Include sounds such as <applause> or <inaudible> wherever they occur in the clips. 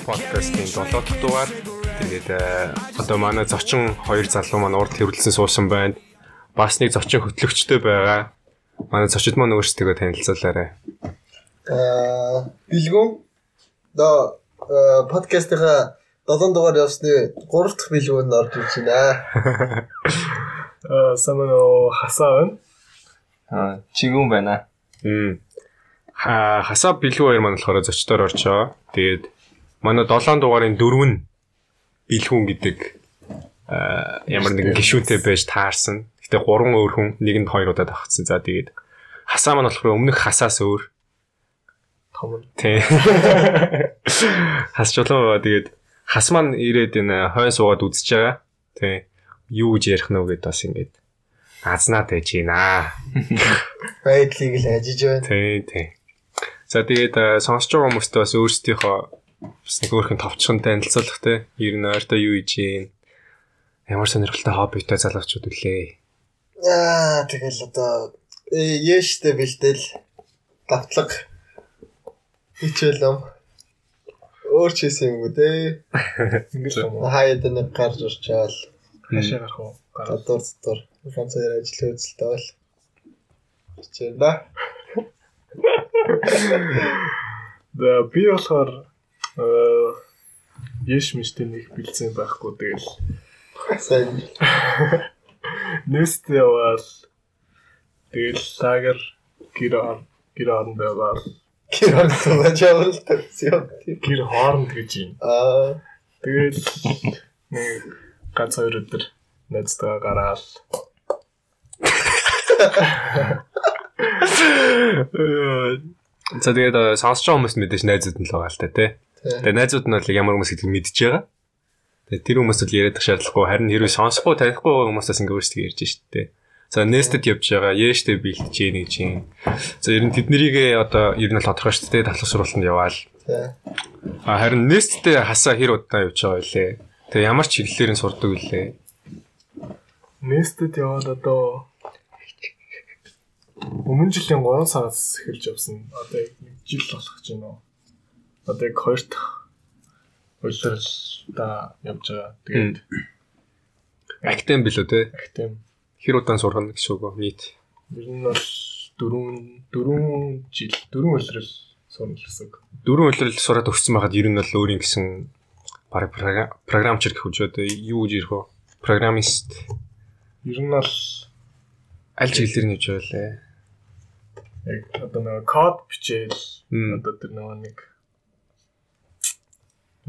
бэлгүү подкастын 7 дахь дугаар. Тэгээд э, одоо манай зочин хоёр залуу маань урд хэрүүлсэн суусан байна. Бас нэг зочин хөтлөгчтэй байгаа. Манай зочид маань өөрсдөө танилцуулаарай. Аа бэлгүүн до подкастынхаа 7 дугаар явсны 3 дахь бэлгүүнд орж ирж байна. <laughs> Аа самано хасаа Аа чигүүн байна. Мм. Ха хасаа бэлгүү хоёр маань болохоор зочдоор орчоо. Тэгээд манай 7 дугаарын 4 нь бэлгүүн гэдэг ямар нэгэн гişүүнтэй байж таарсан. Гэтэ 3 өөр хүн нэгэнд 2 удаа давхцсан. За тэгээд хасаа маань болохоор өмнөх хасаас өөр том. Тий. <laughs> Хас байгаа. Тэгээд хас маань ирээд энэ хойно суугаад үзэж байгаа. Тий. Юу гэж ярих нь вэ гэдээ бас ингэж азнаа тааж байна. <laughs> Байдлыг л ажиж байна. Тий, тий. За тэгээд сонсож байгаа хүмүүстээ бас өөрсдийнхөө бас нэг өөрхөн товчхон танилцуулах те. Ер нь ойртой юу хийж гин. Ямар сонирхолтой хоббитой залуучууд үлээ. Аа тэгэл одоо яаштай бэлтэл давтлага хичээлэм өөр ч хийсэн юм уу те. Ингээл юм уу? Хаяад нэг гарч урчаал Хашаа гарах уу? Гараад. гадуур дотор ганцаар ажил хөдөлтөй бол хичээл да. За би болохоор э яш миштэй нэг бэлдсэн байхгүй тэгэл Сайн. нэст яваал тэгэл лагер гэр ор- гэр оронд яваал Киран суугаал тавьсан. гэр хооронд гэж юм. Аа Тэгэл нэг ганц хоёр өдөр найзтайгаа гараал За тэгээд э, сонсож байгаа хүмүүс мэдээж найзууд нь л байгаа л та тий. Тэгээд найзууд нь бол ямар хүмүүс гэдгийг мэдж байгаа. Тэгээд тэр хүмүүс бол яриад шаардлагагүй харин хэрвээ сонсохгүй танихгүй хүмүүсээс ингээ өөрсдөө ярьж штэ. За nested явж байгаа, яэштэй бэлтэж гин гэж юм. За ер нь тэднийг одоо ер нь тодорхой штэ талх сургалтанд яваал. А харин nested хасаа хэр удаа явж байгаа вэ? Тэгээ ямар ч чиглэлээр нь сурдаг үлээ. Нэстэд яваад одоо өмнө жилийн 3 сараас эхэлж явсан. Одоо яг нэг жил болох гэж байна уу? Одоо яг хоёр дахь улирлаа явж байгаа. Тэгээд Актем билүү те? актем Хэр удаан сурах нь гэсэн үг? Нийт. ер нь бол 4 4 жил 4 улирал сурна гэсэн үг. Дөрвөн улирал сураад өгсөн байхад ер нь бол өөрийн гэсэн програмчер гэх одоо юу гэж ирэх вэ? Программист Ер нь бол аль чиглэлээр нь явж байгаа лээ. яг одоо нэг код бичээл одоо тэр нэг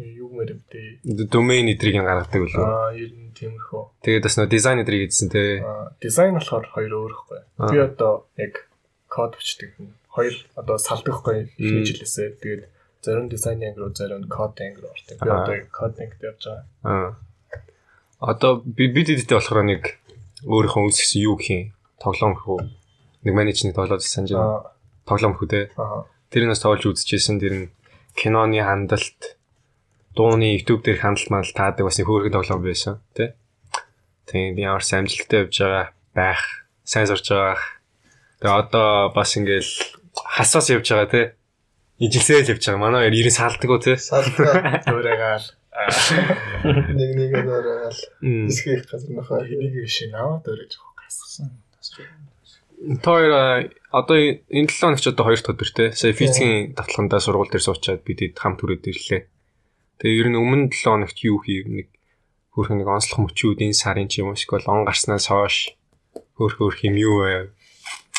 юу мэрэмтэй Domain эдрийг нь гаргадаг үлээ. аа ер нь тиймэрхүү Тэгээд бас нөө дизайн эдрийг хийдсэн те. Аа, дизайн болохоор хоёр өөр ихгүй. Аа. Би одоо яг код бичдэг. Хоёр одоо салдахгүй хийж хэлээсээ. Тэгээд зарим дизайн анги руу зарим код анги руу ордог. Би одоо код ангид явж байгаа. Аа. Одоо би бид эдтэй болохоор нэг өөрийнхөө үүсгэсэн юу гэх юм? Тоглоом үү? Нэг менежмент тоглоод санаж байна. Тоглоом үү те. Тэр нь бас тоглож үзчихсэн. Тэр нь киноны хандлт, дууны YouTube дээр хандлт мандал таадаг бас нэг хөөрхөн тоглоом байсан тий. Тийм би ямар амжилттай явж байгаа байх, сайн сурж байгаа. Тэгээ одоо бас ингээл хасаас явж байгаа тий. Ижилсэл явж байгаа. Манай хоёр 90 салдаг уу тий. Салдаа Өөрөөгөл <laughs> нэг нэг Мм. дисгэх газар нөхөө. энийг шин аваад өрөөж гасгсан. Тэр одоо энэ 7 хоногч одоо хоёр дахь өдөр те. Сая физикийн давталгандаа сургууль дээр суучаад бид хамт түрээд ирлээ. Тэгээ ер нь өмнө 7 хоногт юу хийв нэг хөөрхөн нэг онцлог мөчүүд энэ сарын ч юм уу эсвэл он гарснаас хойш хөөрх хөөрх юм юу вэ?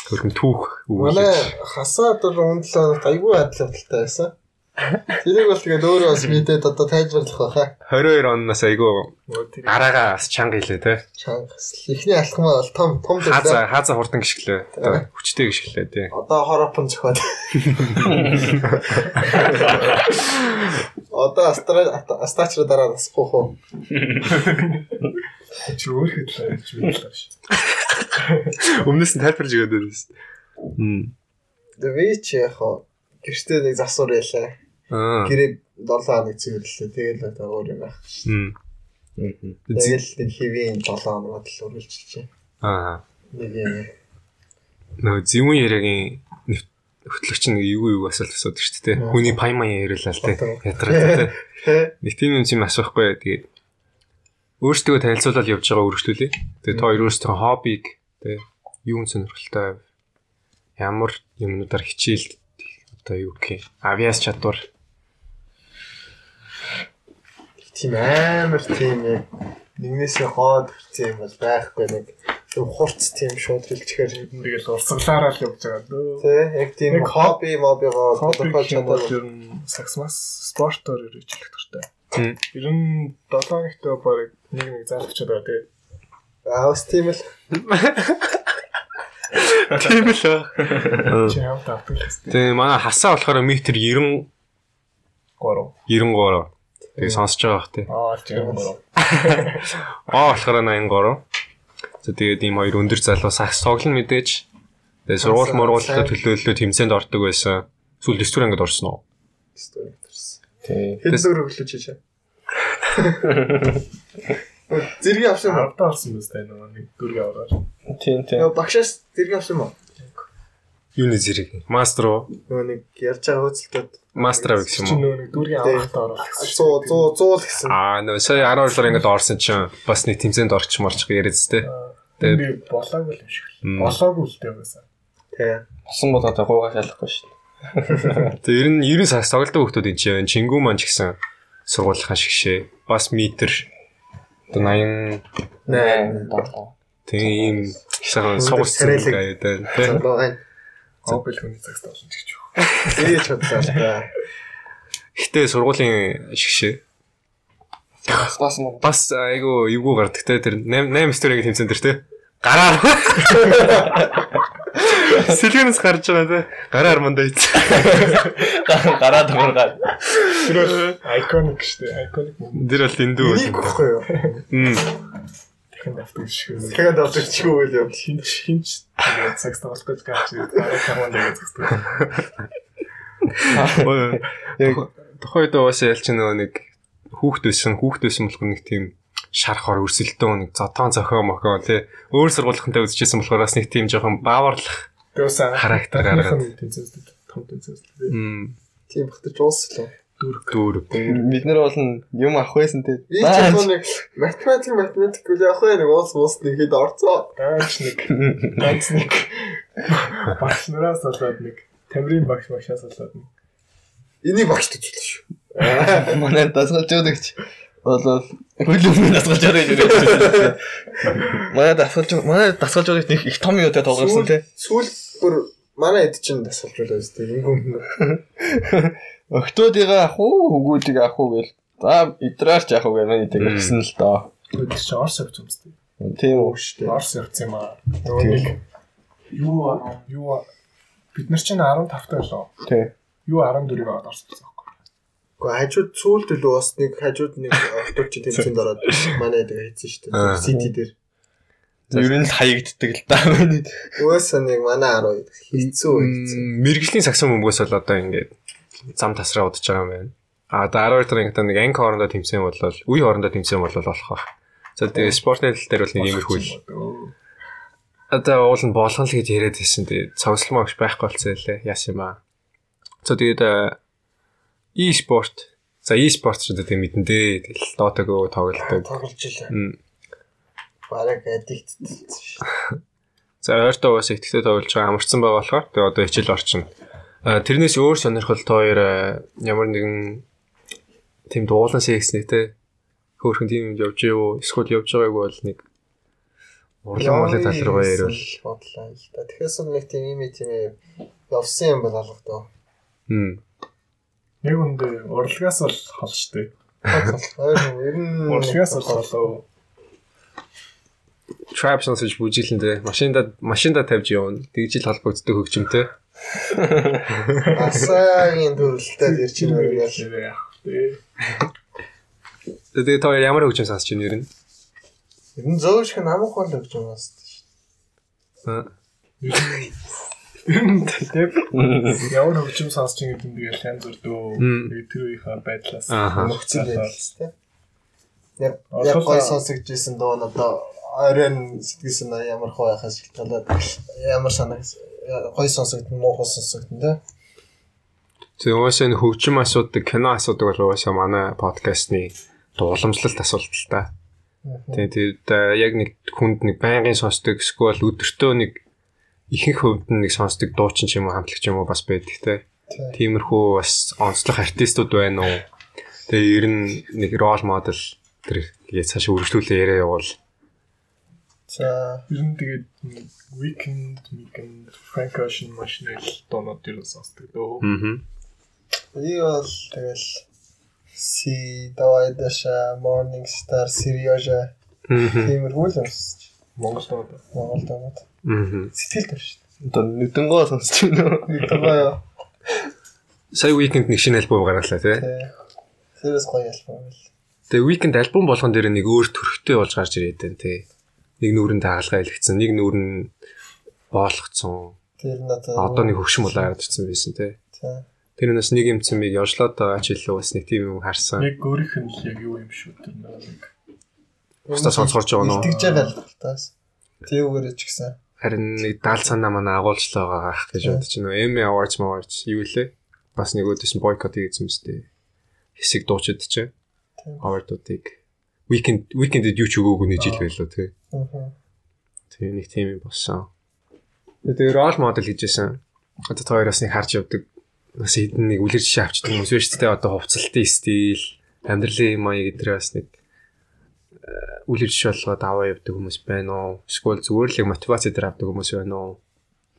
Хөөрхөн түүх Манай хасаа дөр өндлөө айгүй адилхан байсан. Тэрийг бол тэгээд өөрөө бас мэдээд одоо тайлбарлах байхаа. 22 оноос айгүй гараагаа бас чанга хилээ те. Чанга. Эхний алхам бол том том зүйл. Хаза хаза хурдан гიშгэлээ. Хүчтэй гიშгэлээ тий. Одоо хоропон зөхөд. Одоо астачра дараа насгүй хөө. Чи өөрөө хэлж байлаа ш. Өмнөөс нь тайлбарж өгөөд байсан. Хм. Дэвээ чи яхаа гэртээ нэг засвар ялаа. Гэрээ 7 хоног цэвэрлээ. Тэгэл одоо өөр юм байх. Хм. Тэгэл тэр хэвийн 7 хоногод л үргэлжилжээ. Аа. Нэг юм. Нөгөө зэвүүн яриагийн хөтлөгч нэг юу юу асуулт асуудаг шүү дээ. Хүний пай маяа яриулаа л. Одоо. Ядраа те. Тэ. Нэг тийм юм юм асуухгүй. Тэгээд өөрсдөө танилцуулаад явж байгаа үргэлжлүүлээ. Тэгээд та хоёр өөрсдөө хоббиг те юун сонирхолтой ямар юмнуудаар хичээл одоо юу гэх юм авиас чадвар Тийм амар тийм яг нэгнээсээ хоод хүрсэн юм бол байхгүй нэг юм хурц тийм шууд хэлчихээр Тэгэл урсгалаараа л явж байгаа дөө. тий яг тийм Яг хобби мобигоо бол чадвар ер нь саксмас спортоор хэрэгжүүлэх дуртай. Мм. Ер нь 7 хоногтой баг нэг нэг залгачаад байгаа тий. аус тийм л тийм л хэвчээ. Тэгээ манай хасаа болохоор метр 90 3. 93. Тэгээ сонсож байгаа бах тий. Аа чи юм байна. <laughs> Аа болохоор 83. За тэгээд ийм хоёр өндөр залуу сакс тоглоно мэдээж. Тэгээ сургууль мургуултай төлөөлөлөө тэмцээнд ордог байсан. Сүүл 9 дугаар ангид орсон уу? Тий. хэд дөр өглөө чичээ зэрэг авсан юм уу Авдаа орсон биз дээ нөгөө нэг дүргийн аваад. Тийм тийм. нөгөө багшаас зэрэг авсан юм уу Юуны зэрэг? Мастер уу? нөгөө нэг ярьж байгаа хөөцөлтөд Мастер авах юм уу? нөгөө нэг дүргийн авахтаа оруулах гэсэн. 100 100 100 л гэсэн Аа, нөө сая 12 дугаар ангид орсон чинь бас нэг тэмцээнд орчих марчих яриац тээ. Тэгээд болоогүй юм шиг л. Болоогүй л дээ байсан. тий Босон бол одоо гуугаа шалахгүй дээ. тэг ер нь 90 сакс тоглодог хүмүүс энэ чинь чингүү маань ч гэсэн сургуулийнхаа шигшээ. Бас метр одоо 80 нэ тэг ийм сайхан Өндөр сугас царайлаг. царайлаг Хоббил хүний цагт болно гэж юу. ээж бодлоо л та Гэтэ сургуулийн шигшээ. Бас бас айгу эвгүй гардаг те тэр 8 8 стори тэмцэн дээр те. Гараар. <laughs> Сэлгэнэс гарч байгаа те. Гараар мандаа ийц. Гараад амаргаад. Тэр дээ. Iconic moment. Тэр бол эндүү. энийг гэхгүй юу Мм. Дахин давтаг шиг. тэгээд авдаг ч юу вэ Хинч хинч тэгээд цагт тоглох гэж гарч ирээд каман дээр зогсдог. Тухайд бас ялч нөгөө нэг хүүхд байсан, хүүхд байсан болох нэг тийм шархаар өрсөлдөөн нэг зотоон зохио мохоо тий. Өөр сургуулийнхантай үзчихсэн болохоор бас нэг тийм жоохон бааварлах. Характер гаргаад. тэнцэсдэг. Том тэнцэсдэг. тийм бахтаж ууслаа Дүрг. Дүүр. Бид нар бол юм авах байсан те. би ч нэг математик математик үл явах байх нэг уус уус нэг хэд орцоо Аач нэг ганц нэг багш нараас болоод нэг тамирын багш багшаас болоод нэг энийг багштай зүйлээ шүү Манай дасгалж өгч болол хөлөмний дасгалж байгаа юм байна. Манай дасгалж манай дасгалж байгаа нэг их том юу те тоглосон те. сүүл бүр манай эд чинь байлаа зү ингэм Октодыга ах уу хөгүүдийг ах уу гэл. За идраарч ах уу гэнэ тэгсэн л доо. өөд чи орс явж юм сте. Тийм үү. штэ Орс явц юм аа. Юу юу бид нар чинь 15 таа болоо. Тий. Юу 14-ийг аваад орсон юм. Гэхдээ хажууд сүүлд л бас нэг хажууд нэг чи тэмцээнд <laughs> ороод манай эдэг хийсэн шүү дээ сити дээр Ер нь л хаягддаг л да. Угаасаа нэг манай 10 хийцүү хийцүү Мэргэжлийн саксон бөмбөгөөс бол одоо ингээд зам тасраа удаж байгаа юм байна. А одоо 12 дахь ангид нэг анги хоорондоо тэмцээн болол үе хоорондоо тэмцээн болол болох байх. За тэгээ спортын тал дээр бол нэг иймэрхүү л одоо уул нь болгон л гэж яриад байсан. Тэгээ цогцлол магш байхгүй болцсон лээ. Яс юм аа. За тэгээд e-спорт. За e-спорт ч тийм мэдэн дээ. Тэгэл дотогоо тоглолдог. тоглож илээ. Бараг аддикт шүү За ойртоо бас ихтэй тоглож байгаа амарсан байгаа болохоор тэгээ одоо хичээл орчин. Тэрнээс өөр сонирхол тоор ямар нэгэн тийм дуулан секснэ те хөөрхөн тийм юм явж юу эсвэл явж байгааг бол нэг урлан молын тал руу ярил. бодлоо л да тэгэхээр нэг тийм юм тийм явсан юм бол алгадаа Хм. Нэг үндэ урлагаас бол холштой. Хоёр ер нь Урлагаас бол холоо. Trap сонсож бүжиглэнтэй машинда машинда тавьж явна. Дижитал холбогддог хөгжимтэй. асаагийн төрөлтэй ирж байна гэж Тэ. Тэгээ хоёр ямар хөгжим сонсож байна ер нь? ер нь зөөр шиг намх бол гэж юм байна Тэг. Ямар хөгжим сонсч байгаа гэдэг нь тэгэл янз бүр дөө. Тэр үеийнхээ байдлаас нөхцөл байдал дээ яг яг гой сонсогдчихсэн доо нь одоо оройн сэтгэл санаа ямар хөө байхаас шалтгаалаад ямар санаа гой сонсогдсон муу хол сонсогдсон те. Тэгээ угаасаа энэ хөгжим асуудаг, кино асуудаг бол угаасаа манай подкастны дууламжлалт асуулт л та. Тэгээ тэгээд яг нэг хүнд нэг байнгын сонсдог эсвэл өдөртөө нэг ихэнх хувьд нэг сонсдог дуучин ч юм уу хамтлагч юм уу бас байдаг те. Тиймэрхүү бас онцлог артистууд байна уу? Тэгээ ер нь нэг рол модел тэр яг цааш үргэлжлүүлээ яриа явуул. За Ер нь тэгээд weekend weekend Frank Ocean машинэл доонод ер нь сонсдог дөө. Аа. би бол тэгэл си давай даша morning star Serioja тиймэрхүү л юмсч Монгол доод. Монгол доод Аа. сэтгэл төр шүү Одоо нүдэнгөө сонсч байна. дээ. Тэгээ Сая weekend нэг шинэ альбом гаргалаа тий. Serious гоё альбом байл. Тэгээ weekend альбом болгон дээр нэг өөр төрхтэй болж гарч ирээд байна тий. Нэг нүүрэн дагалгаа илгэсэн, нэг нүүрэн боолгоцсон. Тэр надад Одоо нэг хөвшин болоо гарч ирсэн байсан тий. Тэр нас нэг юм цэмийг явшлаад байгаа ч илүү бас нэг тийм юм харсан. Яг өөрийнх нь л яг юу юм шүү тэр нэг. Бусдаа сонсгорч байгаа нөө. Итгэж байгаа л таас. Тэрүүгээр ч гэсэн. Харин нэг даал санаа манай агуулчлаа байгаа ах гэж бодож байна. Emmy Awards Awards юу лээ? Бас нэг нь бойкот хийсэн мэт. Хэсэг дуучид ч Тийм. Weekend weekend-д юу ч өгөөгүй нэг жил байлоо тий. Аа. Тэгээ нэг тийм юм болсон. Тэгээ рол модель гэжсэн. Одоо тооёроос нэг харж явдаг. Бас хэдэн нэг үлэр жишээ авчдаг хүмүүс шүү дээ. Одоо хувцалтын стил, амьдралын маяг гэдэр бас нэг э, үлэр жишээ болгоод аваа явдаг хүмүүс байна уу? Эсвэл зүгээр л мотивац дээр авдаг хүмүүс байна уу?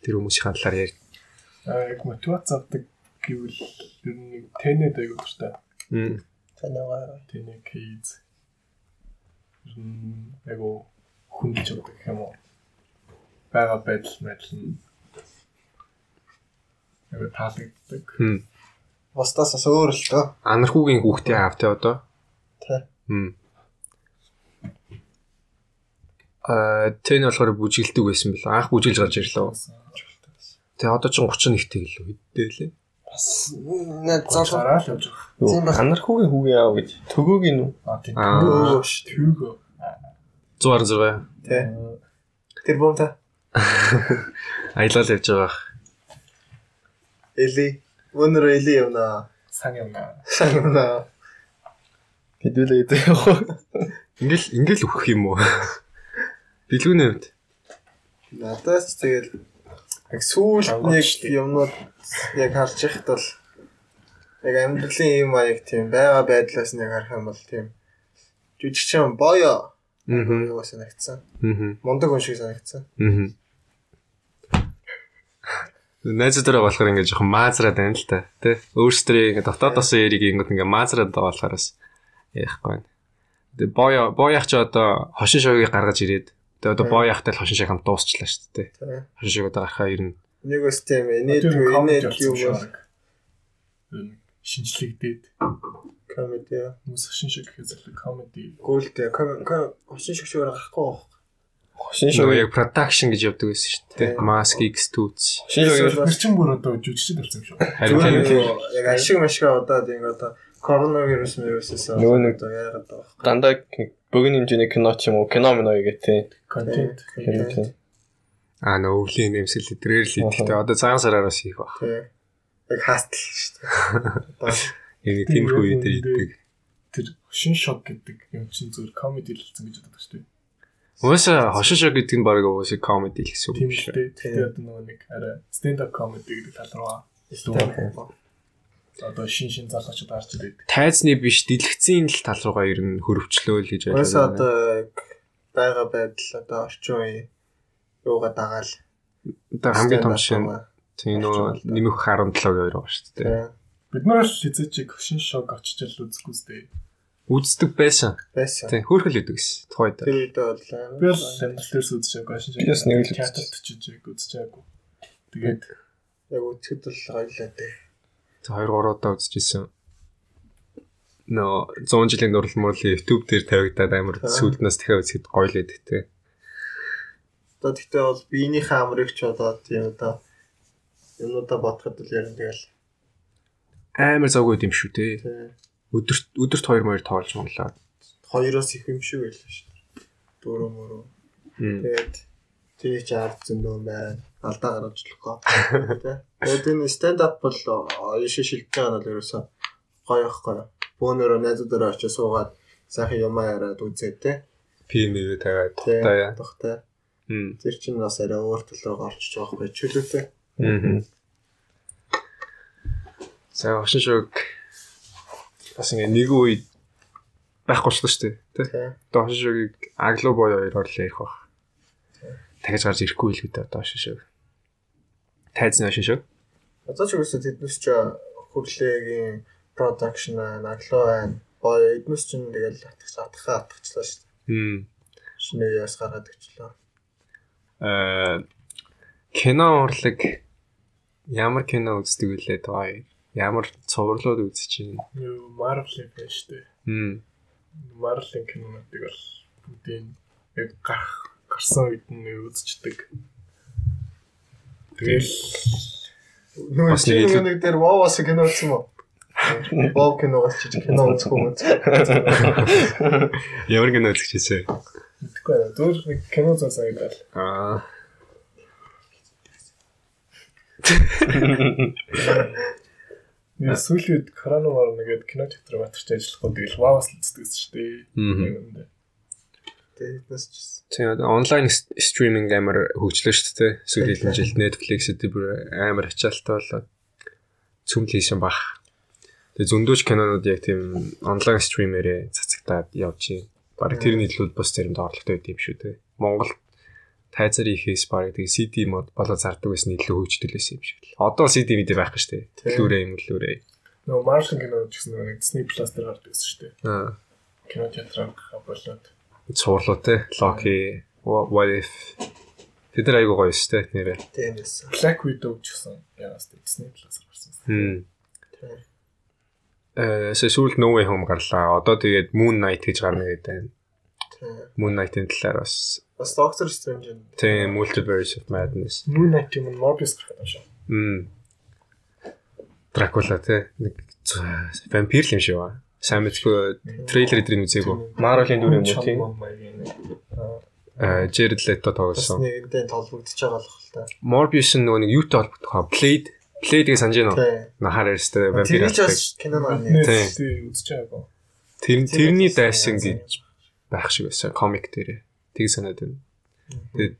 Тэр хүмүүсийн талаар ярь. Аа яг мотивац авдаг гэвэл ер нь нэг тэнэд аяг өдөртэй. Мм. Танайгаа. Тэнэ кейз. Айгу хүндж авдаг гэх юм уу? Бага байдал мэдл нь айгу таалагддаг. Хм. Бусдаас бас өөр л дөө. Анархуугийн хүүхдээ автай одоо. Тэ. Хм. Аа, тэн болохоор бүжиглдэг байсан бэл. Анх бүжиглж гарч ирлээ. Тэгээ одоо ч 31-тэй гэлөө хэдтэй лээ. Бас залуу явж байгаа. Тийм байх. Анархуугийн хүүгийн аав гэж. Төгөөгийн үү? Аа тийм төгөө ш төгөө. 126 Тэ. Тэр бом та. <laughs> аялал явж байгаа. Эли. Өнөр эли явна. Сан юм аа. Санана. Хэдүүлээ идэх явах. Ингээл ингээл өгөх юм уу? <laughs> Билгүүнээ хувьд. Надаас тэгэл яг сүүл нэг юмнууд яг харж яхад бол яг амьдралын юм аяг тийм байга байдлаас нэг харах юм бол тийм жүжигчин боё юу санагдсан. Мундаг хүн шиг санагдсан. Аа. Найзуудаараа болохоор ингээд жоохон маазраад байна л та. Тэ? Өөрсдөө ингээд дотоодоос яриг ингээд ингээд маазраад байгаа болохоор бас яахгүй байна. Тэгээ боё боёх ч одоо хошин шогийг гаргаж ирээд тэгээ одоо боёхтай л хошин шог хамт дуусчлаа шүү дээ. Тийм. Хошин шог одоо гарахаа ирнэ. Нэг бас тийм энерги энерги юу бол шинжлэгдээд комеди хүмүүс шин шиг гэхэд зөвлөг комеди гүйлтэй хочин шиг шиг гарахгүй байх. Хошин Нөгөө шог яг production гэж явдаг байсан шүү дээ. Тийм. Mask X2. Хошин шог Тэр чин бүр одоо жүжигчд болсон юм шүү. Харин тийм яг ашиг машга удаад ингэ одоо коронавирус вирусээс Нөгөө нэг- яагаад байгаа. дандаа богино хэмжээний кино ч юм уу кино мино гэх тийм. Контент. Тийм. аа нөө өвлийн нэмсэл эдрээр л хийхдээ одоо цагаан сараар бас хийх баг. Тий. Яг хаастал шүү дээ. <laughs> Одоо Яг тиймэрхүү үе дээр хийдэг. Тэр шин шок гэдэг юм чинь зөвхөн комеди л хэлсэн гэж боддог шүү дээ. Уусаа хошин шог гэдэг нь баг уусаа comedy л гэсэн үг Тийм юм л шүү. дээ. Тэгээд одоо нөгөө нэг арай up comedy гэдэг тал руу одоо шин шин залуучууд гарч ирээд Тайзны биш дэлгэцийн л тал руугаа ер нь хөрвчлөө л гэж Уусаа ойлгоо. одоо байга байдал одоо орчин үеийн юугаа дагаал. Одоо хамгийн том нь тийм нөө нэмэх 17 хоёр байгаа шүү дээ. Бид нар л хизээч шин шок очиж л үзэхгүй сте. Үздэг байсан. Байсан. Тийм хөөрхөл өгдөг гэсэн. Тухайд. Тэр үед бол Би л амьдрал дээр үзчихээг шин. Би бас нэг л театрт очиж яг үзчихээгүй. Тэгээд яг үтгэд бол гоёлаа дээ. 2 3 удаа үзчихсэн. Нөө 100 жилийн дурлал мөрлөө YouTube дээр тавигдаад амар сүүлднээс дахиад үзэхэд гоё л те. Одоо тэгтээ бол биенийхээ амрыг ч одоо тийм одоо юмудаа бодоход л яг тэгэл. Амар завгүй юм шүү те. Өдөрт өдөрт 2 морь тоолж монголоо. Хоёроос их юм шиг байлаа шүү. Дөрөв мөрөө. Тэгээд чи ард зөндөө байна. Алдаа гаргаж. Тэ. Тэгээд энэ stand up бол шилжиж байгаа нь бол ерөөсөө гоё ихгүй. Бөөнөрөө найзуудаараа очиж суугаад сайхан юм яриад үзээ тэ. PM-ийг тавиад. Тухтай. Мм. Тэр чинь бас арай өөр руу орчиж байгаа байхгүй чөлөөтэй. Мм. За ошин шог бас ингээ нэг үед байхгүй ч шүү дээ. Тэ. Одоо ошин шогийг агло боё хоёр орлоо ярих бах. Дахиж гарч ирэхгүй л гэдэг одоо ошин шог. Тайзны ошин шог. Одоо ч үгүйсээ тэднес ч хөрлөөгийн production наглоо байна. Гоё эднес ч тэгэл атгах атгахаа атгачлаа шүү. Мм. Шинэ яас гаргаад өчлөө. Э кино урлаг ямар кино үздэг вүлээ тоо. Ямар цувралууд үзэж байна. Юу Marvel-ийн фэн шүү дээ. Мм. Marvel-ийн кинонуудыг бол бүгдийг яг гарах гарсан үед нь үзчихдэг. Тэгэл Бас чи нэг дээр вовос кино үзсэн мө? Вов киногоос чи кино үзэхгүй юм. Ямар кино үзэж хийсэн? мэдхгүй байна. Зүгээр нэг кино зан санагдал. Аа. Нэг сүүлийн үед коронавирус нэгээд кино театр батарч ажиллахгүй тэгэл вавас л үздэг шүү дээ. Мгм. Тэднес ч Тийм онлайн стриминг амар хөгжлөө шүү дээ. Сүүлийн хэдэн жилд Netflix-д бүр амар ачаалттай болоод цөмл хийсэн бах. Тэгээ зөндөөч кинонууд яг тийм онлайн стримерээ цацагтаад явж байна. Бараг тэрний илүү бас заримд орлоготой байд юм шүү дээ. Монгол тайзар ихээс бараг тэгээ CD мод болоо зардаг байсан илүү хөгждөг байсан юм шиг л. Одоо CD мэдээ байхгүй шүү дээ. Лүрэ юм лүрэ. Нөгөө Marvel кино гэсэн нэг Disney Plus дээр гардаг гэсэн шүү дээ. Аа. Кино театраа болоод Цуурлуу те. Loki, What if Тэд нар айгуу гоё дээ нэрээ. тэднес. Black Widow ч гэсэн ягаас Disney Plus гарсан. Хм. Э сүүл No Way Home гарлаа. Одоо тэгээд Moon Knight гэж гарна гэдэг байна. Moon Knight-ийн талаар бас Бас Doctor Strange юм. тийм Multiverse of Madness. Moon Knight юм Morbius гарах юм шиг. Мм. Дракула те нэг вампир л юм шиг ба. Сайн мэдгүй трейлер эдрийг үзээгүй. Marvel-ийн дүр юм уу тийм? Э Jared Leto Бас тоглосон. нэгэндээ толбогдож байгаа л хэл та. Morbius нь нөгөө нэг юутай холбогдох вэ? Blade. Blade-ийг санаж байна уу? Нахаар ярьстай вампир. Тэр ч бас кино маань. Үзэж байгаагүй. Тэр тэрний дайсан гэж байх шиг байсан комик дээр. Тийг санаад байна. Тэгээд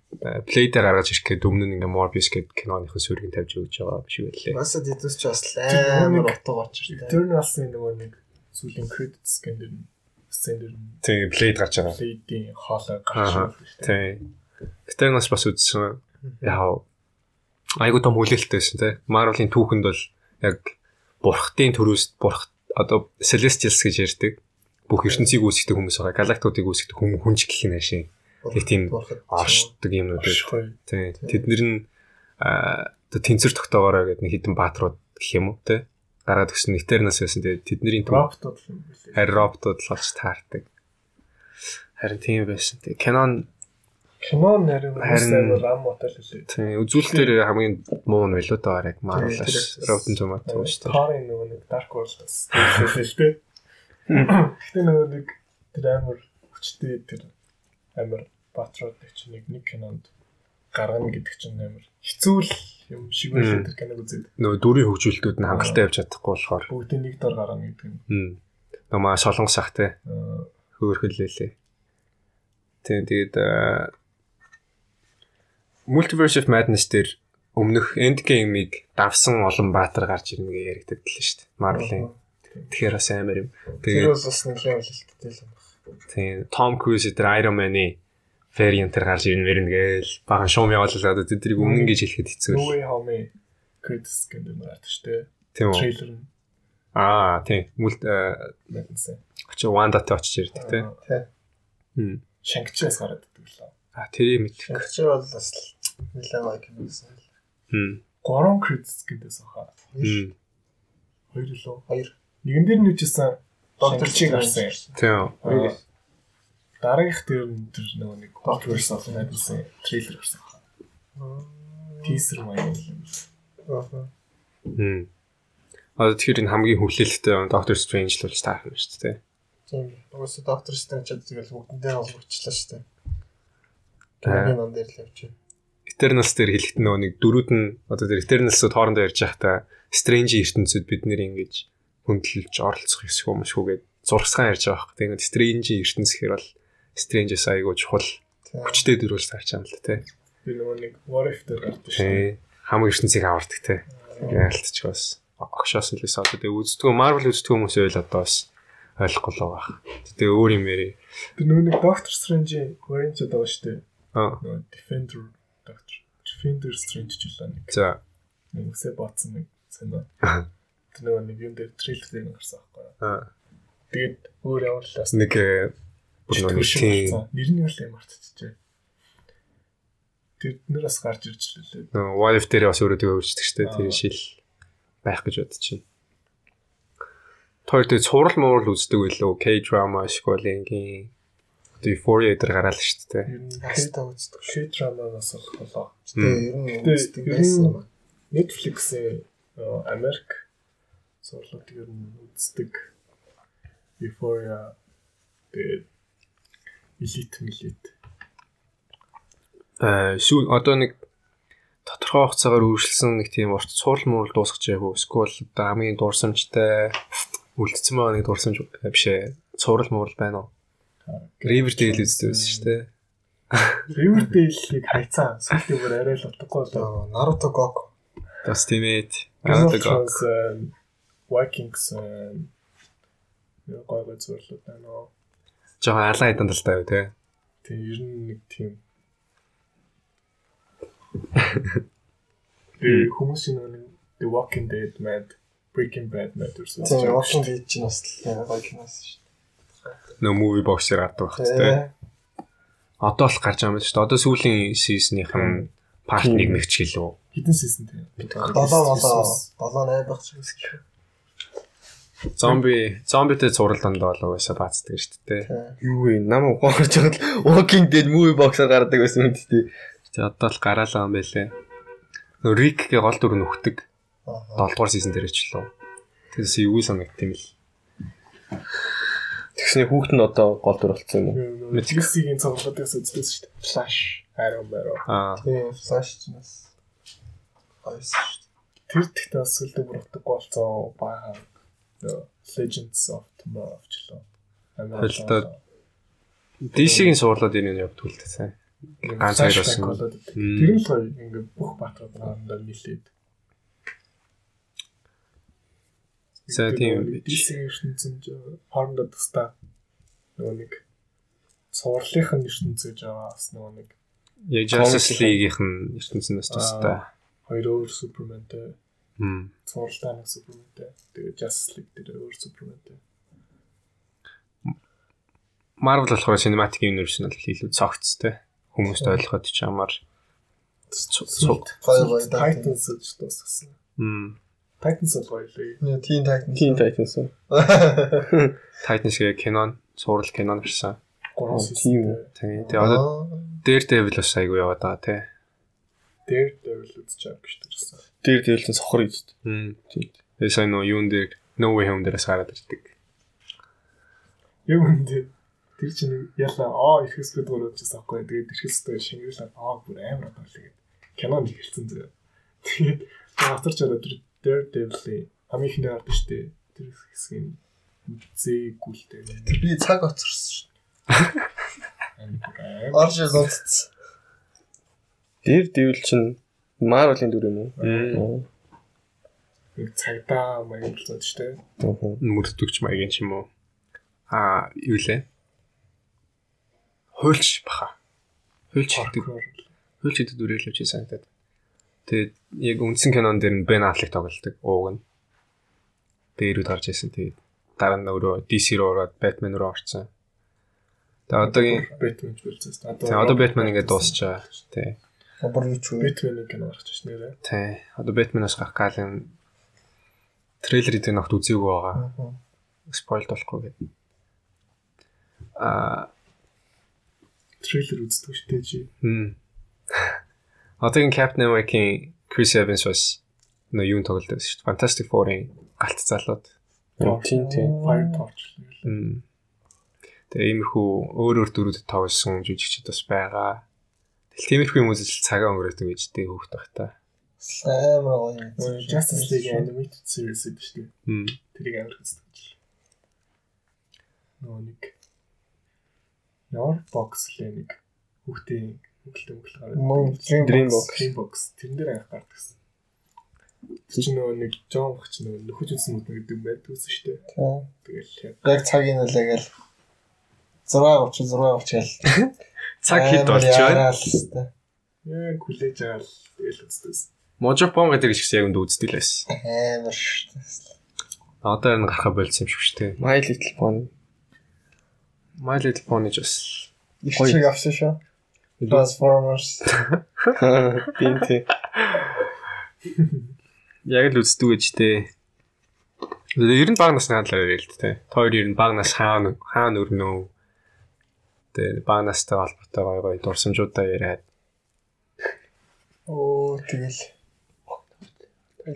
Blade-аар гаргаж ирэх гээд өмнө нь ингээ Morbius гэдэг киноныхын сүргийг тавьж өгч байгаа шиг байлээ. Бас тэднес ч бас Тэр амар утга очиж та. Eternals-ын нөгөө нэг сүүлийн credit scan дээр нь сцен дээр нь Тийм Blade гарч байгаа. Blade-ийн хоолой гарч дээ. Тийм. Гэтэ нас бас үзсэн. Яа. Айгуу том хүлээлттэйсэн те. Marvel-ийн түүхэнд бол яг бурхтын төрөөс бурх одоо Celestials гэж ярьдаг. Бүх ертөнцийг үүсгдэг хүмүүс байгаа. Галактикуудыг үүсгдэг хүмүүс хүнч гэх юм ашиг. Тэг тийм оршдог юмнууд. Оршихуй. Тийм. Тэд нэр нь тэнцэр тогтоогоорой гэдэг нэг хідэн бааtruуд гэх юм уу те. Гараад өгсөн Eternals байсан. Тэгээд тэдний Роботууд л юм билээ. харин роботууд л олж таардаг. Харин тийм байсан. Тэгээ Canon нарийн Харин- амар ам мотел лээ. тийм үзүүлэлтээр хамгийн муу нь байлоо даа яг Marvel-аас Rotten Tomatoes шүү дээ. Тарын нөгөө нэг Dark World-аас хэлсэн шүү дээ. Гэтэ нөгөө нэг тэр амар хүчтэй тэр амар батрууд чинь нэг нэг кинонд гаргана гэдэг чинь амар хэцүү л юм шиг Мм. тэр киног үзээд. Нөгөө дүрийн хөгжүүлэлтүүд нь хангалттай явж чадахгүй болохоор Бүгдийн нэг дор гаргана гэдэг нь. нөгөө маа солонгос ах те аа, хөөрхөллээ. Тийм тэгээд Multiverse of Madness дээр өмнөх Endgame-ийг давсан олон баатар гарч ирнэ гэж яригддаг л шүү дээ. Marvel-ийн. Тэгэхээр бас амар юм. Тэгээд бас нэг юм хэлэлттэй л юм байна. тийм Tom Cruise дээр Iron Man-ы variant-ээр гарч ирнэ мэрнэ гээл бахан шуум явуулаад одоо тэднийг өмнө гэж хэлэхэд хэцүү No. Way Home credits гэдэг нь гарч шүү дээ. Тийм үү? Трейлер нь Аа тийм. Мэдсэн. очиж Wandaтай очиж ирдэг тийм. Тий. Хм. Шангичаас гараад идэг лээ. А тэрийг мэдэх. Шингч бол бас нэлээд гоё кино байсан. Хм. Гурван credits гэдээс хаа. Хм. Хоёр лөө. Хоёр. Нэгэн дээр нь үжсэн Доктор Шангичийг гарсан. Тийм. Хоёр. Дараагийнх дээр нь тэр нөгөө нэг Doctor Strange найдсан трейлер гарсан. Teaser маяг юм. Аа. Хм. А тэгэхээр энэ хамгийн хүлээлттэй Doctor Strange л болж таарах юм шүү дээ. Тийм. Угсаа доктор Стрэндж чад тэгэл бүгдэндээ холбогдчихлаа шүү дээ. киноны ном дээр л явчих. Eternals дээр хэлэхэд нөгөө нэг дөрүүд нь одоо тэр Eternals-ууд хоорондоо ярьж байхдаа Strange ертөнцид бид нэр ингэж хөндлөлж оролцох ёсгүй юм шүү гэд зурсгаан ярьж байгаа хэрэг. Тэгээд Strange ертөнц гэхэр бол Strange-с айгуу чухал хүчтэй дөрүүлж таарч байгаа юм л тэ. Би нөгөө нэг what if дээр гардаг шүү. Тий. Хамаг ертөнцийг авардаг тэ. Яалтч бас огшоос л байсан. Тэгээ үздэг Marvel үздэг хүмүүс байл одоо бас ойлгохгүй л байгаа. Тэгээ өөр юм яри. Би нөгөө нэг Doctor Strange-ийн variant байгаа шүү дээ. Аа. Defender Doctor Defender Strange ч үлээ нэг. За. Нэг үсээ ботсон нэг санаа. Тэр нөгөө нэг юм дээр трейлер дээр гарсан байхгүй юу? Аа. Тэгээд өөр бас Нэг э, бүр нэг тийм нэр нь юу л юм мартчихжээ. Тэр нэр бас гарч ирж лээ. нөгөө what if дээр бас өөрөө өөрчдөг штэ тэр шил байх гэж бодож байна. Тэр тэгээ цуврал муурал үздэг байлоо. K-drama эсвэл ингийн Euphoria дээр гараал штэ тэ. Ер нь Хаста үздэг. K-drama-наас бол болоо. Тэгээ ер нь үздэг байсан юм аа. Netflix-ийн э, Америк сурлууд ер нь үздэг Euphoria тэгээд Elite Elite Аа сүүл одоо нэг тодорхой хугацаагаар үргэлжлсэн нэг тийм урт цуврал муурал дуусгаж байгаагүй. Эсвэл одоо хамгийн дурсамжтай үлдсэн байгаа нэг дурсамж биш ээ. Цуврал муурал байна уу? Riverdale үздэг байсан шүү дээ. <laughs> Riverdale-ийг хайцаа сүүлдээ бүр арай л утгагүй болоо. Naruto Goku. Teammate. Game of Аа Thrones, э, Vikings э, гой гой зөвлөд байна уу. Жоохон алан хайдан талтай юу те. Тэг ер нь нэг тийм <laughs> Тэг хүмүүсийн нэг The Walking Dead мэд Breaking Bad мэд үрсэн. Тийм, Walking Dead ч бас л гоё киноос шүү Нөө movie box-ээр гардаг байх дээ. те. Одоо л гарч байгаа юм шүү дээ. Одоо сүүлийн season-ийнх нь part 1 нэгч гэлөө. Хитэн season тийм. 7 молоо 7 8 байх ч гэсэн. Зомби, зомбитэй цуврал дандаа болоо байсаа баацдаг шүү дээ. Юу вэ? Нам ухаарч байгаа л Walking Dead movie box-аар гардаг байсан юм тий. Тэгээ одоо л гараалаа юм байлээ. Нөө Rick гээ гол дүр нөхдөг. Аа. 7 дугаар season дээр ч лөө. Тэгээс юу санагд юм л. Тэгсний хүүхэд нь одоо гол дүр болсон юм уу? DC-ийн цогцолтоос үзсэн шүү дээ. Flash, Arrow, Arrow. Тийм, Flash ч бас. Тэр тэгтээ бас сүлдээ бүр утгагүй болсон баахан. Legends of Tomorrow авчлаа. Холдоод. DC-ийн суурлаад энэ нь явдаг л дээ. Ганц хоёр болсон. Тэр л гоё ингээ бүх баатрууд наандаа нийлээд. За тийм. DC-ийн ертөнцөнд хоорондоо тусдаа нөгөө нэг цувралынх нь ертөнц гэж байгаа бас нөгөө нэг Яг Justice League-ийнх нь ертөнцөөс тустай. хоёр өөр суперментэй Мм. цувралтай нэг суперментэй тэгээ Justice League дээр өөр суперментэй Marvel болохоор Cinematic Universe нь л илүү цогц те. Хүмүүст ойлгоход ч амар. Цуг. Titans гэж дуусгасан. Мм. Titans бол гоё лээ. Нэг Teen Titans. Teen Titans. <laughs> Titans гээ кинон, суурал кинон. Гурван Тийм. Тэгээ. Одоо Daredevil бас айгу яваад байгаа те. Daredevil үзэж байгаа гэж төрсөн. Тэр дэвлэн сохор ийж. Мм. Тийм. Тэгээ сайн нөө юун дээр No Way Home дээрээс гараад ирдэг. Яг үндэ тэр чинь яла аа бид гурав учаас авахгүй. Тэгээд ихэстэй шингэлээ аа бүр амар одоо л тэгээд кинонд ихэлсэн зөө. Тэгээд авторч ороод тэр Daredevil хамгийн ихэндээ гардаг шүү дээ. Тэр хэсгийн зээгүүлтэй. би цаг оцорсон шүү. Орж унтц. Тэр дэвл чинь Marvel-ийн дүр юм уу? Нэг цагдаа маяг шүү дээ. Аа. Мөрдөгч маягийн ч юм уу. Аа, юу лээ? Хуульч баха. Хуульч гэдэг. Хуульч гэдэг дүрээр л үчи санагдаад. Тэгээд яг үндсэн кинон дээр нь Ben Affleck тоглолдог ууг нь. Дээрүүд гарч ирсэн. Тэгээд дараа нь өөрөө DC руу ороод Batman руу орсон. Тэгээд одоогийн Batman ч болцсон. Тэгээ одоо Batman ингээд дуусчаа. Тий. Ч үү. Batman-ийг кино гарч ирсэн нэрээ. Тий. Одоо Batman-аас гарах гал юм трейлерыг ногт үзээгүй байгаа. Спойлд болохгүй гэдэг. Аа, Трейлер үздэг шүү дээ чи. хм. <laughs> Одоогийн Captain America-ийн Chris Evans бас нөө юун тоглолт байсан шүү дээ. Fantastic Four-ын галт залууд. Тийм тийм. Fire Torch. Мм. Тэгээ иймэрхүү өөр өөр дүрүүдэд тоглосон жүжигчид бас байгаа. Тиймэрхүү юм үзэж цагаа өнгөрөөдөг гэж тэг хөөхт байх та. амар гоё. Нөгөө Justice League animated series гэдэг чинь Хм. тэрийг амар хэвчээ. Нөгөө нэг Your box лээ нэг хүүхдийн хөлтөм хөл гараад. Мөн Dreambox. Dreambox. Dreambox тэр дээр анх гардаг гэсэн. Тэр чинь нөгөө нэг John бах чинь нөгөө нөхөж үзсэн мөд гэдэг юм байдаг гэсэн шүү дээ. Тэгэл яг цагийн үлээ гэл 6:30 6:30 гэл. <laughs> Цаг хэд болж байна? яг хүлээж байгаа л тэгэл үздэг. Можопон гэдэг их шиг яг үздэг л байсан. Амар шүү дээ. Одоо энэ гарахаа болсон юм шиг шүү дээ. My Little Pony. My Little Pony ч бас Их чиг авсан шүү. Transformers. <laughs> Тийм. яг л үздэг гэж дээ. Ер нь баг насны хаалаар ярил л дээ. Тоор ер нь баг нас хаана хаана өрнөө. Тэгээ баг настай холбоотой гой гой дурсамжуудаа яриад. Оо тэгэл.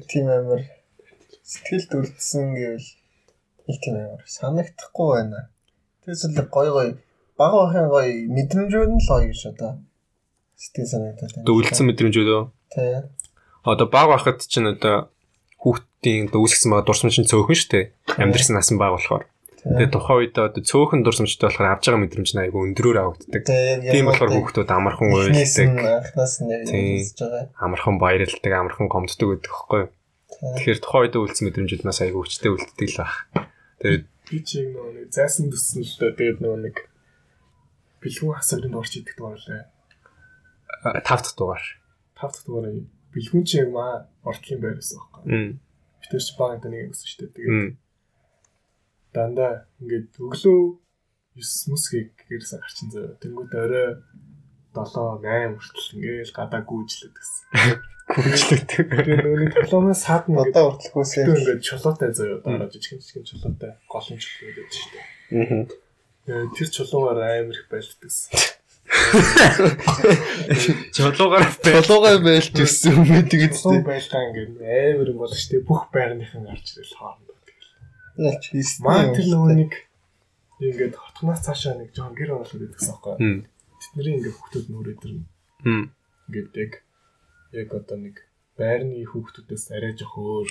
Тийм амар сэтгэлд үлдсэн гэвэл их тийм амар санагдахгүй байна. Тэгээс л гой гой баг байхын гой мэдрэмжүүд нь л гоё гэж одоо сэтгэл санагдаад байна. Одоо үлдсэн мэдрэмжүүдөө. Тий. Одоо баг байхад чинь одоо хүүхдийн үүсгэсэн байгаа дурсамж нь цөөхөн шүү дээ. Амьдрсан насан баг болохоор. Тэгээ тухайн үед одоо цөөхөн дурсамжтай болохоор авж байгаа мэдрэмж нь айгүй өндөрөөр авагддаг. Тийм болохоор хүүхдүүд амархан уйлдаг, амархан баярлдаг, амархан гомддог гэдэг хэвхэв. Тэгэхээр тухайн үед үлдсэн мэдрэмжүүд нас айгүй хүчтэй үлддэг л баг. Тэгээд би чи нөгөө нэг зайсан төссөн л дээ тэгээд нөгөө нэг бэлгүүн хасагранд орч идэг дугаарлаа. а, тав дахь дугаар. Тав дахь дугаараа бэлгүүн чи яг маа ортлын байраас байхгүй. Мм. Битэр чи баг энэ нэг өссөн шүү дээ. Тэгээд. Дандаа ингээд өглөө 9 мөсгийг гэрээс гарчин заяа. Тэнгүүд орой 7 8 хүртэл <laughs> ингээд гадаа гүйжлээд гэсэн. Гүнжлэгдэг. Тэгээд нөгөө дипломоос саад ингээд Одоо хүртэл. Тэгтээ ингээд чулуутай заяа дараа жижигэн жижигэн чулуутай голын чулуу гэдэг шүү дээ. Аа. Тэр чулуугаар амар их байлдагсан. <laughs> Чулуугаар Толгой байлж өссөн юм гэдэг Чулуу байлгаа ингээд амар юм болж штэ бүх байрныхан гарч ирэл хоорондоо. Ялч хийсэн. Маа тэр нөгөө нэг ингээд хотгоноос цаашаа нэг жоон гэр оруулаад идэгсэн байхгүй. Тэдний ингээд хүүхдүүд нүрээ тэр Мм. ингээд яг яг одоо нэг байрны хүүхдүүдээс арай жоох өөр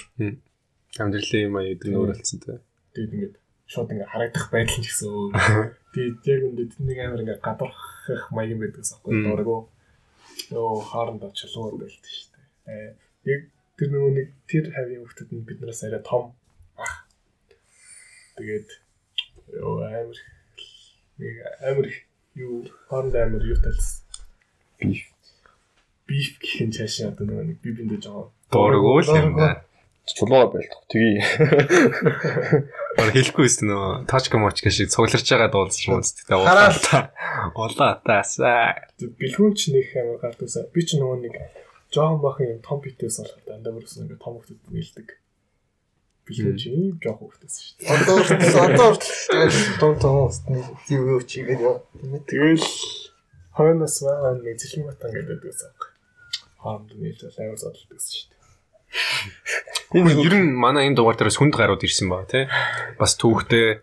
Амьдралын юм аа гэдэг нь өөрөлдсөн те. тэгээд ингээд шууд ингээд харагдах байдал нь ч гэсэн өөр. <laughs> Тэгээд яг үндэ тэднийг амар ингээд гадархах маяг байдаг гэсэн Мм. байхгүй. Дургу ёо хаорондоо чулуугаар байлт шүү дээ. Яг тэр нөгөө нэг тэр хавийн хүүхдүүд нь биднээс арай том. Тэгээд ёо амар нэг амар их юу хоорондоо амар юу талсан. Beef. Биф гэх юм цаашаа одоо нөгөө нэг би биндээ жоо. Дуургүй л юм да. Чулуугаар байлдах. Тгий. Бара хэлэхгүй байсан нөө тачка мочка шиг цугларч байгаа дуулж юм уу гэдэг. Хараал. Улаа таасаа. бэлгүүн ч нэг амар гардагсаа. Би ч нөгөө нэг жоон бахан юм том битээс болохоор дандаа бүрсэн ингээд том хөлтөд нээлдэг. Бэлгүүн чи ийм жоох хөлтөөс шүү дээ. Одоо одоо хүртэл том том устны юу юу чигээд яа. Тэгэл хойноос маань нэг зэлэн батан гэдэг байсан. Хаамд нээлтэл амар зодтолдог гэсэн шүү дээ. Энэ ер нь манай энэ дугаар дээрээс хүнд гарууд ирсэн ба тий. Бас түүхтэй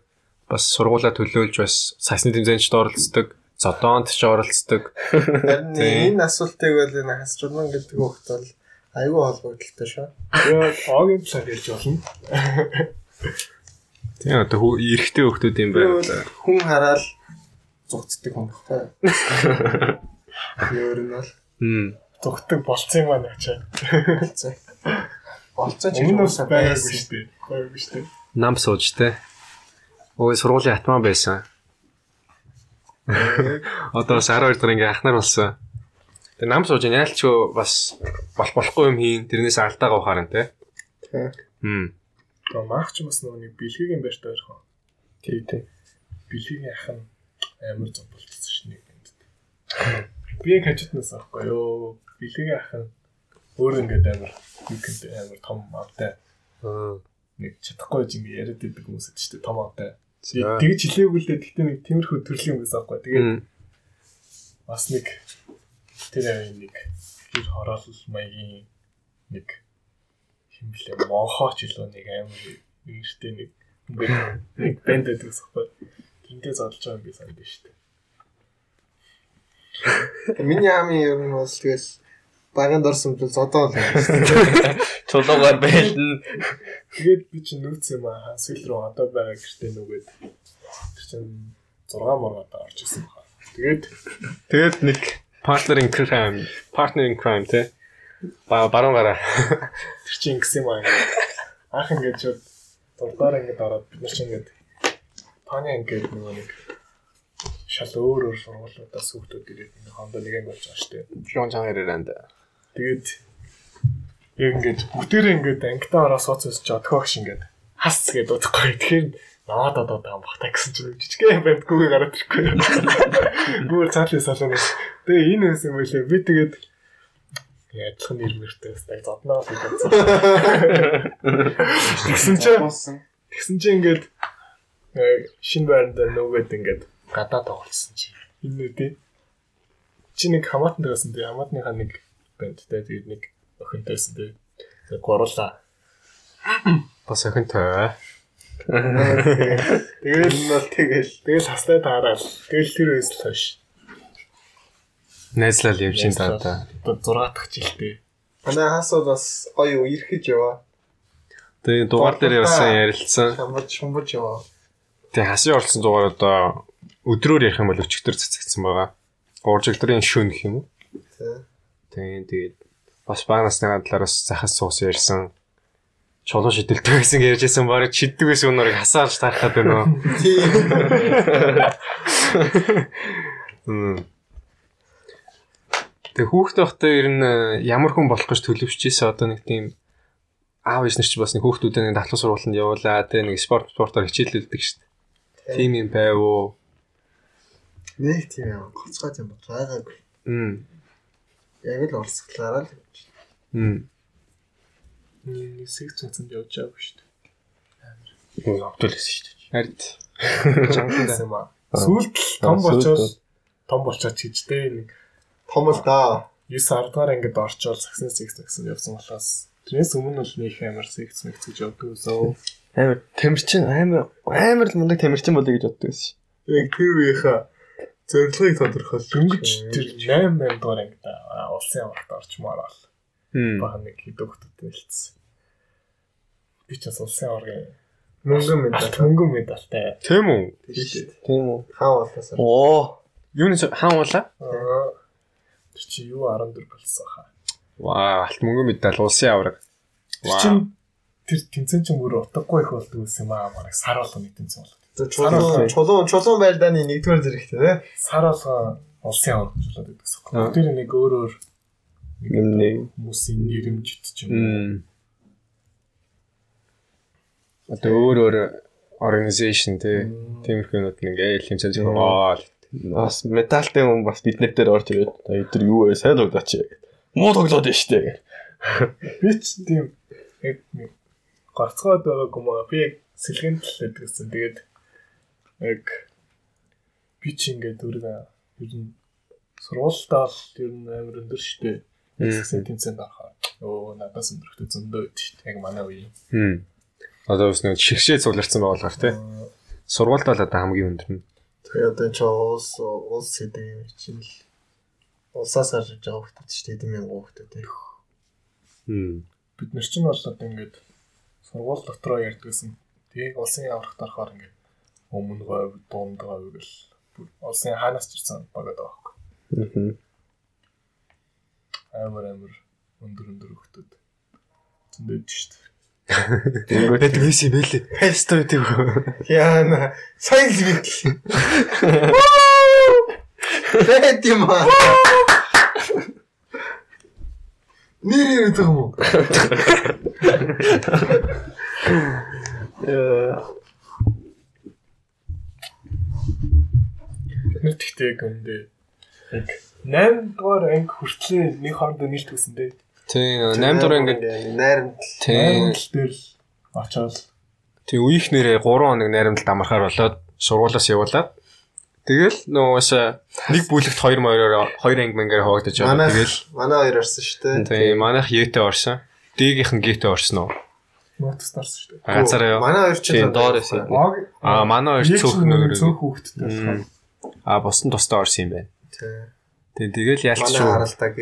бас сургуулаа төлөөлж бас сасны тэмцээнчд оролцдог, зодоонд ч оролцдог. Харин энэ асуултыг бол энэ хас журман гэдэг хөлт бол аюу холбогдолтой шүү. Яг огийн талаар хэлж болно. Тийм одоо эрэгтэй хүмүүс юм байна. Хүн хараад зугцдаг хүн багтай. Өөр нь бол Хм. Зүгтэг болцсон юм аа начаа. за. Болцоо ч юм байгаагүй байсан. шүү дээ. Байгаагүй шүү дээ. Нам сууж те. Ой сургуулийн атман байсан. Одоо бас 12 дахь ингээ ахнаар болсон. Тэгээ нам сууж яалч бас бол болохгүй юм хийн. Тэрнээс алдаага ухаар нь те. Тийм. Хм. Тэгээ мах ч бас нөгөө нэг бэлгийн байрт ойрхон. Тий, тий. Бэлгийн ах нь амар зодтолчихсон шин нэг юм. Би яг хажууднаас аахгүй ёо. Бэлгийн ах нь өөр ингээд амар юунд амар том автай Аа. нэг чадахгүй юм яриад байдаг хүмүүс гэдэг чинь том автай. Тэгж хэлээгүй л дээ гэхдээ нэг тиймэрхүү төрлийн юм гэсэн аахгүй. Тэгээд бас нэг тэр нэг гэр хороолол маягийн нэг хин блэ монхооч илүү нэг амар нэртэй нэг нэг бэнд байдаг гэсэн аахгүй. Тинтээ зодолж байгаа юм би санд шүү дээ. Миний хамгийн ер нь бол тэгэл баганд орсон бол зодоо л юм. Чулуугаар байлна. Тэгээд би чинь нүүц юм аа. Сүүл рүү одоо байгаа гэртээ нүгээд. Тэр чинь 6 моргоод орж исэн баха. Тэгээд Тэгээд нэг partner in crime, partner in crime те. Ба баруун гараа. <laughs> тэр чинь ингэсэн юм аа. Анх ингээд шууд дурдаар ингээд ороод бид нар чинь ингээд таны ингээд нөгөө нэг шал өөр өөр сургуулиудаас хүүхдүүд ирээд энэ хондоо нэг анги болж байгаа шүү дээ. Жон чангаар ирээнд. Тэгээд яг ингээд бүгдээрээ ингээд ангитаа ороо сууцс ч одхоогш ингээд хас гэдэг удахгүй. Тэгэхээр наваад одоо таам бахта гэсэн чинь жижигхэн банд гүгээ гараад ирэхгүй. Гүр цаатлын салонос. Тэгээ энэ хэсэг юм байлээ. Би тэгээд ядлах нэр мэртэй өстэй зодноо гэсэн. Тэгсэн чинь тэгсэн чинь ингээд э, шинэ байранд нөгөөд ингээд гадаа тоглосон чи. Энэ үү. Чи нэг хамаатан дээрсэн тэгээ хамаатныхаа нэг бандтай тэгээд нэг охинтойсэн. Тэгээд гурлаа. Бас охинтой. Тэгэл нь бол тэгэл тэгэл хастай таарал. Тэгэл тэр үес л хойш. Найзлал явж ин та та. Одоо 6 дахь жилдээ. Манай хасууд бас гоё үерхэж яваа. Тэгээ дугаар дээр явсан ярилцсан. Шамбаж шумбаж яваа. Тэгээ хасын орсон дугаар одоо өдрөөр ярих юм бол өчигдөр цэцэгдсэн байгаа. Гуржигдрын шүн гэх юм уу? Тэгээ тэгээд бас багнасны талаараас захас суус ярьсан. Чулуу шидэлдэг гэсэн ярьж байсан баг шиддэг байсан өнөрийг хасаарч тарахад байна уу? Мм. Тэг хүүхдээ байхдаа ер нь э, ямар хүн болох гэж төлөвшөжсэн одоо нэг тийм аав ээж нар ч бас нэг хүүхдүүдээ нэг дахлуу сургалтанд явуулаа тэг нэг спорт спортоор хичээлүүлдэг шүү дээ. Тим юм байв уу? Нэг тийм юм гоцгой юм байгаагүй. Мм. Яг л урсгалаараа л. Мм. Нэг сэг цэцэнд явж байгаагүй шүү Нэг автобус шүү дээ. Харин дээ. Чанхан юм аа. Сүүлд л том болчоос том болчоод чижтэй нэг Том л да. 9 10 дахь ангид орчоод саксын сэгс гэсэн явсан болохоос тэрнээс өмнө бол нэг амар сэгс мэгс гэж явдаг өсөө. Амар тамирчин амар амар л мундаг тамирчин болъё гэж боддог байсан. Яг тэр үеийнхаа зорилгыг тодорхойлж Дөнгөж тэр 8 8 дугаар ангид улсын аварт орчмоор бол Мм. бага нэг хэдэн хүүхдүүд нэлсэн. Би ч бас улсын аваргийн мөнгөн мэдээ. мөнгөн медальтай. Тийм үү? Тийм үү? Хаа болоосаа. Оо. Юуны хаан уулаа? Аа, Тэр чи юу 14 болсон хаа. Ваа, алт мөнгөн медаль улсын авраг. Чин тэр тэнцэн чин бүр утгагүй их болдог гэсэн юм аа. Мараг сар болгоны тэнцэн болдог. Чулуун чулуун чулуун байлдааны нэгдүгээр зэрэгтэй тий. Сар болгоо улсын аварга болоод байдаг гэсэн. Тэр нэг өөрөөр Юм нэг хүмүүсийн нэрмжит ч юм. Одоо өөр өөр organization те тиймэрхүү юмуд ингээ хэмжээ зөв аа. бас металтай хүн бас бид нар дээр орж ирээд "За, эдгээр юу вэ? Сайн тоглооч. Муу тоглоод байна штэ. <laughs> Би ч тийм яг нэг гарцгаад байгаагүй маа. Би яг сэлгэн тал гэдгсэн. Тэгээд яг би ч ингээд өөрөө ер нь сургуультаа л ер нь амар өндөр штэ. Гэсэн тэнцэнд орохоо. Оо надаас өндөрхтэй зөндөө байд штэ. Яг манай үе. Хм. Одоо бас нэг шигшээ цугларсан байгаагаар те. Сургуульд бол одоо хамгийн өндөр нь. Тэгээ одоо ч улс улс хэдийн чинь л улсаас гарч байгаа хүмүүс шүү дээ. Эдэн мянган хүмүүс тий. Хм. Бид нар ч нь бол одоо ингээд сургууль дотроо ярьдгсэн. Тийг улсын аврагт орохоор ингээд өмнө говь, дунд говь гэл улсын хаанаас ч ирсэн багад байгаа байхгүй. Аа. Амар амар өндөр өндөр хөлтөд. Зөндөд штт. Тэгэнгүүт вис юм бэлээ. Фест гэдэг. Яана сайн л бит. Тэт юм аа. Нэр ирэх юм уу? Тэгтээ яг өндөө яг 8 дугаар анги хүртлээ нэг хоорондоо нийлж төсөн дээ. Тийм 8 дугаар ингээд найрамд тийм Англ дээр очоод тийм үеийнх нэрээ 3 хоног найрамдалд амархаар болоод сургуулаас явуулаад тэгэл нөөс нэг бүлэгт 2 моёроор 2 анги мэнгээр хуваагдаж байгаа. манай Тэгэл манай хоёр орсон шүү дээ. тийм манайх Єтэ орсон. Дигийнх нь Гетэ орсон уу? нотос дарсан шүү дээ. Ганцаараа юу? Манай хоёр ч Тийм доор эсэ. Баг Аа манай хоёр цөөхнөр. цөөх хүүхдтэй болохоор Аа босton тустай орсон юм байна. Тий. Тэг тэгэл Манай ялчгүй. харалдаг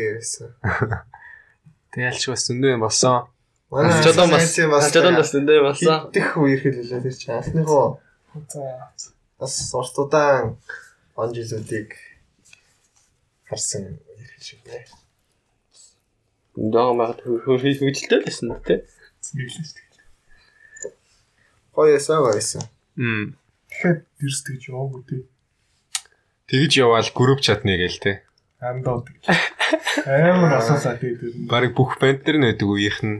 <laughs> гэсэн. Тэг ялч бас зөндөө юм болсон. Манай Чодон бас сайнсийн бас эндээ болсон. Идэх үеэр хэлээ тэр чинь анхныхоо бас уртудаан он жилүүдийг харсан үеэр шиг нэ. Доо магад хөвдөлтэй л байсан тий. Нэглэн шүү дээ. Гоё эсэ гоёсэн. Мм. Тэгэхэд дэрс тэгж яваагүй тий. Тэгж яваал групп чат нэгээл те. Андаад гэж. Амар асаасаа тий тэр. нь. Бараг бүх банд нар нэдэг үеийнх нь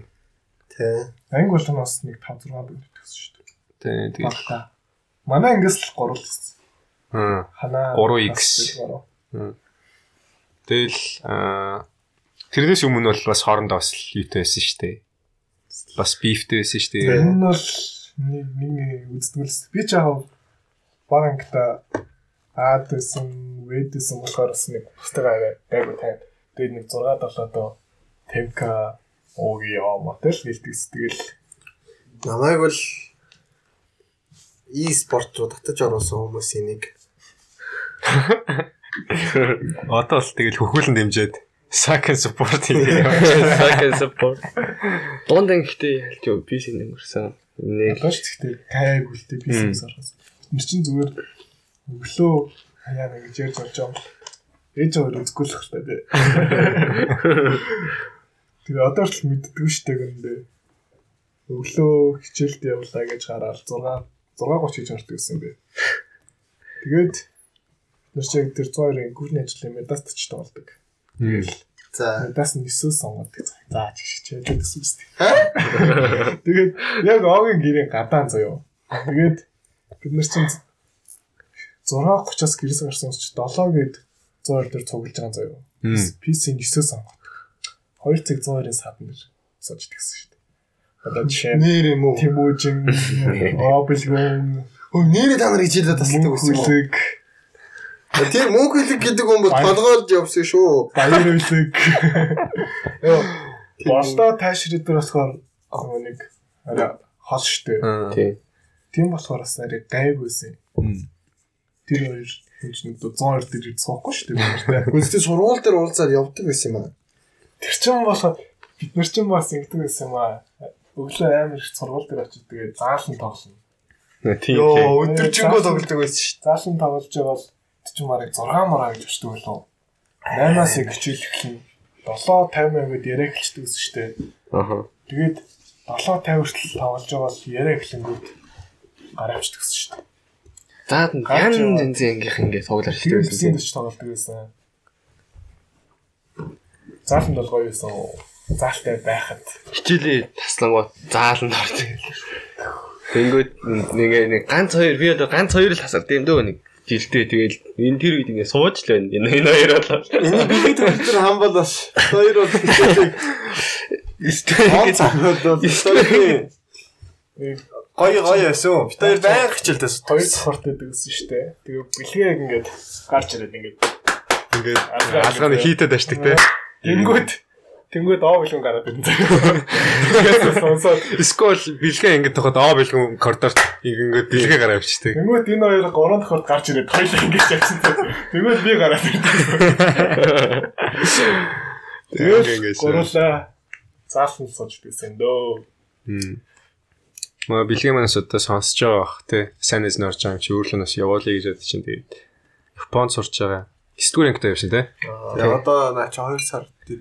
Тэ. Анги бол нь бас нэг 5 6 бод төгсөн шүү дээ. тэгэл. Багтаа. Манай ангиас л гурал гэсэн. Аа. Ханаа 3X. Тэгэл аа тэрнээс өмнө бол бас хоорондоо бас юутай байсан шүү дээ. Бас бифтэй байсан шүү дээ. Энэ нь бол нэг нэг үздэгэлс. Би ч яг баг ангита аад гэсэн, вэд гэсэн болохоор бас нэг бустайгаа гайгүй тань. Тэгээд нэг 6 7 доо 50к ооги яа мотел гэлтгс тэгэл Намайг бол e-спорт руу татаж оруулсан хүмүүсийн нэг. <laughs> Одоо л тэгэл хөхүүлэн дэмжиад Saken support хийгээ. <laughs> Second support. Дунд ангихтэй ялч юу PC нэмэрсэн. Нэ Ялгаач гэхдээ гайг үлдээ би Мм. юм сархас. Тэр чинь зүгээр өглөө хаяа гэж ярьж болж байгаа юм. Ээж аваар үзгүй л хэрэгтэй дээ. Тэгээ одоо ч мэддэггүй штэ гэнэ. Өглөө хичээлд явлаа гэж хараад 6 6:30 гэж хардаг гэсэн бэ. Тэгээд нэр чиг тэр 102-ын гүрний ажлын медаст ч тоолдог. За. Медаст нь 9 сонгодог. За чиг хичээлээ гэсэн үстэй. Тэгээд яг огийн гэрийн гадаан заяо. Тэгээд бид нар чинь 6:30-аас гэрээс гарсан ч 7 гээд 102 дээр цуглаж байгаа заяо. PC 9 сонгоод. 2 цаг 102-ын садан дээр сууж тэгсэн шүү дээ. Одоо жишээ нь Нэр юм уу? Тэмүүжин, Обэлгон, Өө нэрээ та нар хичээлээ тасалдаг гэсэн юм уу? Мөнхөлөг, Тэр мөнгө хэлэг гэдэг хүн бол толгойлж явсан шүү. Баяр үлэг. <laughs> Йоо, болдоо таашрид дээр болохоор нэг арай хол штэ. тий. Тийм болохоор бас арай гайгүйсэн. Тэр хоёр хүн чинь 102 дээр цоохгүй штэ. Үнэхээр сургууль дээр уулзаад явдаг гэсэн юм аа. Тэр чинь болохоор бид нар чинь бас ингэдэг байсан юм аа. Өглөө амар их сургууль дээр очиж тэгээ заалан тоглоно. Тийм. Йоо, өдөржингөө тоглодог байсан шүү. Заалан тоглож байгаа бол тэр чинь марыг 6 мараа гэж өчтөг болов. 8-аас их хичээл эхлэн 7:50 гээд яриа эхэлдэг гэсэн штэ. Аха. Тэгээд 7:50 хүртэл тоглож байгаа бол яриа эхлэнгүүд гараа авчдаг гэсэн штэ. За ян зэнзэн ангих ингээ цуглаар Тэгээд шилжсэн бисэн тий. дэч тоглолдог байсан. Зааланд бол гоё байсан. Заалтай байхад Хичээлээ таслангууд зааланд орж. Тэнгүүд нэг нэг ганц хоёр би одоо ганц хоёр л тасалд юм дөө нэг жилдээ тэгэл энэ тэр үед ингээ сууж л байна. Энэ энэ хоёр болоо. Энийг бид тэр хам бол бас хоёр бол хичээлийг Историк бол хоёрын гоё гоё байсан. Бид хоёр баян хичээлдээ хоёр спорт гэдэг гэсэн штэ. Тэгээ бэлгээг ингээд гарч ирээд ингээд Ингээд алгааны хийтэд ашдаг те. тэнгүүд тэнгүүд оо билгэн гараад ирэн. Тэгээд <laughs> сонсоод Скол бэлгээ ингээд тоход аа бэлгэн коридорт ингээд бэлгээ гараа авчдаг. тэнгүүд энэ хоёр гурван дахад гарч ирээд хоёул ингэж явсан. Тэнгүүд би гараад ирэн. Тэгээд ингээд. гурлаа заасан сууж байсан дөө. Мм. Маа бэлгээ манаас одоо сонсож байгаа бах те. Сайн нэз норж байгаа юм чи өөрлөө нас явуулъя гэж бодож чинь тэгээд Японд сурч байгаа. Студенттэй явсан те. Тэгээ одоо наа чи 2 сар тэр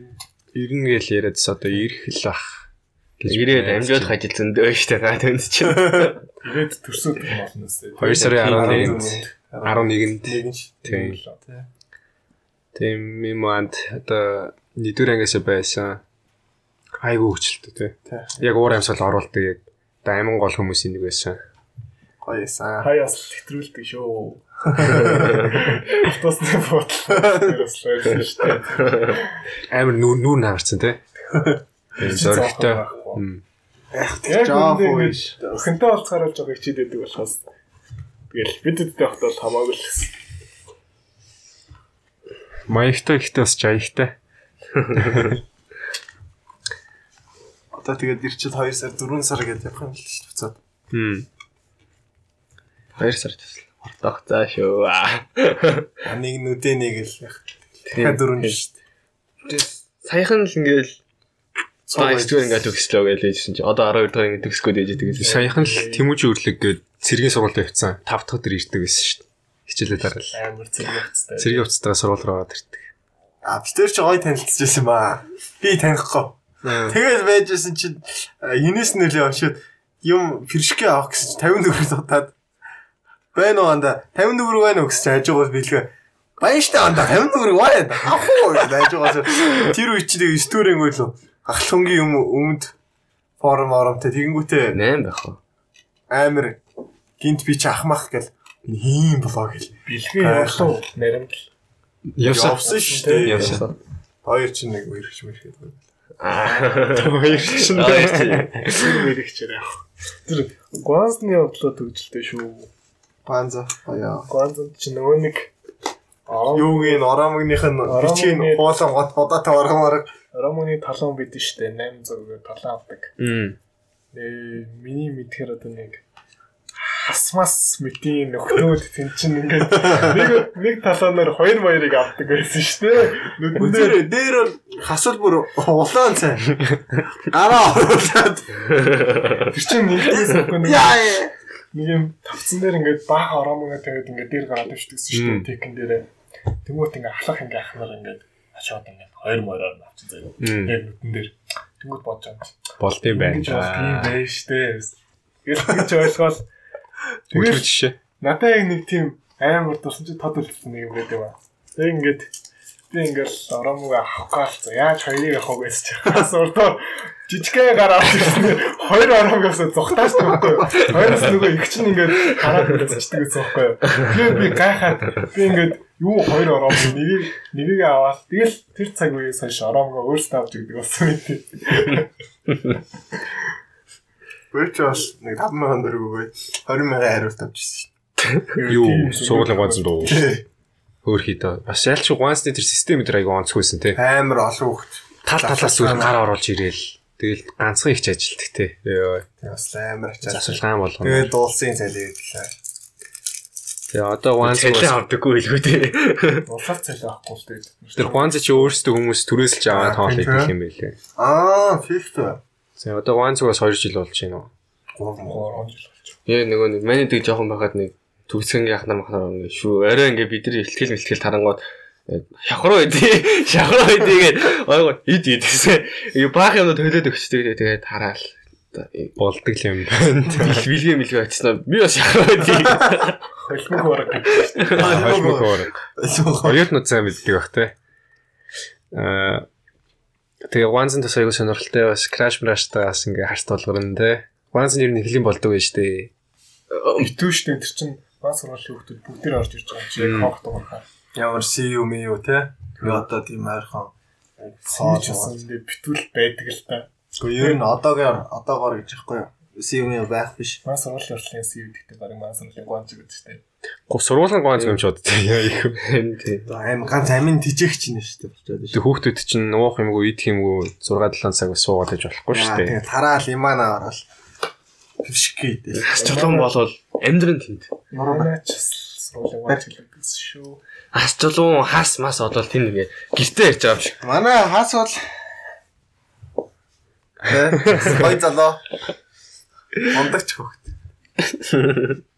Ирнэ гэж яриадс одоо ирэх л бах. ирээд амжиад хажилсан дөө штэ га тэнд чинь. Ирээд төрсөд молноос. 2 сарын 11-нд 11-нд нэгэн ш. тийм. Тийм миманд одоо нэгдүгээр ангиас байсан. Айгуу хүчлээ те. Тий. Яг уур амьсгал оруулдаг яг одоо амин гол хүмүүсийн нэг байсан. Гоё эсэн. Хаяас хэтрүүлдэг шүү. <laughs> Автосны бодлоо шүү. Амар нүүр нүүр наарцсан те. Тийм зөрөгтэй. Мм. Яг Жаа үндэ хөө ингэж охинтой болцохоор л жоо хичээд байдаг болохоос тэгэл бид дэдтэй хахад бол хамаагүй л гэсэн. Маягтай ихтэй бас жаягтай. <laughs> Одоо тэгээд ирчил 2 сар 4 сар гэдээ явах юм л шүү дээ буцаад. Мм. 2 сар тасл. Ордох заа шүү. Нэг нүдэ нэг л яг. дахиад дөрөв шүү дээ. Саяхан л ингээл эсвэл ингээд төгслөө гэж хэлсэн чи одоо 12 дахь ингээд төгсгөө дэж идэг гэсэн. Саяхан л Тэмүүжи өрлөг гээд цэргийн сургуульд явцсан. 5 дахь өдөр ирдэг байсан шүү дээ. Хичээлээ дараал. Амар зэрэг хэвчтэй. Цэргийн хувцастайгаа сургууль руу ороод ирдэг. А бид тэр чи гоё танилцчихсан ба. Би танихгүй. Тэгэл байжсэн чинь юнес нөлөө авшид юм фэршгэ авах гэсэн чинь 50 төгрөг дутаад байна уу анда 50 төгрөг байна уу гэсэн чинь хажуугаас билгээ Баян штэ анда 50 төгрөг байна. Авах уу гэж хажуугаас тэр үе чи нэг стүүрэнгүй лөө ахлахынгийн юм өмд форум оромтой тэгэнгүүтээ 8 байх уу? амар гинт би чи ахмах гэл ийм болоо гэл Бэлгээ явлаа наримд. Явсан. явсан шүү дээ. Явсан. Хоёр чи нэг үерч мэрхэд байна. Хоёр шин Мэрэгчээр яах. Тэр Гуанзны явдлаа төгжөлтэй шүү. Панза баяа. Гуанзанд чи нөгөө нэг Юугийн оромогных нь Оромогны- хуулан гот бодоотой оргомоор Ромоны талон бид нь штэ 800 талан авдаг. Мм. Э миний мэдхээр одоо нэг хасмас мэтийн нөхдөөд тэн чин ингээд нэг нэг талаанаар хоёр баярыг авдаг байсан шүү дээ. Нүдэн дээр бол хасвал бүр улаан цай. Гараа оруулаад тэр чин нэгдээс өгөх нэг яа нэг юм тавцсан дээр ингээд баах оромоо тавиад ингээд дээр гараад өвчтгсэн шүү дээ. Текэн дээр. Тэнгүүт ингээд ахлах ингээд ахнаар ингээд очоод ингээд хоёр мороор авчин заяа. Яг нүдэн дээр. Тэнгүүт бодож байгаа. Болд юм байна. Тийм байж штэ. Тэгэл гэж Тэгэл жишээ. надад яг нэг тийм амар дурсан чи тод үлдсэн нэг юм байдаг ба. Тэг ингээд би ингээл оромог авах гаалцаа. Яаж хоёрыг авах вэ гэж хаас урдаар жижигхэн гараад ирсэн. Хоёр оромогоос зүхтааш төгөө. Хоёроос нөгөө их чинь ингээд гараад ирчихдэг гэсэн байхгүй юу. Тэгээ би гайхаад би ингээд юу хоёр оромог нэгийг нэгийг аваад тэгэл тэр цаг үеэс хойш оромогоо өөрсдөө авч игдэг болсон юм тий. Бэрч бас нэг 5000 төгрөг өгөөд 20000 хариулт авчихсан шүү Юу сургуулийн ганцхан дуу. дээ. Өөр хийдэ. Бас ялч ганцны тэр систем дээр аяга онцгүйсэн те. Амар олон хөвгт. Тал талаас зүгээр гар оруулж ирээл. Тэгэл ганцхан их ажилтдаг те. Йоо. Бас амар ачаа. Засвалгаан болгоно. Тэгээд дуулсан цалийг хэлээ. Тэгээ одоо ганц Цалин авдаггүй хэлгүй тий. <laughs> Улсаар цалин авахгүй шүү дээ. тэр ганц чи өөрсдөө хүмүүс түрээсэлж аваад ээ. юм байлээ. Аа, фифт. За одоо ганцугаас 2 жил болж байна уу? 3 жил болж. Яа нөгөө нэг манай дэг жоохон байхад нэг төгсгөнгийн ахнаар махнаар ингээ шүү. Арай ингээ бид нар ихтгэл мэлтгэл тарангууд шахруу идэе. <laughs> Шахруу гэдэг ойгоо ид ид гэсэн. Юу баах юм төлөөд өгчтэй тэгээд тараал. Болдог л юм байна. Бил билгээ мэлгээ очсон. Би бас шахруу идэе. Холимог ураг гэдэг. Холмог өөр. Хоёрт нь сайн мэддэг бах те. Аа Тэгээ Wanzen төс аягүй сонирхолтой бас Crash Crash-таас ингээ харт болгорно те. Wanzen ер нь нэхлийн болдог байж тээ. Итүүштэй тэр чин бас сургуулийн хүмүүс бүгд тэр орж ирж байгаа юм чи яг хоох дуурхаа. Ямар CU мэю те. Би одоо тийм ойрхон Сууж асан дээр битүүл байдаг л та. Гэхдээ ер нь одоогоор одоогоор гэж яахгүй юу? Мэю байх биш. Бас сургуулийн урлагийн CV гэдэг баг маань сургуулийн гуанч гэдэг чинь. Гу сургуулийн ганц юм ч бод те. Яа их. Тий. За аим ганц амин тижээгч нэ шүү дээ болчиход Тэг хүүхдүүд чинь уух юмгүй идэх юмгүй 6 7 цаг бас суугаад иж болохгүй шүү дээ. Тэгээ тараал имана орол. Пишки дээ. Чулуун болвол амьдрын тэнд. Нураач сургуулийн гуанч гэдэг шүү. Ас чулуун хас мас болвол тэнд ингээ гэртээ ярьж байгаа юм шиг. Манай хас бол <laughs> гой залуу. Мондагч хөхт. <laughs>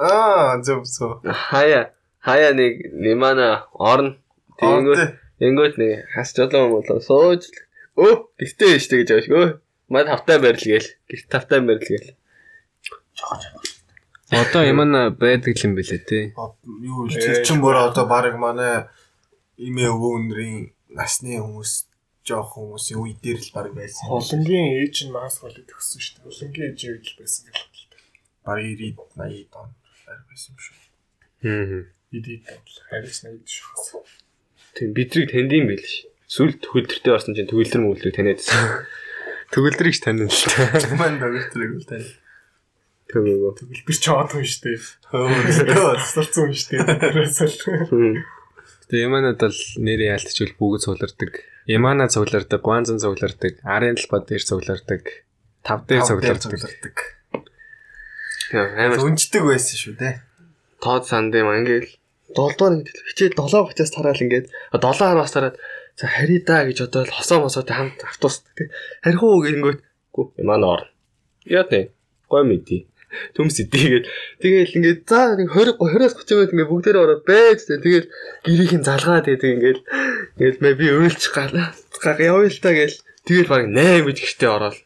Аа, зөв зөв. Хаяа хаяа нэг нимана орно. Тэнгүүт тэнгүүт нэг хас чулуун болоо сууж өө гэртээ штэ гэж шиг өө. Мад тавтай барил гээл. Гэрт тавтай барил гээл. Одоо ямар байдаг юм бэлээ те. Юу тэр чин бүр одоо баг манай имээ өвөөнрийн насны хүмүүс жоох хүмүүсийн үе дээр л баг байсан. Холонгийн ээж нь мас болоод төгссөн шүү дээ. Холонгийн ээж ээж л байсан гэх юм. Баг 90 80 дон баг байсан юм шүү. Хм. Идээд тавл. Харис нэг шүү. Тийм бидрийг танд юм байл ш. Сүлд төгөлдөртэй орсон чинь төгөлдөр мөглөг таниадсан. Төгөлдрийг ч таниа л та. Ман дагтрыг үл тань. Төгөөгөө. Төгөлбөр ч аад хүн дээ. Хөөе. Сурцсан хүн. Тэрээсэл. Тэгээ Яманад бол нэрээ ялтчул бүгд цуглардаг. Ямана цуглардаг, Гуанзан цуглардаг, Арын талбай дээр цуглардаг, Тав дээр цуглардаг. Тийм амар Өнждөг байсан шүү дээ. тоод санд юм ангил долдоор ингээд хичээл 7 багцаас тараал ингээд 7 хараас тараад за харидаа гэж одоо л хосоо мосоотой хамт автобус тий. Харихуу гингөт гү манай орно. Яа тий. Гой мэдий. Төмс идэгээд тэгэл ингээд за нэг 20 20-аас 30 минут ингээд бүгдээрээ ороод байж тий. Тэгэл гэрийнхэн залгаад тэгээд ингээд ингээд мэ би өөлч гала. Явъя л та гээл тэгэл баг 8 гэж гэртээ ороод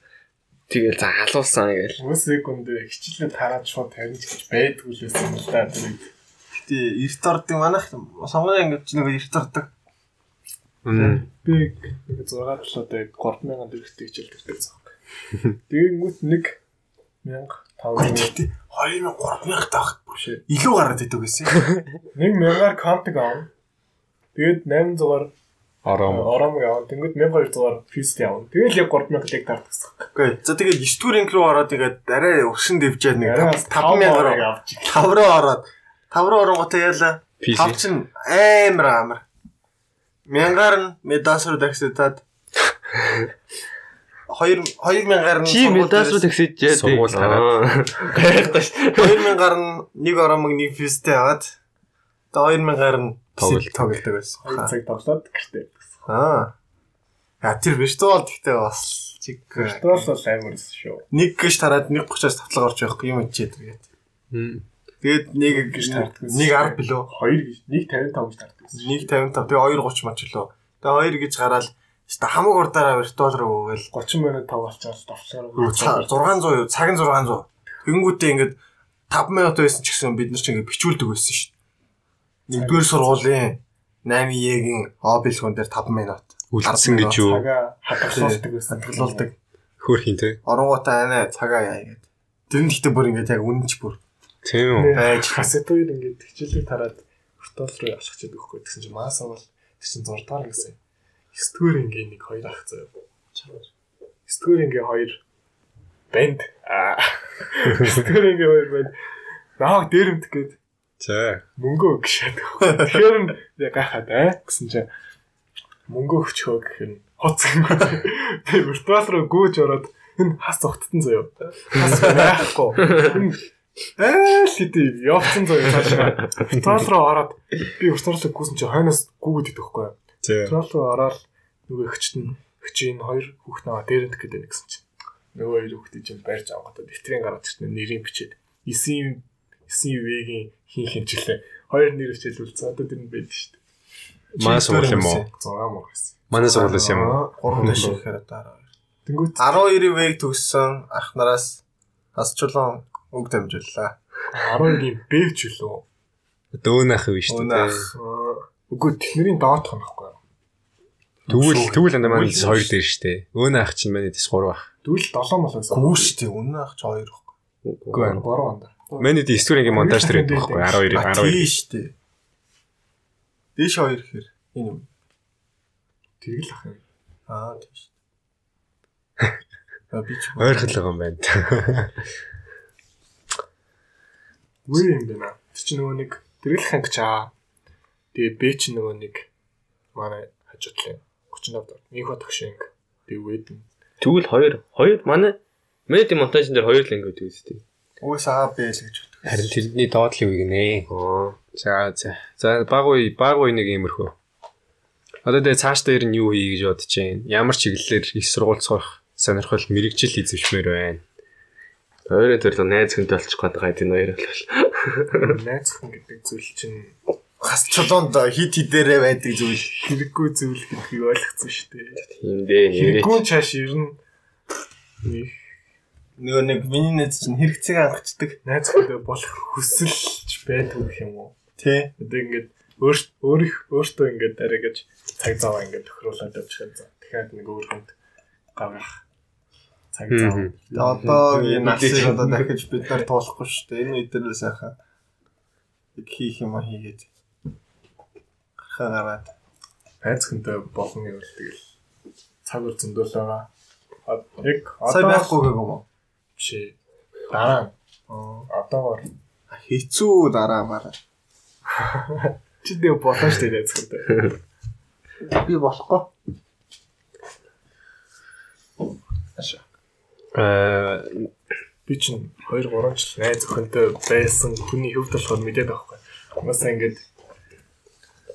тэгэл за алуулсан гээл. Үс секунд хичээлээ тараад шууд тарина гэж байдгүй л байсан л да. Тэгээд Гэтэ эрт ордог манайх сонгоны ч нэг эрт ордог. Би нэг 6 талаатай 3000 төгрөгтэй хичээл төрдөг заах. <laughs> Тэгэнгүүт нэг 1500 Гэтэ 2000 3000 таах биш. илүү гараад идэв гэсэн. Нэг мянгаар компиг аав. Тэгээд 800-аар Ором. оромыг аав. Тэнгүүд 1200-аар фист аав. Тэгэл яг 3000-ыг тартсан. Окей. За тэгээд 9 дугаар инк руу ороод тэгээд арай өгшин дэвжээд нэг Арай 5000 руу авч. 5 руу ороод 5 руу оронготой. PC. 5 чин амар амар. Мянгаар нь медас руу такситаад 2 2000-аар нь Чи медас руу таксиж яа. Сургууль хараад. Гайхташ. 2000-аар нь нэг оромог нэг фистэ аваад тэгээ 2000-аар нь Тоглолт. тоглолдог байсан. 2 цаг тоглоод гэртээ. Аа. А тэр виртуал гэхдээ бас чиг Виртуал бол амар эс шүү. нэг гэж тараад нэг 30-аас татлага орж байхгүй юм чийд тэгээд. Мм. Тэгээд нэг гэж таардаг. нэг 10 билүү. 2 гэж 155 гэж таардаг. Нэг 55 тэгээ 230 мач лөө. Тэгээ 2 гэж гараад Ста хамаг урдаараа виртуал руу өгөөл 30 минут тоглолцоод давчаар. 600 юу цаг нь 600. Тэнгүүтээ ингээд 5 минут байсан ч гэсэн бид нар ч ингээд бичүүлдэг байсан шүү. Нэгдүгээр сургуулийн 8E-гийн обилгон дээр 5 минут Үлдсэн гэж юу? Цагаа хадгалуулдаг байсан. хадгалуулдаг. Хөөрхийн те. Оронгуудаа анаа цагаа яа гэдэг. Тэр нь гэхдээ бүр ингээд яг үнэнч бүр Тийм үү? байж Касет хоёр ингээд хичээлийг тараад виртуал руу ялах гэж өгөхгүй гэсэн чинь мааса бол тэр чинь 6 дахь гэсэн. 9 дугаар ингийн нэг хоёр ах заяа. 9 дугаар ингийн хоёр банд. Аа. <laughs> 9 дугаар ингийн хоёр банд. Нааг дээрэмдэх гээд За. мөнгө өг шээд. Тэгэхээр нь гайхаад аа гэсэн чинь мөнгө өгчхөө гэх нь хоц юм. Би виртуал руу гүйж ороод энэ хас цогтсон заяа. Хас байхгүй. Аа шиди явцсан заяа цаашаа. Виртуал руу ороод би виртуал руу гүйсэн чинь хойноос гүйгээд идэх байхгүй. Виртуал руу ороод нөгөө ихчт нь өчийн хоёр хүүхд наваа дээрэнт гэдэг нэг гэсэн чинь. Нөгөө хоёр хүүхдийг чинь барьж авахад дэвтрийн гараад ирсэн нэрийг бичээд 9 9 вэгийн хин хинчлээ. Хоёр нэр хичээлүүлсэн. Одоо тэр нь байд шүү дээ. Манай сургууль юм уу? 6 мөр гэсэн. Манай сургуулиас юм уу? 3 дэш ихээр дараа. Тэнгүүт 12-ийн вэг төгссөн ах нараас бас чулуун үг дамжууллаа. 12-ийн Б ч үлээ. Дөөнах юм шүү Өөнө дээ. ах. Үгүй тэдний доотх юм байхгүй. Тэгвэл тэгвэл андаа маань хоёр дээр шүү дээ. Өөөнө ах чинь манай дэс 3 ах. Дүүл 7 мол байсан. Гүү шүү дээ. Өнөө ах ч 2 баг. Үгүй байна. 3 онд. Манай дэс студентийн монтаж дээр байдаг байхгүй 12 А 12. тий шүү дээ. Дэш 2 гэхээр энэ юм. Тэгэл ах юм. Аа тий шүү. Би ч Ойрхол байгаа юм байна. <laughs> Үгүй юм байна. Тэр чинь нөгөө нэг тэрэл ханг чаа. Тэгээ Б чинь нөгөө нэг манай хажуутлын 35 дор. Инхо тагшинг. Тэгээ вэдэн. Тэгвэл хоёр хоёр манай меди монтажн дээр хоёр л ингэ гэдэг бэ л гэж боддог. Харин тэрний доотлыг үгнэ. Аа. За за. За баг уу баг уу нэг иймэрхүү. Одоо тэгээ цааш дээр нь юу хий гэж бодож байна. Ямар чиглэлээр их сургууль сурах сонирхол мэрэгжил эзэмшмээр байна. Хоёрын төрлөө найз хүнтэй болчих гээд байгаа энэ хоёр бол. <laughs> Найзхан гэдэг зүйл чинь Хас чулуунд хит хидээрээ байдаг зүйл. хэрэггүй зүйл гэдгийг ойлгоцсон шүү дээ. Тийм дээ. Хэрэггүй чааш ирнэ. Их Нөгөө нэг миний найз чинь хэрэгцээг хангацдаг. найзхандаа болох хүсэлж байдгүй гэх юм уу? Тий. Одоо ингээд өөрт өөрих өөртөө ингээд арайгаж цаг зав ингээд тохируулаад явчихсан. Тэгэхээр нэг өөр хүнд гаргах цаг зав. Одоо энэ насыг одоо дахиж бид нар туулахгүй шүү дээ. Энэ үедээ сайхан хийх юм а хийгээд гараад Найзхандаа болно юм л тэгэл цаг үр зөндөөл байгаа. Яг одоо байхгүй гэх юм уу? Биш. Дараа одоогоор Хэцүү дараа мараа. чи дээ болно шүү дээ найзхандаа. Би болохгүй. Аа би чинь 2 3 жил найз охинтой байсан хүний хөвд болохоор мэдээд байхгүй. Угаасаа ингээд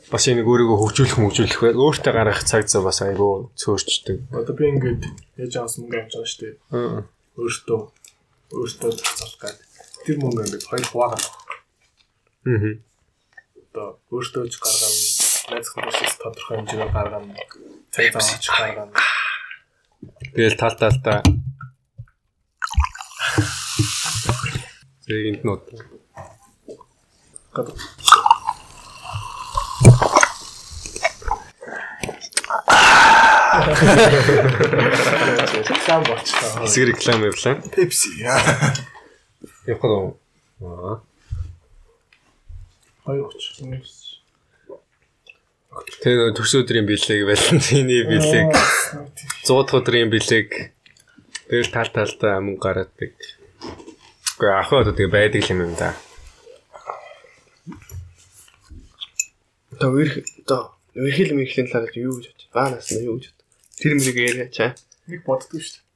бас энийг өөрийгөө хөгжүүлэх хөгжүүлэх бай. Өөртөө гаргах цаг зав бас айгүй цөөрчдөг. Одоо би ингээд ээж аваас мөнгө авч байгаа шүү дээ. Аа. Өөртөө өөртөө зацалах гад. Тэр мөнгө ингээд хоёр хуваагаад Аа. одоо өөртөө ч гаргана. Найзхан тушаас тодорхой хэмжээгээр гаргана. Цаг зав авч гаргана. Тэгэл тал талдаа Зэрэг нот. Гад. Реклам болчихлоо. Хэсэг реклам явлаа. Pepsi. Явах уу? Аа. Хоёр оч. Тэр төрс өдрийн бэлэг, Валентины бэлэг, 100 дахь өдрийн бэлэг. Тэгэл тал талдаа мөнгө гаргадаг. Гэхдээ ах одоо тэгээ байдаг юм юм да. Үерх одоо үерхэл мэрхлийн талаар юу гэж бодож байна? Баанаас нь юу гэж. Тэр мөнийг яриачаа. Нэг боддгоо шүү дээ.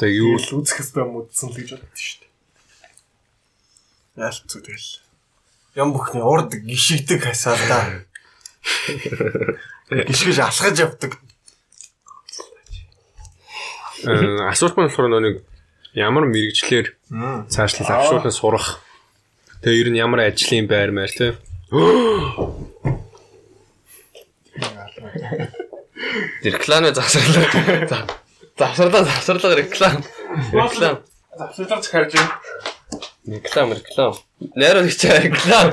Тэгээ юу л үзэх хэвээр мэдсэн л гэж боддоо шүү дээ. Яалт зү тэгэл. Ям бүхний урд гიშгдэг хасаалаа. Гიშгэж алхаж явдаг. Э асуулт маань болохоор нэг ямар мэрэгчлэр цаашлал авшуулан сурах. Тэгээ ер нь ямар ажлын байр маяг те. <gasps> Рекламын завсарлага. За. Завсарлага, завсарлага реклам. Реклам. Завсарлага захарж байна. Реклам, реклам. Найруулагч реклам.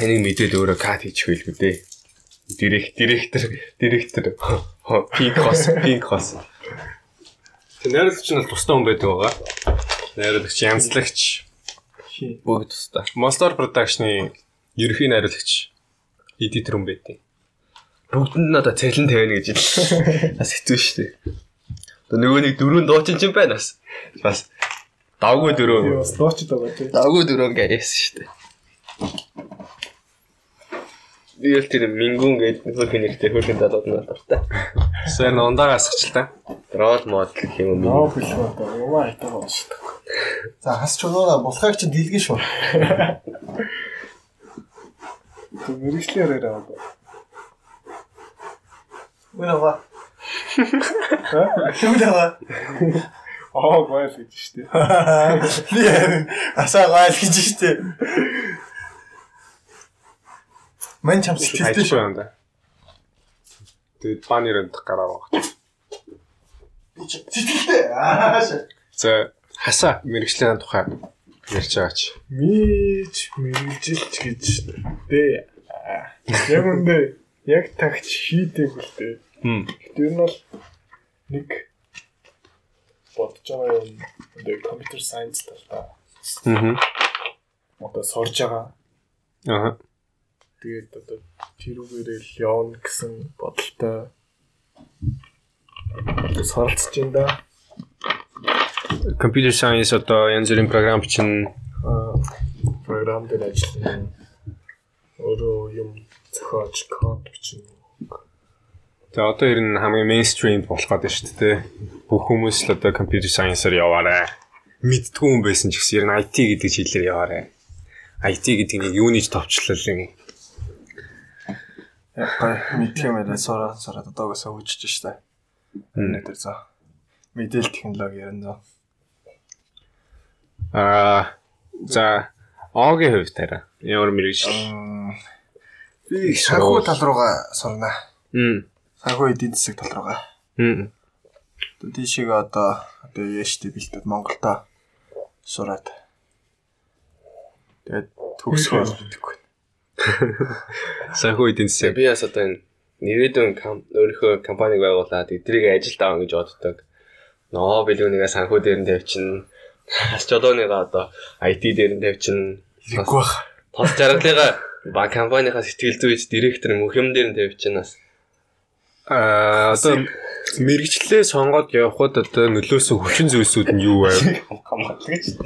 Энийг мэдээд өөрөө кат хийчих байлгүй дээ. Директ, директор, директор. Пинк хос, пинк хос. Тэг найруулагч нь бол тустай хүн байдаг байгаа. Найруулагч, янзлагч, Бүгд тустай. Monster Production-ы ерөнхий найруулагч эдитер хүн байдаг. Бүгдэнд нь одоо цалин тавина гэж хэлсэн. <laughs> Бас хэцүү шүү дээ. Одоо нөгөө нэг дөрөв дуучин ч юм байна бас. Бас давгүй дөрөв. бас доочд байгаа тийм. Давгүй дөрөв ингээ яасан шүү дээ. Би л тэр мингүн гэдэг хөрхөн нэртэй хөрхөн далууд нь дуртай. Сайн ундаа та. Рол модел гэх юм Ноо уу? бэлгөө одоо юм айтаа дээ. За хас ч өнөө болохыг чи дэлгэн шүү. <laughs> Мэрэгчлэр яриа одоо. Үнэ ба. Аа? Гойл гэж дээ. Би харин асаа гойл гэж штэ. Мэн чам сэтгэлтэй шүү. юм да. Тэгээд банерынд гараа байгаа. Би ч Сэтгэлтэй. Аа. За хасаа мэрэгчлийн тухай ярьж байгаач. Мич мэрэгжилч гэж дээ. Яг үндэ яг тагч хийдэг үлдээ. Тэр нь бол нэг бодож байгаа юм. Одоо компьютер сайенс талаа Аа. одоо сорж байгаа. Аа. Тэгээд одоо тэрүүгээрээ л явна гэсэн бодолтой соролцож байна да. Computer science одоо янз бүрийн програм чинь програм дээр ажиллана. Өөрөө юм зохиож код бичнэ. тэгээ одоо ер нь хамгийн мейнстрим болох гээд байна шүү дээ. Бүх хүмүүс л одоо computer science-аар яваарай. Мэддгүй хүн байсан ч гэсэн ер нь IT гэдэг чиглэлээр яваарай. IT гэдэг нэг юунийч товчлол юм. Яг гой мэдх юм яриа сураа сураад одоогоос хөгжиж штэ. Энэ дээр за. Мэдээлэл технологи ярина. Аа за Огийн хувьд тарай. Ямар мэрэгжил? Би санхүү тал руугаа сурна. Мм. Санхүү эдийн засаг тал руугаа. Мм. Одоо тийшээ одоо одоо яаштай бэлдээд Монголдо сураад. Тэгээд төгсгөө мэдгүй. <laughs> Санхүү эдийн засаг. Би бас одоо энэ нэрээдүйн кам- өөрийнхөө компаниг байгуулад эдрийг ажилд авах гэж боддог. Ноо билүүнийгээ санхүү дээр нь тавьчихна. Хас жолооныгаа одоо IT дээр нь тавьчихна. Хэрэггүй бах. Тос жаргалыгаа ба компанийнхаа сэтгэл зүйч директор мөх юм дээр нь тавьчихна. Аа одоо мэрэгчлээ сонгоод явхад одоо нөлөөсөн хүчин зүйлсүүд нь юу? Хамгаалж.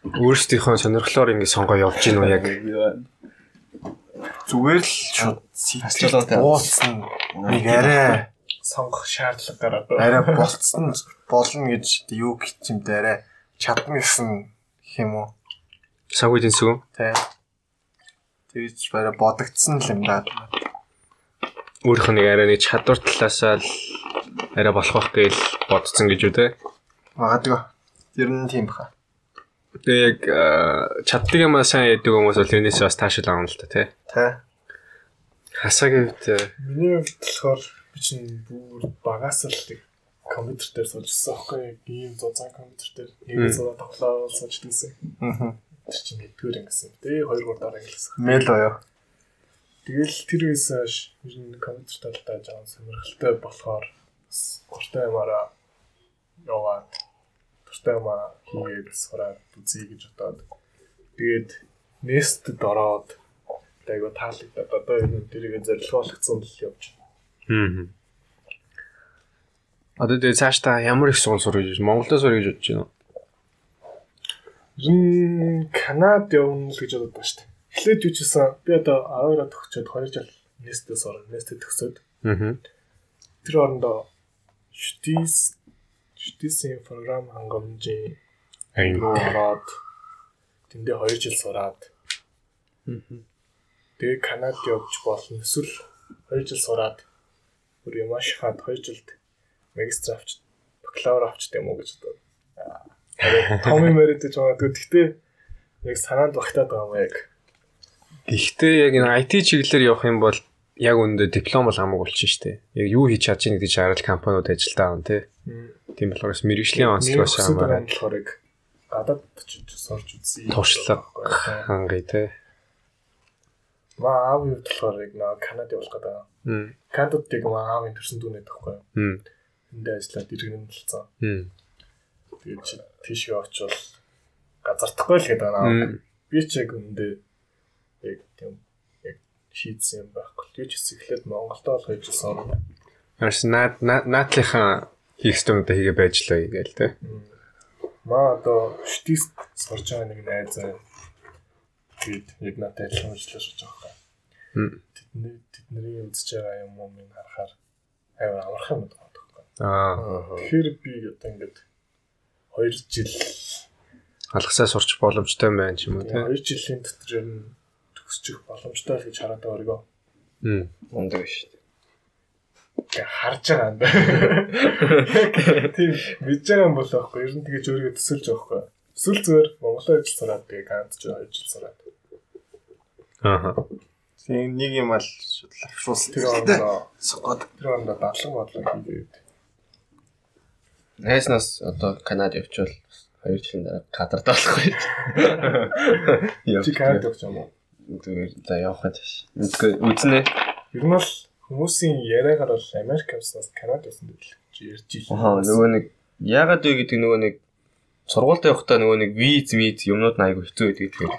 Өөрсдийнхөө сонирхлоор ингэ сонгоо явж гин үү яг? Зүгээр л шууд Асуултаа. бууцсан нэг арай сонгох шаардлага гараад арай болцсон болно гэж юу гэж юм дээ арай чадна гэсэн юм уу? Сагүйдэн сүг. Тий. Тэгж барай бодогдсон юм даа. Нь нэг арай нэг чадвар талаасаа л арай болох байх гээл бодсон гэж үү те. Магадгүй. Тэр нь тийм баха. Тэгээ яг чаддаг юм аа сайн яадаг хүмүүс бол тэрнээс бас таашаал авна л та тий. Тий. Хасаагийн э, Миний хувьд болохоор би чинь бүр багаас л компьютер дээр суужсан аахгүй ийм зузаан компьютер дээр нэг зузаан тоглоо сууждагсан. Аа. Тэр чинь нэгдүгээр ангисан. Тэгээ хоёр гурав дараа ангилсан. Мэл боёо. Тэгэл тэр үеэс хойш ер нь компьютер талдаа жоохон сонирхолтой болохоор бас гуртай юмараа яваад туртай юмаа хийгээд сураад үзье гэж бодоод тэгээд нэстэд ороод айгу таалагдаад одоо энэ тэрийг зорилгоолгцсан л явж хм. Одоо тэгээ цааш та ямар их сургууль сурах гэж Монголд сурах гэж бодож байна уу? Нь Канад явна л гэж бодод байна шүү дээ. Эхлээд юу ч гэсэн би одоо 12-аад төгсчөөд 2 жил нэстэд сурах, нэстэд төгсөөд Аа. тэр орондоо штис штисийн програм хангамжийн ороод тэндээ 2 жил сураад тэгээ Канад явж болно. Эсвэл 2 жил сураад бүр юм ашихад 2 жилд магистр авч бакалавр авч тийм үү гэж бодоод. Аа. Томи мэрэд гэж боддог. Гэхдээ яг санаанд багтаад байгаа юм яг. Гэхдээ яг энэ IT чиглэлээр явах юм бол яг үүндээ диплом бол хамаагүй болчих шүү дээ. Яг юу хийж чадж байгааг гэж хараад компаниуд ажилдаа авна тий. Тийм болохоор бас мэрэгжлийн онцлогоос хамааран болохоор яг гадаад очиж сурч үзье. туршлага хангая тий. Маа аав юу болохоор яг нөө Канад явах гэдэг. Канадад яг маа аавын төрсөн дүүнээд байхгүй. Эндээ ажиллаад иргэн болсон. Тэгээд чи тийшээ очивол газардахгүй л гэдэг. Мм. Би ч яг үндэ яг тийм яг шийдсэн юм байхгүй. Тэр ч эхлээд Монголдо бол хийж сон. Арс наад наадлынхаа хийх юмдаа хийгээ байж лээ гээл тий. Маа одоо штист сурж байгаа нэг найз байна. Тэгээд яг надад адилхан ажиллаж байгаа. Тэдний тэдний үзэж байгаа юм уу минь харахаар амар амархан юм байна. Аа. Тэгэхээр би одоо ингээд 2 жил Алгасаа сурч боломжтой юм байна ч юм уу тий. 2 жилийн дотор ер нь төгсчих боломжтой гэж хараад байгаа өргөө. Мм. Мундаг шүү дээ. Ингээ харж байгаа юм байна. <laughs> Тийм мэдж байгаа юм бол аахгүй ер нь тэгэж өөрийгөө төсөлж байгаа байхгүй. Эсвэл зүгээр Монголоо ажил сураад тэгээ ганц ч 2 жил сураад. Аа. Тийм нэг юм ал шудлахшуулсан. Тэр ондоо Согод. тэр ондоо дадлан бодлоо хийгээд. Найснаас одоо Канад явчвал 2 жилийн дараа кадард болохгүй. <laughs> Чи Канад явж байгаа юм уу? Зүгээр за явах гэж. Үгүй үзнэ. Ер нь бол хүмүүсийн яриагаар бол Америк явснаас Канад явсан гэдэг л чи ярьж ил. Аа нөгөө нэг яагаад вэ гэдэг нөгөө нэг сургуультай явахдаа нөгөө нэг виз виз юмнууд айгүй хэцүү байдаг тэгэхээр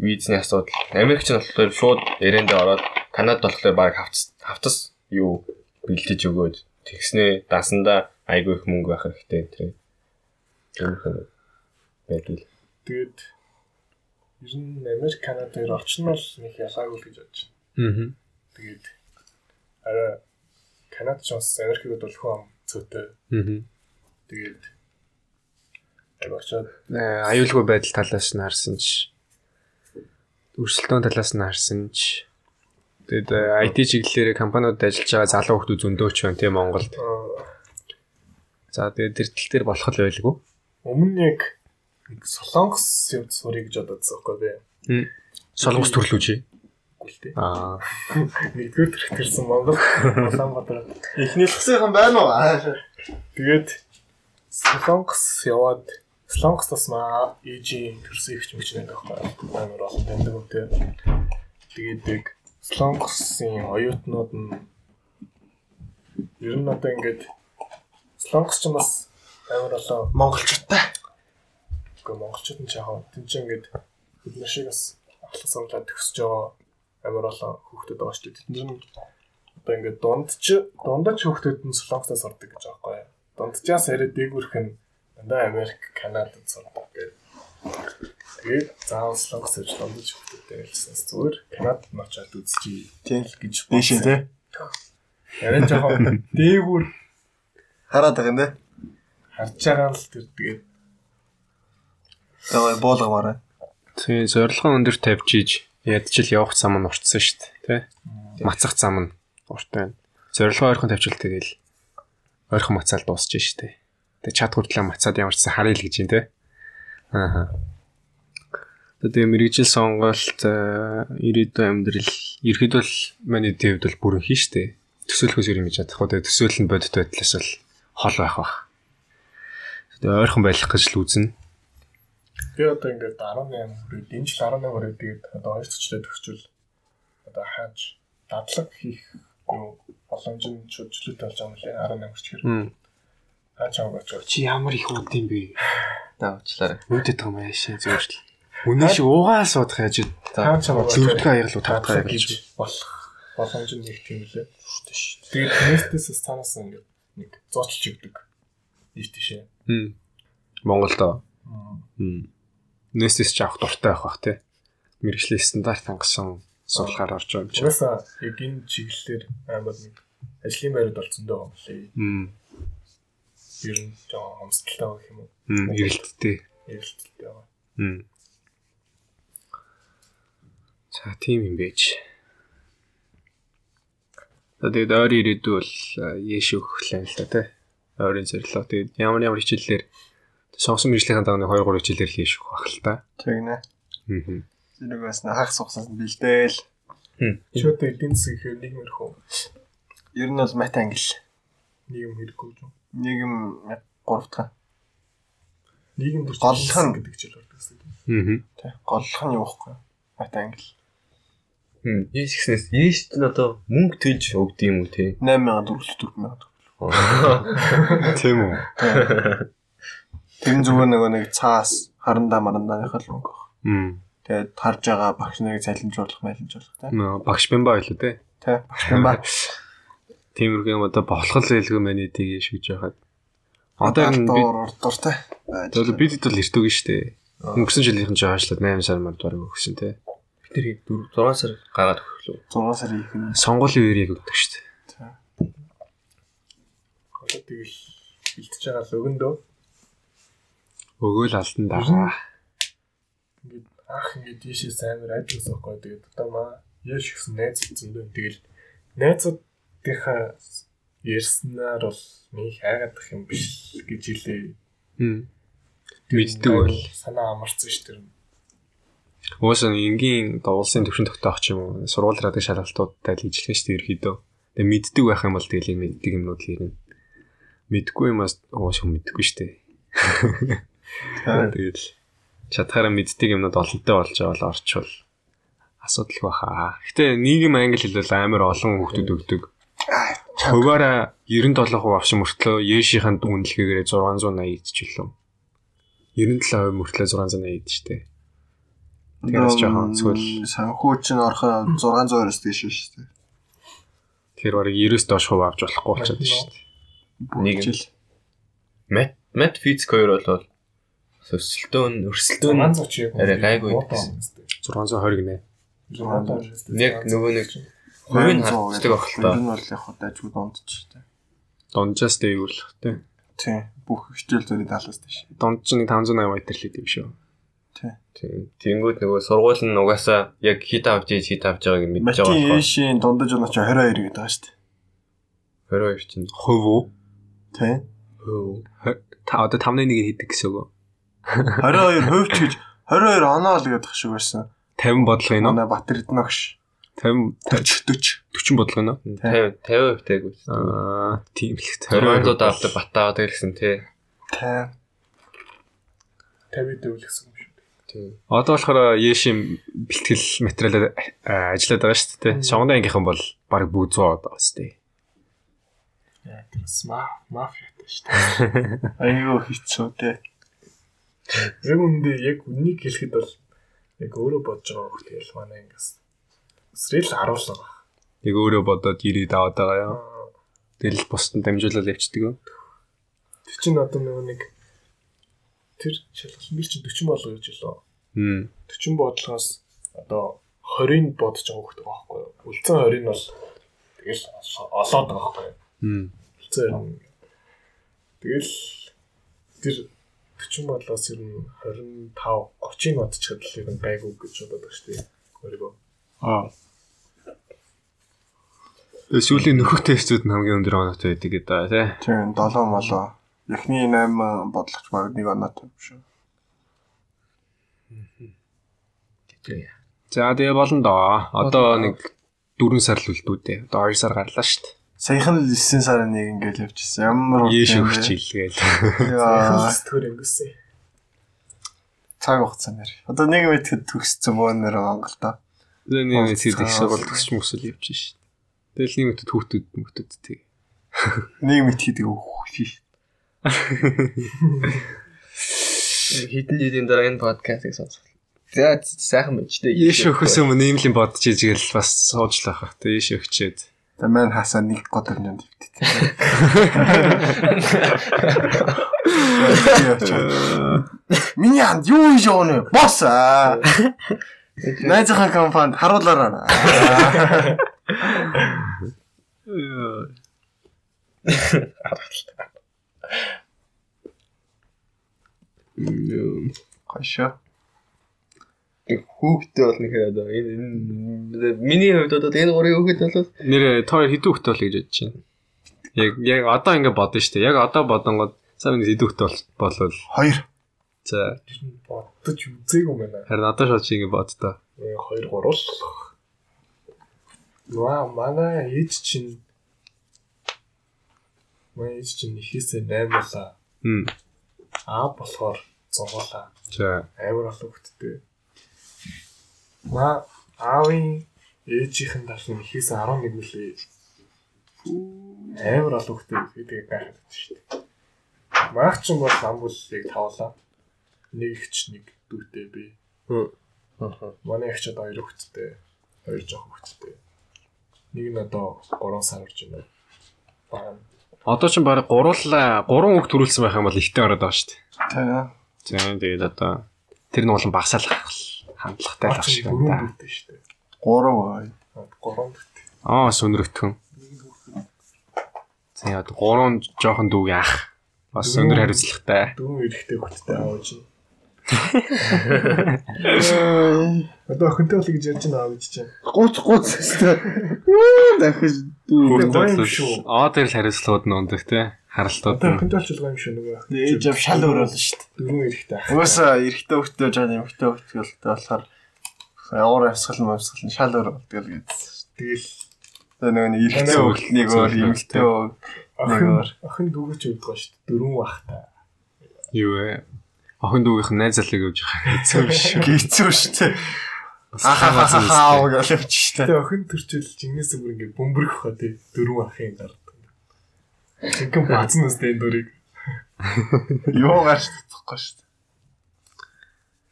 визний асуудал. Америкч нь болохоор шууд яриандаа ороод Канад болохоор баг хавц хавцас юу бэлдэж өгөөд тэгснээ дасандаа айгүй их мөнгө байх хэрэгтэй тэр. Тиймэрхүү байдаг. Тэгээд ер нь Америк Канад хоёр орчин бол нэг ялгаагүй л гэж бодож байна. Аа. Тэгээд арай Канад ч бас Америкийг бол хүн цөөтэй. Аа. Тэгээд яг очоод Э, аюулгүй байдал талаас нь харсан ч өрсөлдөөн талаас нь харсан ч тэгээд э, IT чиглэлээр компаниуд ажиллаж байгаа залуу хүмүүс зөндөөч байна тийм Монголд. За тэгээд тэр тал дээр болох л байлгүй. өмнө яг солонгос юм сурыг гэж бододсон байхгүй би. Солонгос төрлөө чи. Үгүй л дээ. Аа. <laughs> Нэгдүгээр төрх төрсэн Монгол Улаанбаатар. Эхнийхсийнхэн байна уу? Тэгээд солонгос яваад солонгос бас маа ээжийн төрсөн ихч мэгч нэг байхгүй амар олон таньдаг үнтэй. Тэгээд яг солонгосын оюутнууд нь ер нь одоо ингээд солонгос ч бас амар олон Монголчуудтай. Гэхдээ монголчууд нь тийм ч ингээд бид шиг бас ахлах сургуулаад төгсөж байгаа амар олон хүүхдүүд байгаа шүү дээ. Тэд нар одоо ингээд дундч дундаж хүүхдүүд нь солонгосоос ордог гэж байгаа байхгүй юу? Дунджаас арай дээгүүрх нь дандаа Америк, Канадад сурдаг гэдэг. Тэгээд заавал солонгос гэж дундаж хүүхдүүдтэй хэлсэнс зүгээр Канадад нь очиад үзчихье Тийм. гэж Дээшээ тий. Арай жоохон дээгүүр Хараад байгаа юм дээ. харж байгаа л тэр тэгээд Тэгээ буулгамаарай. Тэгээ зорилгоо өндөр тавьж иж ядчил явах зам нь уртсан шүү дээ. Тэ? Мацах зам нь урт байна. Зорилгоо ойрхон тавьчил тэгэл ойрхон мацаал дуусч шүү дээ. Тэгээ чад хүртлээ мацаад ямар ч сан харъя л гэж юм те. Аа. Тэгээ мэрэгжил сонголт ирээдүйн амьдрал ерхэд бол миний төвд бол бүрэн хийн штэ. Төсөөлөхөөс юм гэж чадах. Тэгээ төсөөлөл нь бодит байдлаас бол хол байх бах. Тэгээ ойрхон байх гэж л үзнэ. Би одоо ингээд 18 хүрээд энэ жил 18 хүрээд тэгээд одоо хоёр төчлөө төгсчүүл одоо хааж дадлаг хийх боломж нь чөлөөтэй болж байгаа юм лээ 18 хүрчээр. Хаач аваач. Чи ямар их үүд юм бэ? Давчлаарай. Үүдэт байгаа юм яашаа зөв шүү дээ. Үнэн шиг уугаа суудах яаж Хаач аваач. зөрөгдгөө аягалуу тавтгаа гэж. болох боломж нь нэг тийм лээ. Тэгээд нээстэйс цаанаас ингээд нэг зоочилж өгдөг. Ийш тийшээ. Хм. Нэстэс ч авах дуртай байх бах те. Мэргэжлийн стандарт хангасан суулгаар орж байгаа юм чи. Угаасаа яг энэ чиглэлээр амар нэг ажлын байрууд бол зөндөө юм лээ. Ер нь жоо хомсдолтой байх юм уу? Ирэлттэй. Эрэлтэлтэй байгаа. За тийм юм байж. Тэгээд ойр ирээдүй бол яаш өгөх план л та тий. Ойрын зорилго. Тэгээд ямар ямар хичээллэр сонгосон мэржлийн дагны 2 3 хичээлээр л өгөх бах л та. Тэгнэ. Аа. Зэрэг бас хагас сухсаас нь бэлдээл. Шууд эдийн засаг гэхээр нийгэм хэрэг үү? Ер нь бол мат англи. Нийгэм хэрэггүй юм. Нийгэм 3 дахь. Нийгэм төр Голлох гэдэг чил болдог гэсэн. Аа. Тий. Голлох нь юу вэ? Мат англи. Хм. Ийш гэснээс ийш ч н одоо мөнгө төлж өгд юм уу те. 8400 4000. Тийм үү. Тэр нь зүгээр нөгөө нэг цаас харандаа марандааных л мөнгө. Мм. Тэгээд харж байгаа багш нарыг цалинжуулах, майлинжуулах тий. Нөө багш баа илүү те. Тий. Багш юм ба. <laughs> Тиймэрхүү юм одоо болохол байлгүй мэний тийг шигж яхад. Одоо бид урдуур тий. зөвлө бид хэд бол эртүг нь штэ. Өнгөрсөн жилийнхэн ч хаашлаад 8 сар мар дураг өгсөн те. Тэр 4 6 сар гаргаад өглөө. 6 сарын их нь. Сонгуулийн үеэр яг өгдөг штэ. Одоо тэгэл бэлтэж байгаа л өгөндөө Өгөөл алдан дараа. ингээд ах ингээд тийшээс амар ажиллаж байхгүй тэгээд одоо маа яаш гисэн найз зөндөө тэгэл найзуудынхаа ярьснаар бол нэг хайгаадах юм биш гэж хэлээ. Мэддэг бол. санаа амарсан ш тэр. Уусаа энгийн дуулсан төвшин тогтоох ч юм уу сургууль радыг шалгалтуудтай л ижилхэн штэ ерхийдөө. Тэгээ мэддэг байх юм бол тэгэл мэддэг юмнууд л ирнэ. Мэдгүй юмас уусаа мэдгүй штэ. Тэгэл чадхаараа мэддэг юмнууд олонтой болж байгаа бол орчвол асуудал баха. Гэтэ нийгэм англи хэлэл амар олон хүүхдүүд өгдөг. Хуваараа 97% авсан мөртлөө Яшийнханд үнэлгээгээр 680 ч илүү. 97% мөртлөө 680 штэ. Тэгээс жоохон эсвэл санхүү чинь орохоо 620-оос дээш шүү дээ. тэр барыг 90-с доош хувь авч болохгүй болчиход штэ. Нэг юм. Мат мат физик хоёр бол өсөлтөө өрсөлтөө нь 630 арай гайгүй гэсэн. 620 гинэ. Яг нөгөө нэг хувийн хатдаг ах л та. Энэ бол яг хаа дайггүй дундч шүү дээ. Дунджаас дээгүүрлэх тий. Тий. Бүх хичээл зөрий талаас тийш. Дунд чинь 580 м л идэв шүү. Тий. Тийм. Тэнгүүд нөгөө сургууль нь угаасаа яг хит авч ийж хит авч байгааг нь мэдж байгаа Мачи болохоор Эшийн дундаж оноо чи 22 гэдэг байгаа шүү дээ. 22 чинь Хувь уу? Тий. Та одоо 5-1 хийдэг гэсэн үг. 22 <laughs> хувьч гэж 22 оноо л гэдэг шиг байсан. 50 бодлого юм уу? Манай Батэр Эдногш 50 40 40 40 бодлого юм уу? 50 50 тавьгүй. Аа, тийм л 20 авдаг батаа гэсэн тий. Тий. 50 дэвэл Одоо болохоор Яшийн бэлтгэл материалаар ажиллаад байгаа шүү дээ. Сонгоны ангийнхан бол баг бүгд 100 одоо бас тий. Яа мафиатай шүү дээ. Айгүй хэцүү тий. Яг үндэ яг үнийг хэлэхэд бол яг өөрөө бодож байгаа хөх тэгэл манай ингээс Срэл харуулсан баг. Яг өөрөө бодоод ирээд аваад байгаа юм. Тэгэл бусд нь дамжуулаад явчихдаг. Тэр чинь одоо нэг тэр шалгалт чинь 40 болго гэж хэлээ. Хм. 40 бодлогоос одоо 20-ыг бодож байгаа хөхтэй байгаа байхгүй юу? Үлцэн 20 нь бол тэгэл олоод байгаа байхгүй юу? Хм. Үлцэн 20. Тэгэл тэр 40 бодлогоос ер нь 25 30-ыг бодчиход л юм байгуу гэж бодоод байгаа шүү дээ. Өөрийгөө. Аа. Тэгээ сүүлийн нөхөх тестүүд нь хамгийн өндөр оноотой байдаг гэдэг тий. Тийм 7 молоо. Эхний 8 бодлогч баг нэг оноотой юм шүү. За тэгээ болно доо. Одоо нэг 4 сар л үлдүүдээ. Одоо 2 сар гарлаа шүү дээ. Саяхан л 9 сарын нэг ингээл явчихсан. Ямар юм өгч илгээл. Яа, Сэтгэр өнгөсөн. цаг хугацаанаар. Одоо нэг мэтгэд төгссөн бөөнөр Монголдо. Тэгээ нэг тийм их сургууль төгсч мөсөл явж шít. Тэгэл нэг мэт хүүхдүүд мөхтөд тийг. Нэг мэтгэдэг өөх шít. Хитэн жилийн дараа энэ подкастыг сонсох. За сайхан байж тээ. Ийш өгөхөөс өмнө ийм л юм бодож ижгээл бас суучлах бах. Тэгээ ийш өгчээд. За мань хасаа нэг годор юм дэвтээ. Миний ханд юу хийж байгаа нэ? Босс аа. <laughs> Найзынхаа компанид харуулаарай. <laughs> Гошоо. Хүүхдээ бол нэхээ одоо энэ миний хувьд одоо энэ гурийн хүүхэд бол Нэр тоор хэдэн хөхтэй бол гэж бодож байна. Яг яг одоо ингэ бодно шүү дээ. Яг одоо бодонгод сайн нэг хэдэн бол болвол Хоёр. за бодож үзээгүй байна. харин одоо шууд ингэ боддоо. 2 3 л. Ваа манай ээж чинь манай ээж чинь ихээсээ 8 болоо. Аа болохоор 100 болоо. За Амар олон хөлттэй. Маа аавын ээжийнхэн дарсан ихээсээ 11 үлээ. Амар олон хөлттэй гэдэг байна шүү дээ. Маах ч юм бол амбул яг тавлаа. Нэг ихч нэг дүүтэй би. Манай ихч одоо хоёр хүүхэдтэй. Хоёр жоох хүүхэдтэй. Нэг нь одоо 3 сар урж байна. Бага. Одоо ч баг гуруулаа гурван хүүхд төрүүлсэн байх юм бол ихтэй ороод байгаа шүү дээ. Тийм. Тэгээд одоо тэр нь болон багсаалах хандлагатай л ах шиг байна да. дүүтэй шүү дээ. Гурав бай. 3 дүүтэй. Аа сүнрэгтхэн. За яа гурван жоохон дүүгийн ах. Бас өндөр хариуцлагатай. Дөрөв эрэхтэй хүүхэдтэй аав чинь. Одоо охинтой бол гэж ярьж байна гэж чинь. Гуц гуц өстэй. Юу дахиж дүү. юм. Аа тэр л хариуцлагууд нь ундаг те. Харалтууд Одоо охинтой ч байгаа юм шүү нөгөө. Ээж av шал өрөөл шүү дээ. Дөрөв эрэхтэй ах. Угаасаа эрэгтэй хөлтөө жаа нэмэгтэй хөлтөлтэй болохоор явар явсгал мөвсгал нь шал өөр болдгоо л гэсэн. Тэгэл нөгөө нэг эрэгтэй хөлт нэг өөр эмэгтэй өөр. охин охин дүүгэж өгдөг шүү дээ. Дөрөв ахтай. Юу вэ? Охин дүүгийнх нь найз залыг өгж байгаа. Хэцүү биш шүү. Гизүү шүү дээ. Ахаа Ахаа гэл явчих шүү дээ. Тэгээ охин төрчөл жинээс бүр ингээ бөмбөрөх хаа тий. Дөрөв ахын гардаг. Чинхэн базнаас дээ энэ дөрийг. Юу гарч чадахгүй шүү дээ.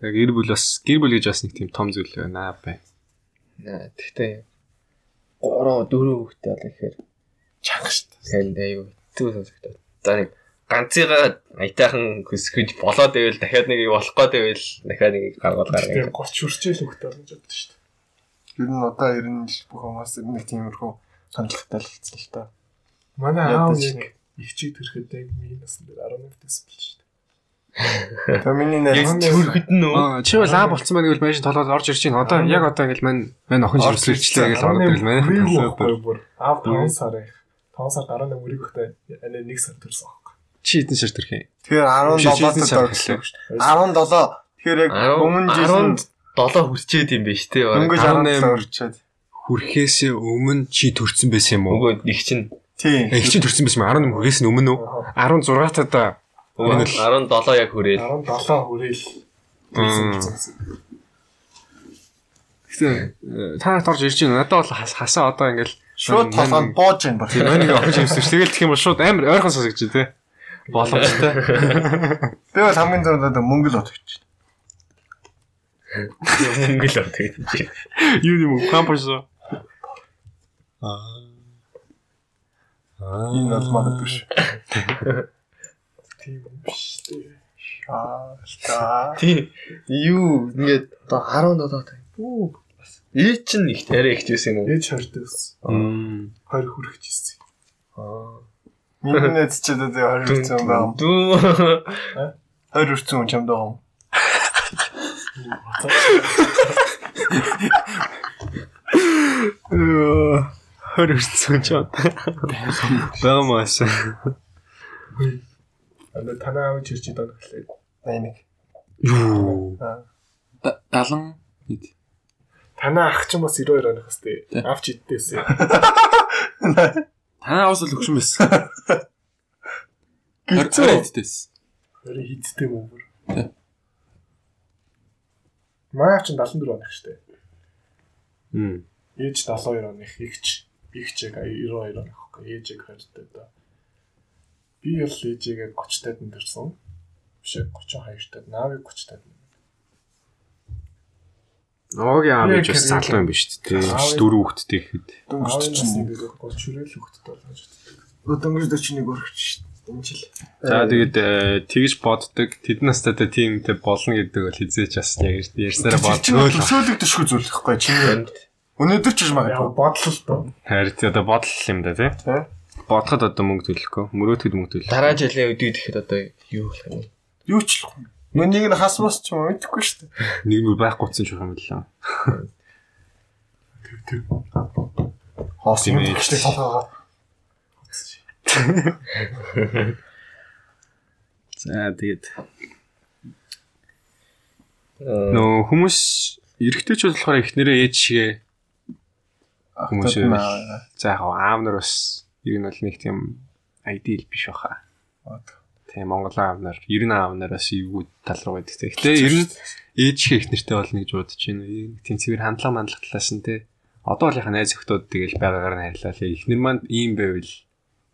Яг гэр бүл бас гэр бүл гэж бас нэг тийм том зүйл байна аа бай. Тэгтээ 3 4 хүүхдээ бол ихээр Чанга шүү дээ. танд аюу хэцүү сонсогдоод. За нэг ганцыгаа аятайхан хөсгөж болоод байвал дахиад нэг болох гээд байвал дахиад нэг гаргал Тэгээ гаргая. 30 хүрчээл хөхтэй болж боддог шүү дээ. Ер нь одоо ер нь бүх хүмүүс нэг тиймэрхүү хандлагатай л хэлсэн л та. Манай аав нэг. нэг ихчийг төрөхөд яг миний насны дээр 11 дэс болж шүү дээ. <laughs> Тэгээ миний Яг төрөхөд нь үү? Чи бол аа болцсон байна гэвэл машин толгойд орж ирж байна. Одоо яг одоо ингээл мань мань охин жирслэлчлээ гэж ороод ирэл мань. Аав 5 сар их. 5 сар гараа нэг мөрийг өгтэй анаа 1 сар төрсөн. Чи хэдэн шар төрх юм? Тэгэхээр 17 Шишээдийн дот сар орсон. 17. Тэгэхээр яг өмнө жилд 17 хүрчээд юм биш тий. дөнгөж 18 18 орчоод. Хүрхээсээ өмнө чи төрсэн байсан юм уу? Үгүй их чинь Тийм. Их чи төрсэн байсан юм 18 хүрхээс нь өмнө үү? 16 тада үгүй 17 яг хүрээл. 17 хүрээл төрсөн. Гэтэ та нарт орж ирж байна. Надад бол хас- хасаа одоо ингээл Шууд толгойд бууж байна баг. Тийм нэг охин жимсвч тэгэл гэх юм бол шууд амар ойрхон сонсогч тий. Боломжтой. <laughs> Би бол хамгийн түрүүнд одоо мөнгө л бодож байна. Мөнгө л тэгж. Юу юм? Кампус. Аа. Энэ бол мадад биш. Тийм биш дээ. Аа, ста. Тий. Юу ингээд одоо 17 таа. Үу. Ээ чин их арай их жисэн юм уу? Ээж хортой ус. Мм. 20 хүрэх жисэн. Аа. Миний найз ч одоо 20 хүрсэн байгаа. Дүү. 20 хүрсэн хүн чамд байгаа юм. Хөр өрцсөн ч одоо. Бага мас. Ана танаа авч ирж идэх гэхлээр 81. Юу. 70 хэд. танаа ах ч юм бас 92 оных хэвчээ. Авч иддээсээ. <laughs> Танаа бас л өгшин байсан. Гэлцөө. Хэдтэйс. Өөрөө хидтэй мөнгөр. Тий. Маа ч 74 оных штэ. Мм. Ээж 72 оных, игч игч яг 92 оных гэхгүй. Ээжийг 20 таа. Би бол ээжигээ 30 таад өндөрсөн. Биш ээ 32 таад, наавыг 30 таад. Оогийн аав ээж бас залуу юм биш үү? Аав- Дөрөв хүүхэдтэй ихэд. Аавын Дөнгөж нас чинь. нэг бол чүрэл хөхтөд болгож байна. Дөнгөж 41 өргөж шүү дээ. Энэ жил. За тэгээд э, тэгж боддог. Тэд настай тиймтэй болно гэдэг бол хизээч бас яг ярьсараа бодгоо. Төсөөлөгдөшгүй зүйл ихгүй чинь. Өнөөдөр ч гэж Яг магадгүй. бодлол тоо. Харин одоо бодол юм да тий. Бодоход одоо мөнгө төлөхгүй. Мөрөөдөхөд мөнгө төлөх. Дараа жилийн үдийг ихэд одоо юу болох юм? Юу ч л. Нүнийг нь хасмас ч юм уу мэдэхгүй шүү дээ. Нэг нь байхгүйсэн ч юм лээ. Хоос юм ээ. ихтэй толгоогоо. За тэгээд Аа, нөө хүмүүс эрэгтэйч болохоор эхнэрээ ээж шигээ Хүмүүс аа. за яг аав нар бас ер нь бол нэг тийм ideal биш баха. Тийм Монгол аав нар, ер нь аав нар бас эвгүй тал руу байдаг. Гэхдээ ер нь ээж шигээ эхнэртэй болно гэж бодож байна. Нэг Тийм цэвэр хандлага мандлах талаас нь те. Одоо бол яхаа найз өхтөд тэгэл байгаагаар нь харьлаа. Эхнэр маань ийм байвал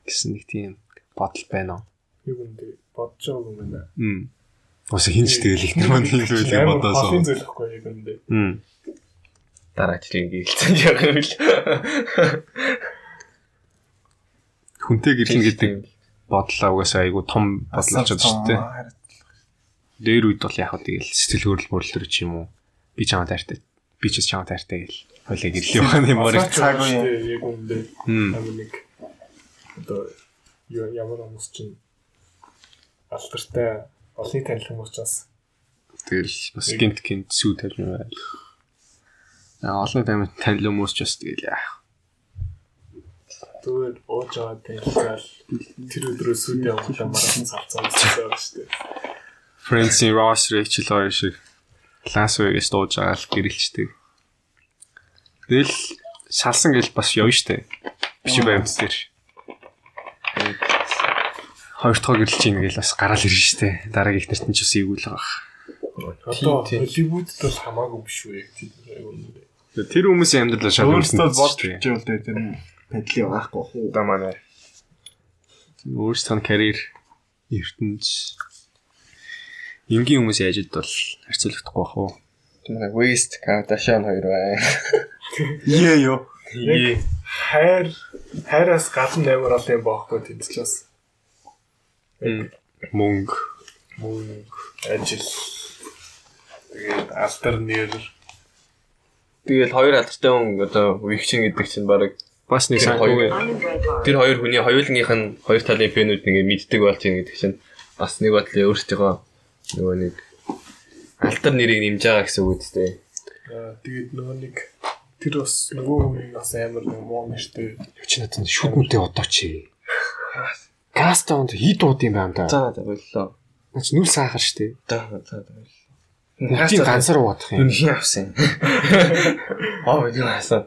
гэсэн нэг тийм бодол байна уу? Юу юм бэ? Бодож байгаа юм байна. Хм. Ус хинч тэгэл ихнэр маань ийм байвал Амар бодоосоо. холын зөвлөхгүй яг юм бэ. Хм. дараа жилийн гэлцэн яг юм л. Хүнтэй гэрлэн гэдэг бодлоо угаасаа айгу том бодлооч чадж тээ. Дээр үед бол яг хөө тэгэл сэтгэл хөдлөл мөрлөлтөр ч юм уу. Би чамаа таартай. Би ч бас чамаа таартай гэл. Хойлоо гэрлээ байгаа юм уу. Цаг үе. яг. Хм. Амар нэг одоо ямар хүмүүс чинь алтартай олны танил хүмүүс ч бас Тэгэл бас гинт гинт сүү тавьж байна. Аа олон танил хүмүүс ч бас тэгэл яах. Зүгээр ууж аваад танилцаал тэр өдрөө сүд явуулаа марафон цалцаа үзсэн байгаа шүү дээ. In Ross Rachel хоёр шиг Лас Вегас дууж байгаа л гэрэлчдэг. Тэгэл шалсан гэл бас явна штэ. Биш үү баймц дээр. Хоёр дахь гэрэлч ийн гэл бас гараал ирнэ штэ. Дараагийн ихнэрт нь ч бас ийгүүл байгаа. Одоо. Холливуудд бол хамаагүй биш үү яг тийм юм. Тэр хүмүүсийн амьдрал шал Өөрөөсөө өөрсдөө болж bijвэл дээ тэр нь педли байхгүй хуу. да манай. Өөрсдөө карьер ертөнц энгийн хүмүүсийн ажилд бол харьцуулагдахгүй бах уу. Манай West Kardashian хоёр байна. Ее ёо. Яг хайр хайраас гадна амар олон юм баахгүй тэнцчээс. Мөнгө Мөнгө, ажил. Тэгээд алтар нэр Тэгэл хоёр алдартай хүн одоо Wixin гэдэг чинь баг бас нэг санхүүгийн хоёр тэр хоёр хүний хоёулынх нь хоёр талын фэнүүд ингээ мэддэг болж байгаа гэдэг чинь бас нэг бодлоо өөрсдөө нөгөө нэг алтар нэрийг нэмж байгаа гэсэн үг үстэй. аа, тэгээд нөгөө нэг тэр бас нөгөө хүний бас амар нэг муу нэртэй. Юу ч надад шүтэнтэй одоо чи. Кастаунд хит ууд юм байна да. За за боллоо. Нач нүл саахар штэ. За за за. Бүгдийг ганцаар уудах юм. Юу хий авсан. Аа юу хасан.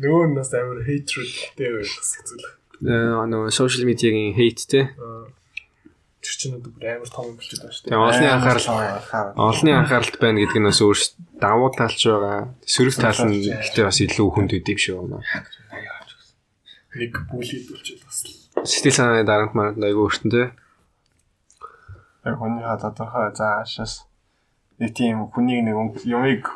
Нөгөө нь бас амар hatredтэй байх зүйл. Э нөгөө social media-гийн hate те. Аа, Тэр чинь одоо бүр амар том болчиход байна шүү дээ. Тэгээ олонний анхаарал олонний анхааралд байна гэдэг нь бас өөр давуу талч байгаа. Сөрөг тал нь ихтэй бас илүү хүнд үдэв шүү. Нэг бүлийд болчиход бас. Сэтгэл санааны дарамт маранд айгүй өөртөн те. Яг хүний ха тодорхой заашаас нэг тийм хүнийг нэг юмыг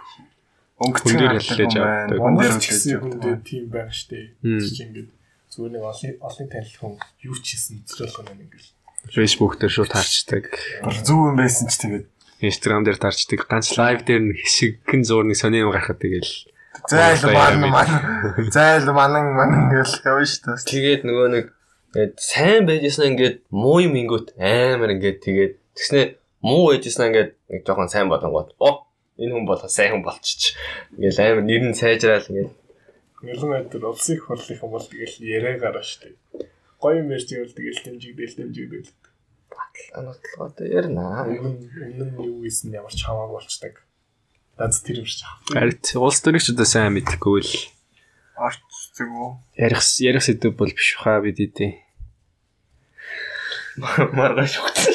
хардаг хэллээж авдаг. Монгол ч гэсэн хүн дээр үлээж тийм байх. Тэр чинь ингээд зүгээр нэг олон олон танил хүн юу ч хийсэн зөвлөх юм ингээд. Facebook дээр шууд авдаг. Зүг юм байсан ч тэгээд Instagram дээр тарчдаг. Ганц live дээр нэг хэсэгэн зуурны сони юм гарахад тэгэл зайл яамид. ман зайл манан манан гэл явна шүү дээ. Тэгээд нөгөө нэг ингээд сайн байжсэн ингээд муу юм ингүүт амар ингээд тэгээд тэгснэ муу байжсэн ингээд нэг жоохон сайн болонгууд оо энэ хүн болоо сайн хүн болчих. Ингээл амар нэр нь сайжраал ингээд Нэлэн айдэр улсын их хурлын юм бол тэгэл яриа гараа штэ. Гоё юм ярьж ивэл тэгэл дэмжигдэл дэмжигдэл. анатлогоо ярина. Өмнө өмнө нь юу ийсэн ямар ч хамаагүй болчдаг. Наад тэр юм шиг. Харин улс төрийг ч одоо сайн мэдхгүй л Арч зүгөө. ярих ярих сэдв бол биш хаа бид идэв. Маргааш өгсөн.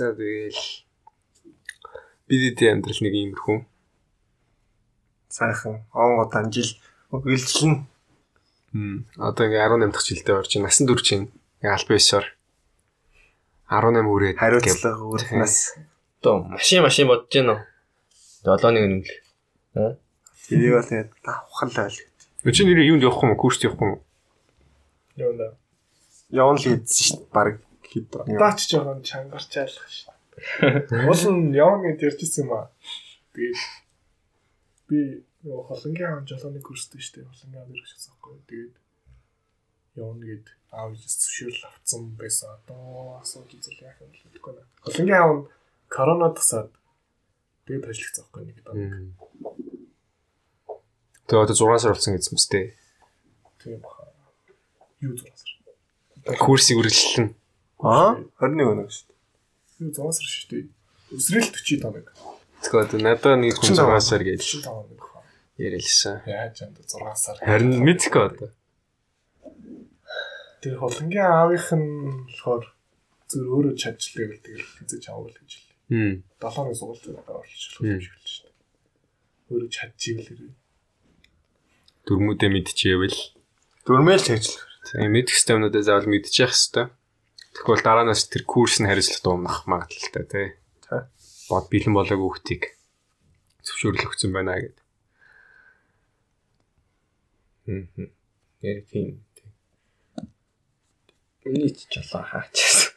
За тэгэл бид идэв амьдрал нэг иймэрхүү. Сайхан онгод анжил өгөлжлэн. Хм. Одоо ингээ 18 дахь жилдээ орж байна. Насан турш чинь аль бисаар 18 хүрээд Хариуцлага өрнөөс. Одоо машин машин бодож гин үү? Долооныг нэмлэх. тэрийг бол тэгээд давхал байл. Чи нэр юунд явах юм курст явах юм? Юу нэ. Явна л хийдсэн шүү дээ. Бараг хэд. Даач жоохон чангарчаалах шээ. <laughs> Уул нь явна гэж ярьжсэн юм аа. Тэгээд би нөгөө холонгийн аав жолооны курстэй штэ. Холонгийн аав ирэх гэсэн байхгүй. Тэгээд явна гэд аав зөвшөөрөл авцсан байсан. Одоо асуудал зүйл яах юм бэ гэхгүй нэ. Холонгийн нь корона тасаад тэгээд ажиллах байхгүй нэг даа. Тэгээ одоо 6 сар болсон гэсэн мэт. Тийм баха. Юу зураас. Курсыг үргэлжлэн. Аа 21 өнөг шүү дээ. Юу зураас шүү дээ. Өсрэл 40 тоног. Тэгэхээр одоо надад нэг хүн 6 сар гэж 40 тоног баха. ярилсан. Яаж юм бэ 6 сар. Харин мэдхгүй одоо. Тэр холонгийн аавынх нь болохоор зүр өөрөө чадчихлаа гэл тэгэл хэзээ чаавал гэж хэлээ. Хм. 7-ны сургууль дээр орчихлоо юм шиг л шүү дээ. Өөрөө чадчихвэл Дөрмүүдээ мэдчихээвэл Дөрмөөл чагжлах. тийм мэдх системнүүдээ заавал мэдчих хэвээр. Тэгвэл дараанаас тэр курс нь хариуцлага дуунах магадлалтай тий. Бод бэлэн болоогүй хүүхдийг зөвшөөрөл өгсөн байна гэдэг. Хм. Яг тийм. Миний ч жолоо хаачсан.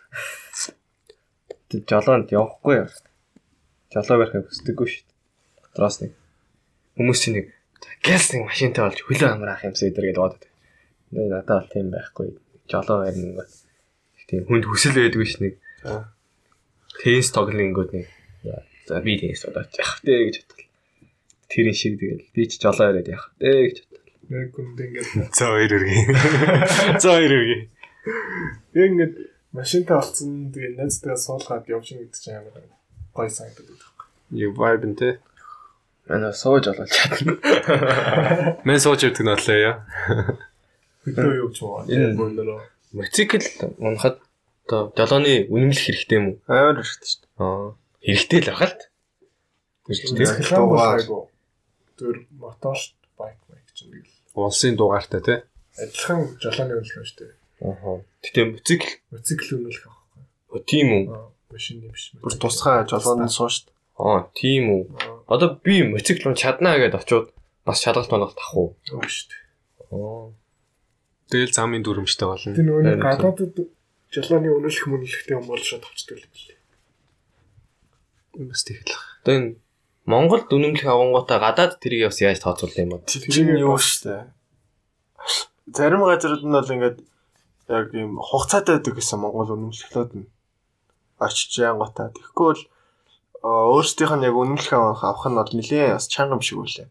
Тэг жолоонд явахгүй яа. Жолоо барихыг хүсдэггүй шүү дээ. Дотроос нэг хүмүүс чинь нэг гэлс нэг машинтай болж хөлөө амраах юмсаа өдр гэдэг бодод. Нэг надад бол тийм байхгүй. Жолоо барина гот. Тийм хүнд хүсэл байдгүй ш нэг. Тенс тоглонгууд нэг. За би тенс тоглож явах дээ гэж бодлоо. Тэрийн шиг тэгэл би ч жолоо яриад явах дээ гэж бодлоо. яг үнд ингээд <laughs> За хоёр өргөе. За хоёр өргөе. яг ингээд машинтай олцсон тэгээ найзтайгаа суулгаад явж байгаа гэдэг чинь амар гой санагдаад байна. Юу vibe нэ. Манай сууж олол чадна. <laughs> Мен сууж явдаг наалаа яа. Хөдөө юу ч юм уу. Энэ- Бөндөрөө. Мотоцикл унахад одоо жолооны үнэмлэх хэрэгтэй юм уу? Амар хэрэгтэй шүү дээ. Аа. Хэрэгтэй л байгаа л т. Тэр мотор байк байк чинь нэг л Улсын дугаартай тий. адилхан жолооны үнэлэх шүү дээ. Аа. Гэтэ мотоцикл Моцикл үнэлэх аахгүй. О, тийм үү? Аа, машины биш. Бүр тусгай жолоонд суу шүү дээ. Аа, тийм үү. Одоо би мотоцикл чаднаа гэдээ очиод бас шалгалт монголт авах уу? Үгүй шүү дээ. Аа. Тэгэл замын дүрмжтэй болно. Тэр нөгөө гадаадд жолооны үнэлэх мөнлөхтэй юм бол шууд авчдаг л билээ. Бас тэгэл. Одоо энэ Монголд үнэмлэх авангуудаа гадаад тэрийг бас яаж тооцоолох юм бэ? Тэр чинь юу шүү дээ. Зарим газрууд нь бол ингээд яг ийм хугацаатай байдаг гэсэн Монгол үнэмшилтүүд нь очиж янготаа. Тэгэхгүй бол өөрсдийнх нь яг үнэмлэх авах авах нь бол нэлээд бас чанга юм шиг үлээ.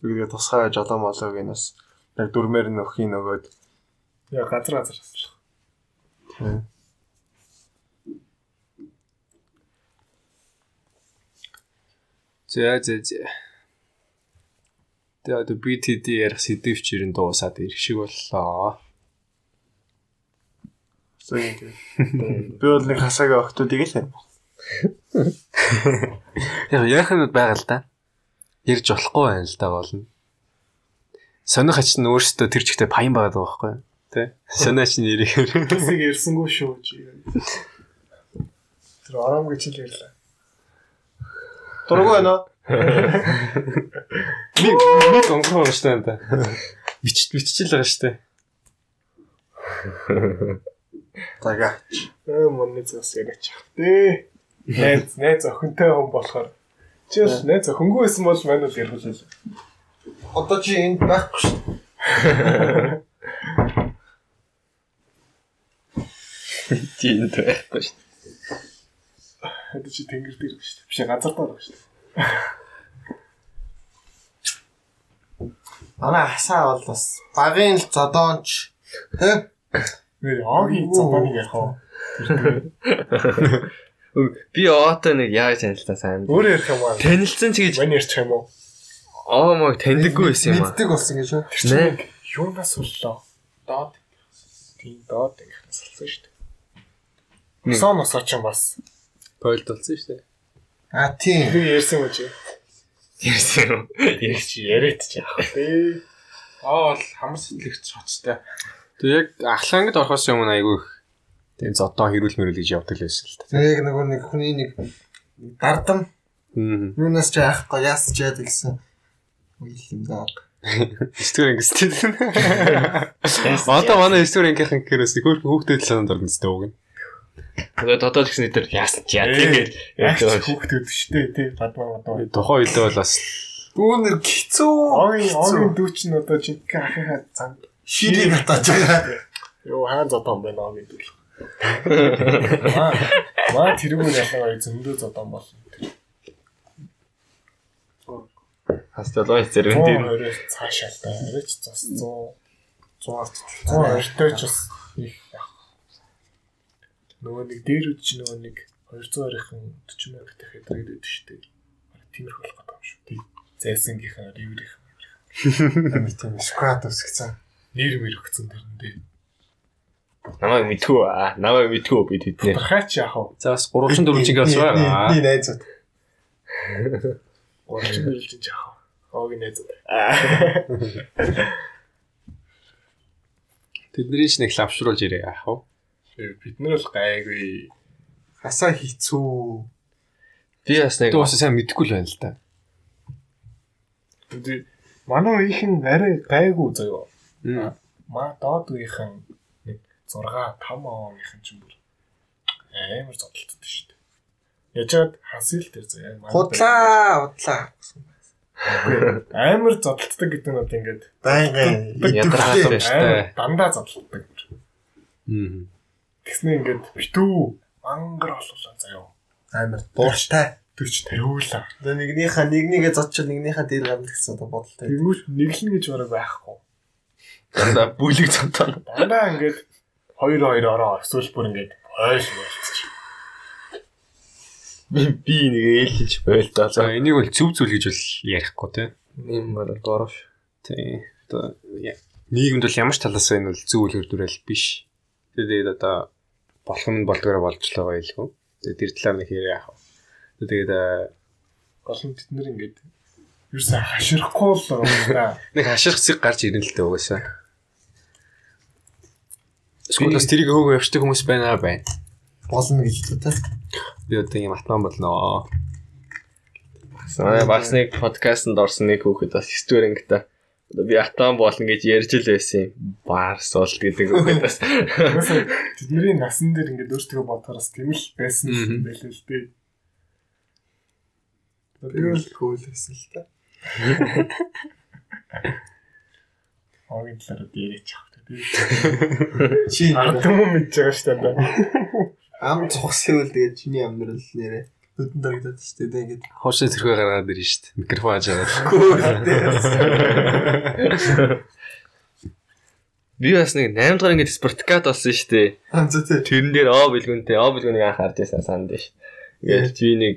Тэгээд тусгай жолоо молоог нь бас яг дүрмээр нь өхий нөгөөд Яа газар газар асууж. За за за. Тэгээ одоо BTD ярих сэдв чирэн дуусаад ирэх шиг боллоо. тийм. Би бол нэг хасаагаа охтуудыг л юм. Яг яах юм байгаа л да. Ирж болохгүй байна л да болно. Сонир хач нь өөрөөсөө тэр чигтээ паян байгаад байгаа байхгүй юу? Тэ? Сонир хач нь ирэхээр. Тэсийг ирсэнгүй шүү чи. Тэр арам гэж л ярьлаа. Дургу байна уу? <laughs> Би нэг онгоо штэ энэ. Бичт биччихэл байгаа штэ. Зага. Ээ мөнний зас яриач. Дээ. Найз найз охинтой хүн болохоор чи бас найз охингүй байсан бол манайд ярих л. Одоо чи энд байхгүй шүү. Тинд байхгүй шүү. Хэд чи тэнгэр дээр шүү дээ. Биш газар дээр шүү дээ. Манай хасаа бол бас багын л зодоонч тэ Би огийн цомбаныг ярих уу? Би оотой нэг яаж танилцсан сайн. Өөр ярих юм аа. Танилцсан ч гэж Мань ярьчих юм уу? Оо мог таньдаггүй байсан юм аа. мэддэг болсон гэж үү? Тэр чинь юунаас боллоо? Доод. Тийм доод ингэхнээс болсон шүү дээ. Сон носоо ч юм бас. Пойлд болсон шүү дээ. А тийм. Би ярьсан үү чи? Ярьсан юм. Ярих чи яриад чи яах вэ? Аа бол хамар сэтгэлэгч хоцтой. Тэг яг ахлангад орохоос өмнө айгүй их тийм зодоо хэрүүл мөрөл гэж явдаг л байсан л та. Яг нөгөө нэг хүний нэг дардам юунаас ч яахгүй яас ч яад гэсэн үйл юм даа. Стори ингэсэн. Одоо манай стори ингэхэн гэрээс хөөх хүүхдэд л санаад орно зү уг нь. Тэгээ додоод гэсэн дээр яасан ч яа тэгээд хүүхдүүд дээ тий бадмаа бадмаа. Тухайн үедээ бол бас Бүүнэр хэцүү. Огийн огийн дүүч нь одоо чи ахихаа цан ширийг хатааж байгаа. Йоо хаан зодон байна огийн дүүл. Маа тэрүүгээр ялгаа зөндөө зодон болно. Хасталаа зэрэг тийм 120-оос цаашаа та арайч зас 100 100 120 ч бас их яг. Нөгөө нэг дээр үд чи нөгөө нэг 220-ын 40 мянга дахиад ирээд шүү дээ. Тиймэрхүү болох гэдэг юм шүү. Тий. Зайсангийнхаа ривэрийнх Амт тийм сквад үсгэсэн. нэр мэр өгцөн тэрнээ. намайг мэдгүй аа намайг мэдгүй би тэднээ Тархаач яах вэ? за бас 3 4 чигээ бас байгаа. Би найзууд. Урч яах вэ? Огийн найз. Тэдний ч нэг лавшруулж ирээ яах вэ? Бид нар л гайгүй. Хасаа хэцүү. би бас нэг Тэ бас сайн мэдэхгүй л байна л да. Үгүй манай үеийнхэн арай гайгүй заяа. Маа доод үеийнхэн нэг 6 5 оныхэн ч юм бүр амар зодтолтод шүү дээ. Яжгаад хасил дээр заяа. Худлаа, худлаа. амар зодтолтдог гэдэг нь бол ингээд Байнгын шүү дээ. амар дандаа зодтолтдог. Мм. Тэгснэ ингээд битүү мангар болуулаа заяа. Амар дууртай. 40 тариулаа. Одоо нэгнийхээ нэгнийгээ зодчод нэгнийхээ дээр гарна гэсэн одоо бодолтой. Тэгмүүл нэглэн гэж бараг байхгүй. дандаа бүлэг цантаа Дандаа ингээд 2 2 ороо эсвэл бүр ингээд хойш болчих. Би нэг ээлж байлтаа За энийг бол зөв зүйл гэж бол ярихгүй те. юм бол горош Тий. Одоо нийгэмд бол ямар ч талаас энэ бол зөв үл хөрдөрөл биш. Тэгээд одоо болох нь болдгороо болж л байгаа илгүй. Тэгээд тэр талаар нэг хэрэг яах вэ? Тэгээд Гол нь бид нэр ингээд ерөөсөө хаширахгүй л байгаа юм <laughs> нэг хаширх зэг гарч ирэн л дээ угаасаа. Скуулаас тэрийг хөөгөө явчихдаг хүмүүс байна аа байна. болно гэж л та. Би одоо юм атман болно. Манай бас нэг подкастэнд орсон нэг хүүхэд бас стүрэнгтэй одоо би атан болно гэж ярьж л байсан юм. Барс бол гэдэг хүүхэд бас <laughs> тэдний насан дээр ингээд өөртөө бодохоос тийм л байсан юм байл л дээ. Тэгэл cool гэсэн л та. Огийн талаар дээрэж авах тийм. Чи <laughs> Ард юм мэдж байгаа шүү дээ. <laughs> ам цогсвол тэгээд чиний амьдрал нэрээ нүдэн дарагдаад шүү дээ ингээд. Хоошоо зэрхээ гаргаад ирнэ шүү дээ. Микрофон хаж аваад. би бас нэг 8 дахь ингээд спортикат болсон шүү дээ. Тэрэн дээр оо бэлгүнтэй оо бэлгүнийг анх харж байсан санд ш. Ингээд би нэг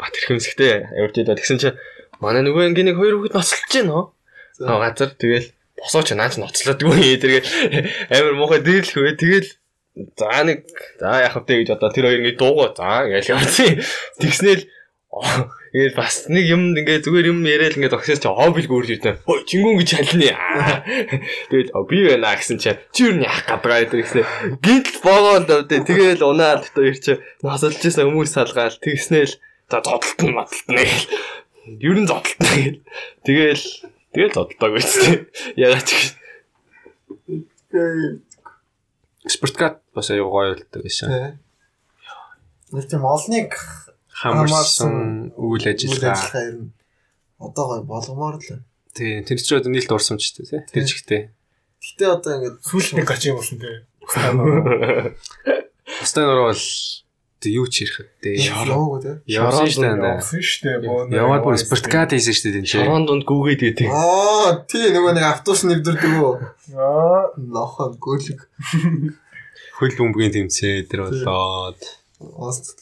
бат хэрхэмсгтэй явж идэ тэгсэн чинь манай нөгөө ангийн нэг хоёр хүүхэд ноцолж байна. Аа газар тэгэл босооч наач ноцлоодгүй тэргээл <laughs> амар муухай дээрлэх вэ тэгэл за нэг за яах вэ гэж одоо тэр хоёр ингээд дуугаа за ингээл явцیں۔ Тэгснээл ингээд бас нэг юм ингээд зүгээр юм яриад ингээд огсоос чи хоббиг гүрж ирдэ. Ой чингүн гэж халины. Аа. Тэгэл «Оо, би байна гэсэн чи чи юу яах гадгаа гэдэг гэсэн. Гинтл боогоо л дээ. Тэгэл унаад одоо ир чи насалж исэн хүмүүс салгаал тэгснээл за зодтолт нь маталтна гэл. Ер нь зодтолтно гэл. Тэгэл тэгэл зодтолтоо гэсэн. Ягаад ч Спорткат бас аюу гоё болдог. Тий. Нэг тийм олныг Хамарсан үйл ажиллагаа. ер нь одоо гоё болгомоор л байна. тий тэр чинь одоо нийлд урсамж шүү дээ тий. Тэр жигтэй. Гэтэ одоо ингээд Сүүлд нэг гач юм болсон <laughs> нөр бол тэг юу ч ярих дээ. яваагүй те. Явсан шүү дээ. Явсан шүү дээ. бөө. Яваад бүр спорткат хийсэн шүү дээ энэ чинь. Шорон донд гүгээд идэв. Аа тий нөгөө нэг автобус нэвдэрдэг үү? Аа. Нохон гөлөг. Хөл бөмбөгийн тэмцээ тэр болоод Ост.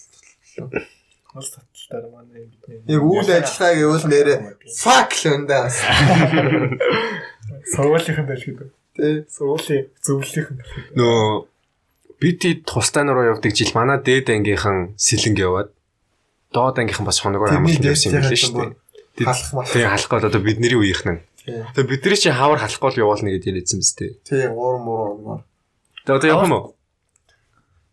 Хол таталтаар манай бидний. Яг үйл ажиллагаа гэвэл нэрээ fuck л өндөө. Сургуулийн дэлхийд. Тий. Сургуулийн зөвлөлийн дэлхийд. нөө бид ий тустай нуруу явдаг жил манай дээд ангийнхан сэлэнг яваад доод ангийнхан бас хоногоор амлалт явсан юм дээ. Тэд- Халах мал. Тэгээ халах гол одоо бидний үеийнхэн. Тэгээ бидний чи хавар халахгүй л явуулна гэдээ хэлсэн биз дээ. Тий 3 муруу оноор. Тэгээ одоо явах юм уу?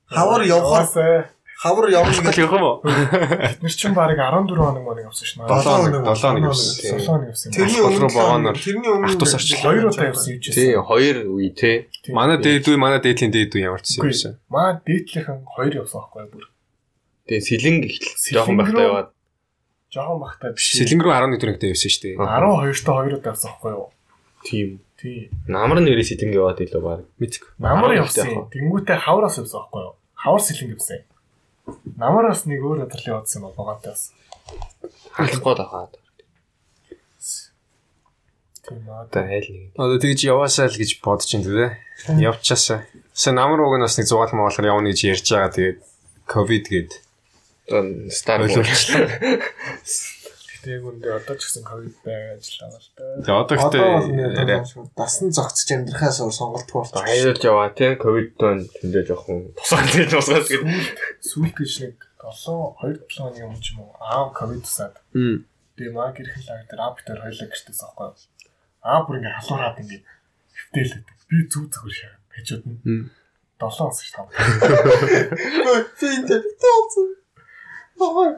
Хавар явахаар. Хавар явна гэж явах юм уу? <laughs> Бид нар чинь баг 14 хоног мөн явсан дээ. 7 хоног, хоног. 7 хоног явсан. 7 хоног явсан. Тэрний өмнө руу богоноор тэрний өмнө автобус орчлоо. Хоёр удаа явсан юм чинь. Тий, хоёр үе тий. Манай дээд үе, манай дээдлийн дээд үе ямар ч юм байсан. Маа дээдлийнхэн хоёр явсан байхгүй бүр. Тэгээ сэлэнг Сэлэнг жоохон байхдаа яваад Жохон бахтай биш. Сэлэнг рүү 11 дөрөнгөтэй явсан шүү дээ. 12 та 2 удаа явсан байхгүй юу? тийм. Тий. Намар нэрээ сэлэнг яваад илүү баг. Мэдгүй. Намар 12 явсан. Тэнгүүтээ хавраас явсан байхгүй юу? Хавар сэлэнг явсан. Намараас нэг өөр өдрлийн явсан юм багаатай бас. Халахгүй дахаад. Тийм аа. Айл нэг. Одоо тэгж яваасаа л гэж бодож ин тээ. Явчаасаа. Сэ намар уг нь бас нэг зугаал моолгоор явна гэж ярьж байгаа. Тэгээд ковид гээд Одоо стар ойлуулчихлаа. <laughs> Гэтэ яг үндэ одоо ч гэсэн ковид байгаа л да. Тэгээ одоо бол гэхдээ дасан зогцож амьдрахаас өөр сонголт болчих. Хайрлж яваа тий. Ковид тон тэндээ жоохон тусаад гэж тусаад гэж. Сүүлд гэж нэг 7 2 7 хоногийн өмнө ч юм уу аав ковид тусаад. Тэгээ маа гэрхэн лаг дээр аав битэр хоёлаа гэртээс авахгүй. Аав бүр ингээ халуураад ингээ хөвтөлөд. Би зүг зүгээр шаа. Хажууд нь Мм. 7 онс ш тав. Тийм тийм тооцоо.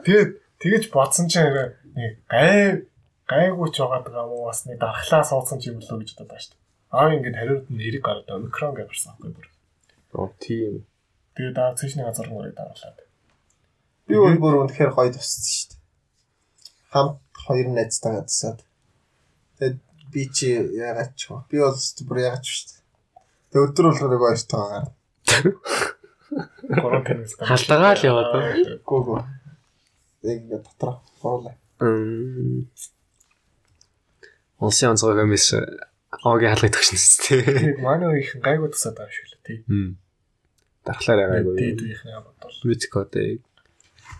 Тэгээд тэгэж бодсон чинь нэг гай гайгүй ч байгаа даа мó бас нэг дархлаа суудсан ч юм лөө гэж бодоод байгаа шүү дээ. Аав ингээд хариуд нь нэрийг гараад омикрон гэж барсан байхгүй бүр. Оо тийм. Тэгээд даа цэшний газар мөрөй дараалаад. Би бол бүр үнэхээр гоё туссан шүү дээ. Хамт хоёр найзтайгаа тусаад. Тэгээд би чи яагаад ч вэ? Би бол бүр яагаад ч шүү дээ. Тэгээд өдөр болгоо нэг хоёртойгоо гарна. Гурван тэнэс. Халдагаа л яваад байна. Гүү гүү. Дотроо гоола. Мм. Улсын онцгой комисс оогийн хаалгыг төгсөн тест. Тэгээд манай их гайгүй тусаад байгаа шүү дээ. Мм. Дархлаар Тэгээд байгаагүй. дээд үеийнхээ бодвол Митикотэй.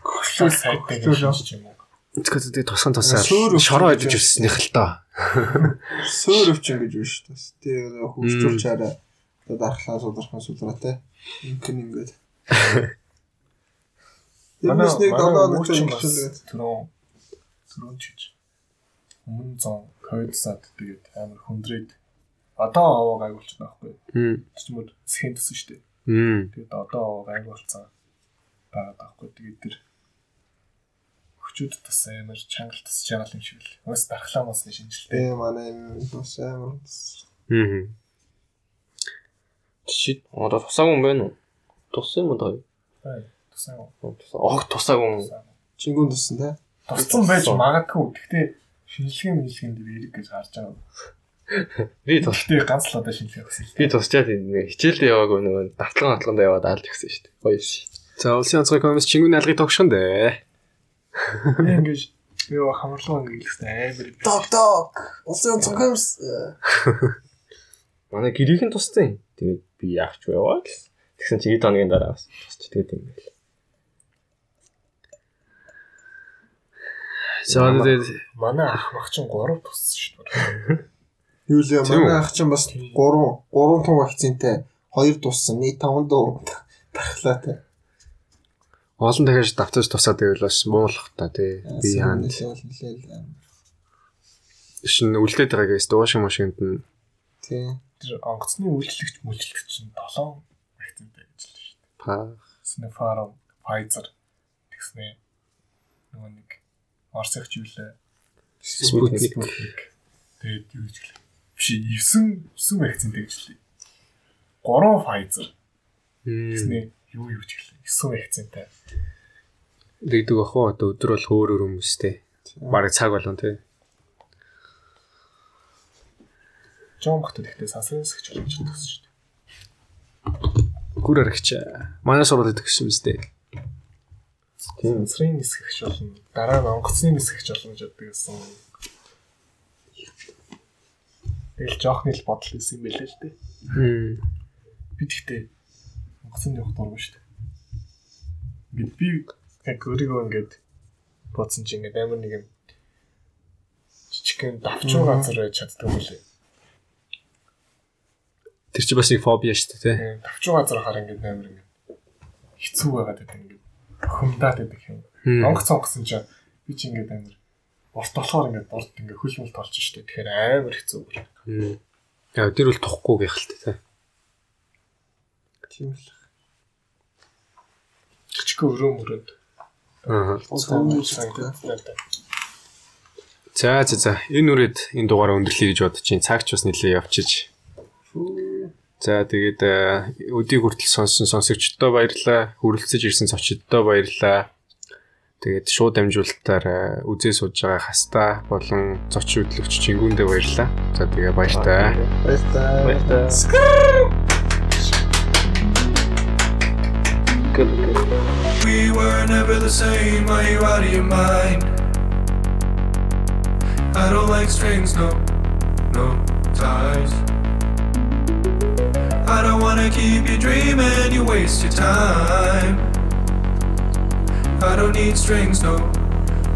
хөшлөл сайтай гэж юм уу. Митикотэй тусган тусаа шороо идэж гэж өссөнийх л доо. Сөөр өвчин гэж байна шүү дээ. Тэр хөвчүүлж арай одоо дархлаа судархан судраа те. Инхэн ингээд. <laughs> Манай нэг долоо нэг өвчин бас төлөвлөгээд. Түрүүн чиж. Өмнө зон ковидсаад тэгээд амар хүндрээд одоо аваа гайгуулч байхгүй. Мм. Чичмөр схэн төсөн шүү дээ. Тэгээд одоо аваа гайгуулцсан байгаа байхгүй. Тэгээд тэр хүчүүд тас амар чангалт тас чанал юм шиг л. Бас дархлаа мас шинжилтэй. Ээ манай юм бас амар. Мм. Шит. Одоо тусаагүй юм байна уу? Туссан юм даа. Тусаа. Ог тусаагүй. Чингүүн туссан те. Туссан байж магадгүй. Гэхдээ шинжилгээ мэлгэнд вирик гэж харж байгаа. Би тус Гэхдээ ганц л одоо шинжилгээ хийсэн. би тусчаад нэг хичээлдээ яваагүй нөгөө давтлан атланд яваад аалж гисэн шүү дээ. Ши. За улсын онцгой комисс чингүний алгыг тогшхон дээ. Би ингэж юу хамарлуу ингээдсэн амар. Дог дог. Улсын онцгоймс. Манай гэрийнхэн туссан. Тэгээд би яах ч вэ яваа гэсэн. Тэгсэн чи 7 хоногийн дараа бас тусч тэгээд юм байл. За тэгээд Манай ах мах чинь 3 туссан шүү дээ. Юу л Тийм үү? манай ах чинь бас 3 3 тун вакцинтай 2 туссан. Нийт 5 дуу дархлаа те. олон дахиж давтаж тусаад байвал бас муулах та тий. Би хаана Нэлээл. шин үлдээд байгаа гэс дуушин машинд нь Тийм. Тэр онгоцны үйлчлэгч мүлчлэгч чинь 7 вакцинтай гэж л шүү дээ. па Sinopharm, Pfizer тэгснэ. Нөгөө нэг Оросч юу лээ. Спутник. Тэгээд юу гэж хэлээ. Биш 9 9 вакцинтай гэж лээ. 3 Pfizer Мм. тэгснэ юу юу гэж хэлээ. 9 вакцинтай. дэгдэг ах уу одоо өдөр бол хөөр өөр хүмүүстэй. Бараг цаг болон тий. жоон бахтад ихтэй сансрын хэсэгч болж төгсөж шүү дээ. Гүр аргач. Манай сургуульд төгссөн биз дээ. Тийм сансрын хэсэгч болно. Дараа нь онгоцны хэсэгч болно гэж боддог гэсэн. Тэгэл жоохны л бодол байсан юм байлээ л дээ. Хм. Би тэгтээ онгоцны явах дургүй шүү дээ. Ингээд би яг өөрийгөө ингээд бодсон чинь ингээд амар нэг юм жижигхэн давчуу газар байж чаддаг юм лээ. Тэр чи бас нэг фобиа шүү дээ, тий. Давчуу газар хаар ингээд амар ингээд хэцүү байгаад байдаг ингээд хөмдаад байдаг юм. Онгоц онгосон чинь би чи ингээд амар урт болохоор ингээд борд ингээд хөл мөл толж штэ. Тэгэхээр амар хэцүү. Хм. Яа, тэр бол тухгүй гэх л тий. Тийм л. Чичгөө өрөө мөрөнд. Аа. За за за. Энэ үрээд энэ дугаараа өндөрлөе гэж бодож чинь цагч бас нэлээ явчиж. За тэгээд э, өдийг хүртэл сонссон сонсогчдоо баярлалаа. Хүрэлцэж ирсэн зочддоо баярлалаа. Тэгээд шууд дамжуулалтаар э, үзээ сууж байгаа хаста болон зочин хөтлөгч Чингүндээ баярлалаа. За тэгээ баяртай. Баярлалаа. We were never the same, are you out of your mind? I don't like strings, no, no ties. I don't wanna keep you dreaming, you waste your time. I don't need strings, no,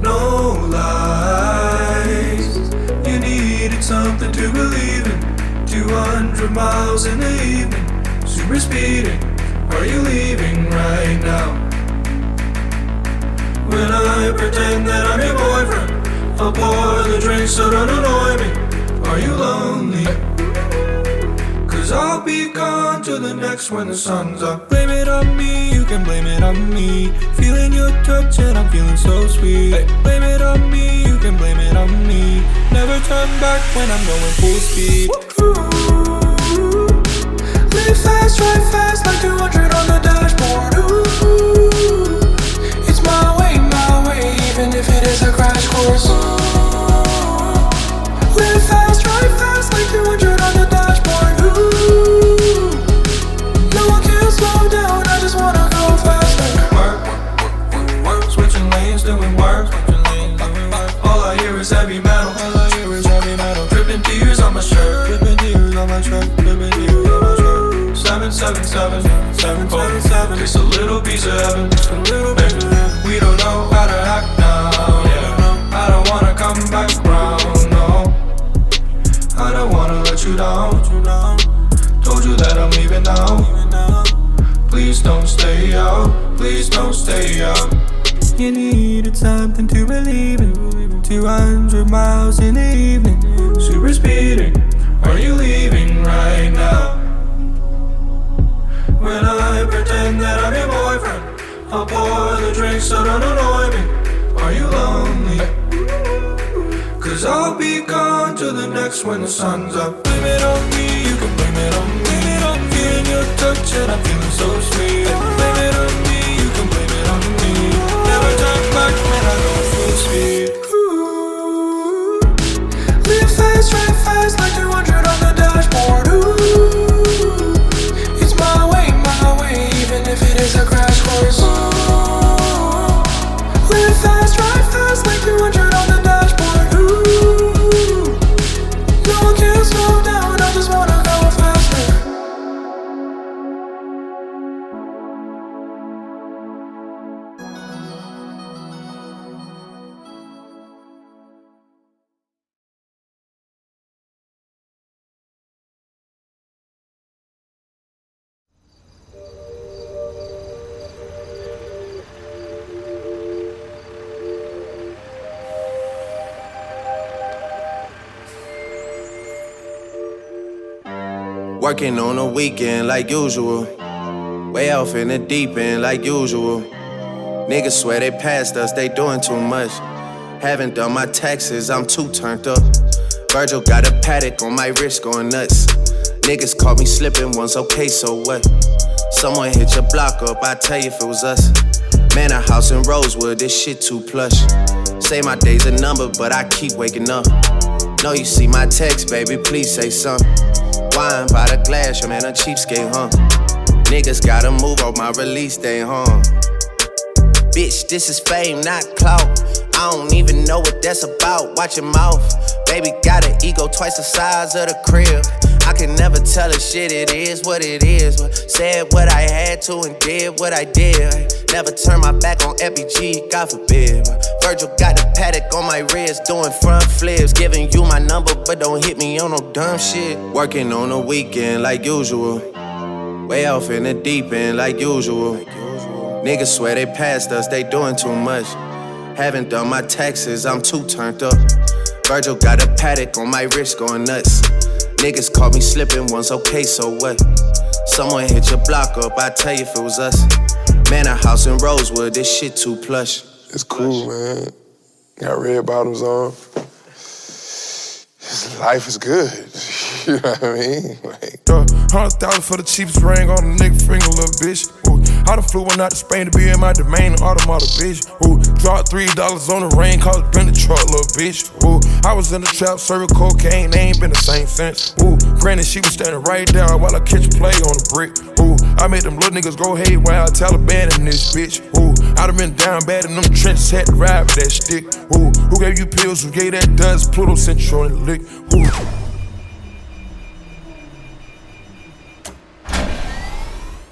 no lies. You needed something to believe in. 200 miles in the evening, super speeding. Are you leaving right now? When I pretend that I'm your boyfriend, I'll pour the drinks so don't annoy me. Are you lonely? Cause I'll be gone till the next when the sun's up. Blame it on me, you can blame it on me. Feeling your touch and I'm feeling so sweet. Hey, blame it on me, you can blame it on me. Never turn back when I'm going full speed. Ooh. Live fast, drive fast, like 200 on the dashboard. Ooh, it's my way, my way, even if it is a crash course. Ooh, Live fast, drive fast, like 200 doing work, switching lanes, doing work. All I hear is heavy metal, all I hear is heavy metal. Dripping tears on my shirt, dripping tears on my shirt, dripping tears on my shirt. Seven, seven, seven, seven, seven, seven. Just a little piece of heaven, just a little bit. We don't know how to act now. Yeah, I don't wanna come back round. No, I don't wanna let you down. Told you that I'm leaving now. Please don't stay out. Please don't stay out. You needed something to believe in. 200 miles in the evening. Super speeding. Are you leaving right now? When I pretend that I'm your boyfriend, I'll pour the drinks so don't annoy me. Are you lonely? Cause I'll be gone till the next when the sun's up. Blame it on me, you can blame it on me. Feeling your touch and I'm feeling so sweet. Blame it on me, Working on a weekend like usual. Way off in the deep end like usual. Niggas swear they passed us, they doing too much. Haven't done my taxes, I'm too turned up. Virgil got a paddock on my wrist going nuts. Niggas caught me slipping once, okay, so what? Someone hit your block up, I tell you if it was us. Man, a house in Rosewood, this shit too plush. Say my day's a number, but I keep waking up. Know you see my text, baby, please say something. Wine by the glass, your man a cheapskate, huh? Niggas gotta move on my release day, huh? Bitch, this is fame, not clout. I don't even know what that's about. Watch your mouth. Baby got an ego twice the size of the crib. I can never tell a shit, it is what it is. Said what I had to and did what I did. Never turn my back on FBG, God forbid. Virgil got the paddock on my wrist, doing front flips. Giving you my number, but don't hit me on no dumb shit. Working on a weekend like usual. Way off in the deep end like usual. Niggas swear they passed us, they doing too much. Haven't done my taxes, I'm too turned up. Virgil got a paddock on my wrist going nuts. Niggas caught me slipping once, okay, so what? Someone hit your block up, I tell you if it was us. Man, a house in Rosewood, this shit too plush. It's cool, man. Got red bottoms on. Life is good. <laughs> you know what I mean? Like, Uh, Hundred thousand for the cheapest ring on a nigga finger, little bitch. Ooh, I done flew one out to Spain to be in my domain, automata, bitch. Ooh, dropped three dollars on the rain, cause been the truck, little bitch. Ooh, I was in the trap, serving cocaine, they ain't been the same since. Ooh, granted, she was standing right there while I catch play on the brick. Ooh, I made them little niggas go hey while I Taliban in this bitch. Ooh, I done been down bad in them trenches, had to ride with that stick. Ooh, who gave you pills? Who gave that dust? Pluto sent you on the lick. Ooh.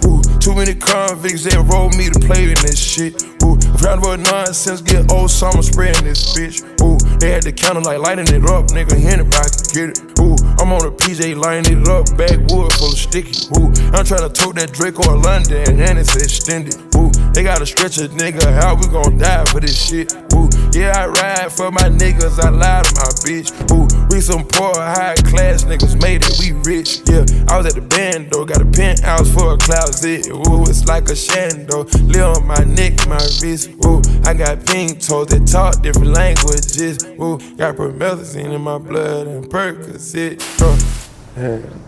Ooh, too many convicts that rolled me to play in this shit. Ooh, round about nonsense, get old summer spreading this bitch. Ooh, they had the counter like lighting it up, nigga. Anybody can get it. Ooh, I'm on a PJ lining it up, backwood full of sticky. Ooh, I'm trying to tote that Drake or London, and it's extended. Ooh, they gotta stretch a nigga out, we gon' die for this shit. Yeah, I ride for my niggas, I lie to my bitch. Ooh, we some poor, high class niggas made it, we rich. Yeah, I was at the band though, got a penthouse for a closet. Ooh, it's like a shando, live on my neck, my wrist. Ooh, I got pink toes that talk different languages. Ooh, got promethazine in my blood and Percocet. Uh, man,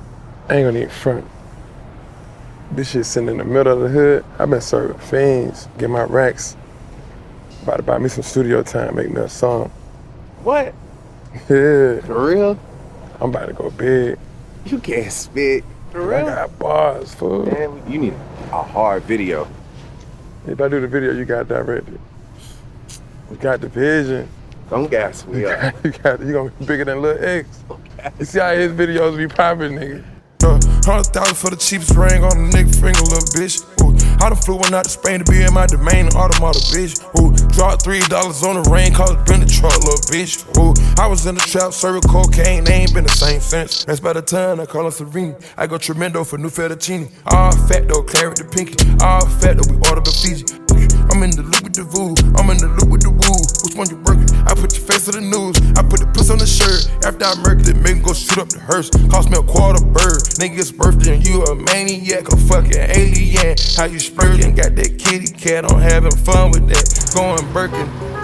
I ain't gonna even front. This shit sitting in the middle of the hood. i been serving fiends, get my racks. About to buy me some studio time, make me a song. What? Yeah, For real? I'm about to go big. You can't spit. For real? I got bars, fool. Man, you need a hard video. If I do the video, you got directed. You got the vision. Don't gas me up. you got you gonna be bigger than Lil X. You see how his videos be popping, nigga. Uh, hundred thousand for the cheapest ring on a nigga finger, little bitch. I done flew one out to Spain to be in my domain, automata, bitch. Ooh, dropped three dollars on the rain, cause it been the truck, little bitch. Ooh, I was in the trap, serving cocaine, they ain't been the same since. That's by the time I call her Serena. I go tremendo for new fettuccine. All fat though, claret the pinky. All fat though, we order the Fiji. I'm in the loop with the voo, I'm in the loop with the woo. Which one you working? I put your face to the news. I put the puss on the shirt. After I murdered it, make go shoot up the hearse. Cost me a quarter bird. Nigga's birthday and you a maniac, a fucking alien. How you spurting? Got that kitty cat on having fun with that. Going Birkin.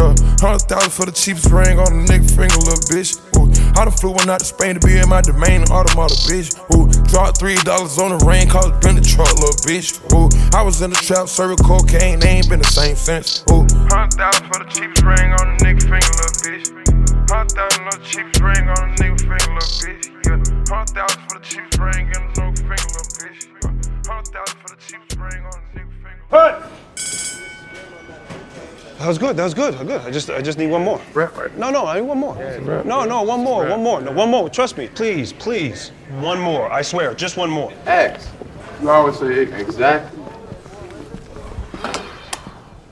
Uh, Hundred thousand for the cheapest ring on a nigga finger, little bitch. Ooh, I done flew one out to Spain to be in my domain, automata, bitch. Ooh, dropped three dollars on the rain, cause it been the truck, little bitch. Ooh, I was in the trap, serving cocaine, they ain't been the same since. Ooh, hundred thousand for the cheapest ring on a nigga finger, little bitch. Hundred thousand for the cheapest ring on a nigga finger, little bitch. Yeah, hundred thousand for the cheapest ring on a nigga finger, little bitch. Hundred thousand for the cheapest ring on a nigga finger. That was good. That was good. Good. I just, I just need one more. No, no, I need one more. No, no, one more, one more, no, one more. Trust me, please, please, one more. I swear, just one more. X. You always say X. Exactly. I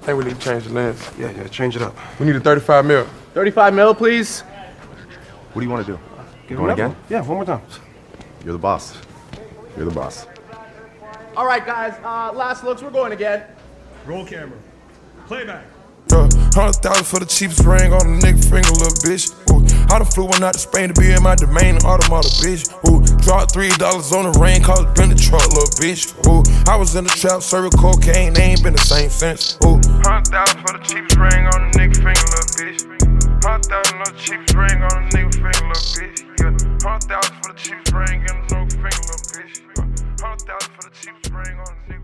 think we need to change the lens. Yeah, yeah. Change it up. We need a 35 mil. 35 mil, please. What do you want to do? Give Going again? one. Yeah, one more time. You're the boss. You're the boss. All right, guys. Uh, last looks. We're going again. Roll camera. Playback. Uh, hundred thousand for the cheapest ring on a nigga finger, little bitch. Ooh, I done flew one out to Spain to be in my domain, automata, bitch. Ooh, dropped three dollars on the rain, cause it been the truck, little bitch. Ooh, I was in the trap, serving cocaine, they ain't been the same since. Ooh, hundred thousand for the cheapest ring on a nigga finger, little bitch. Hundred thousand for the cheapest ring on a nigga finger, little bitch. Yeah, hundred thousand for the cheapest ring on a nigga finger, little bitch. Hundred thousand for the cheapest ring on a nigga.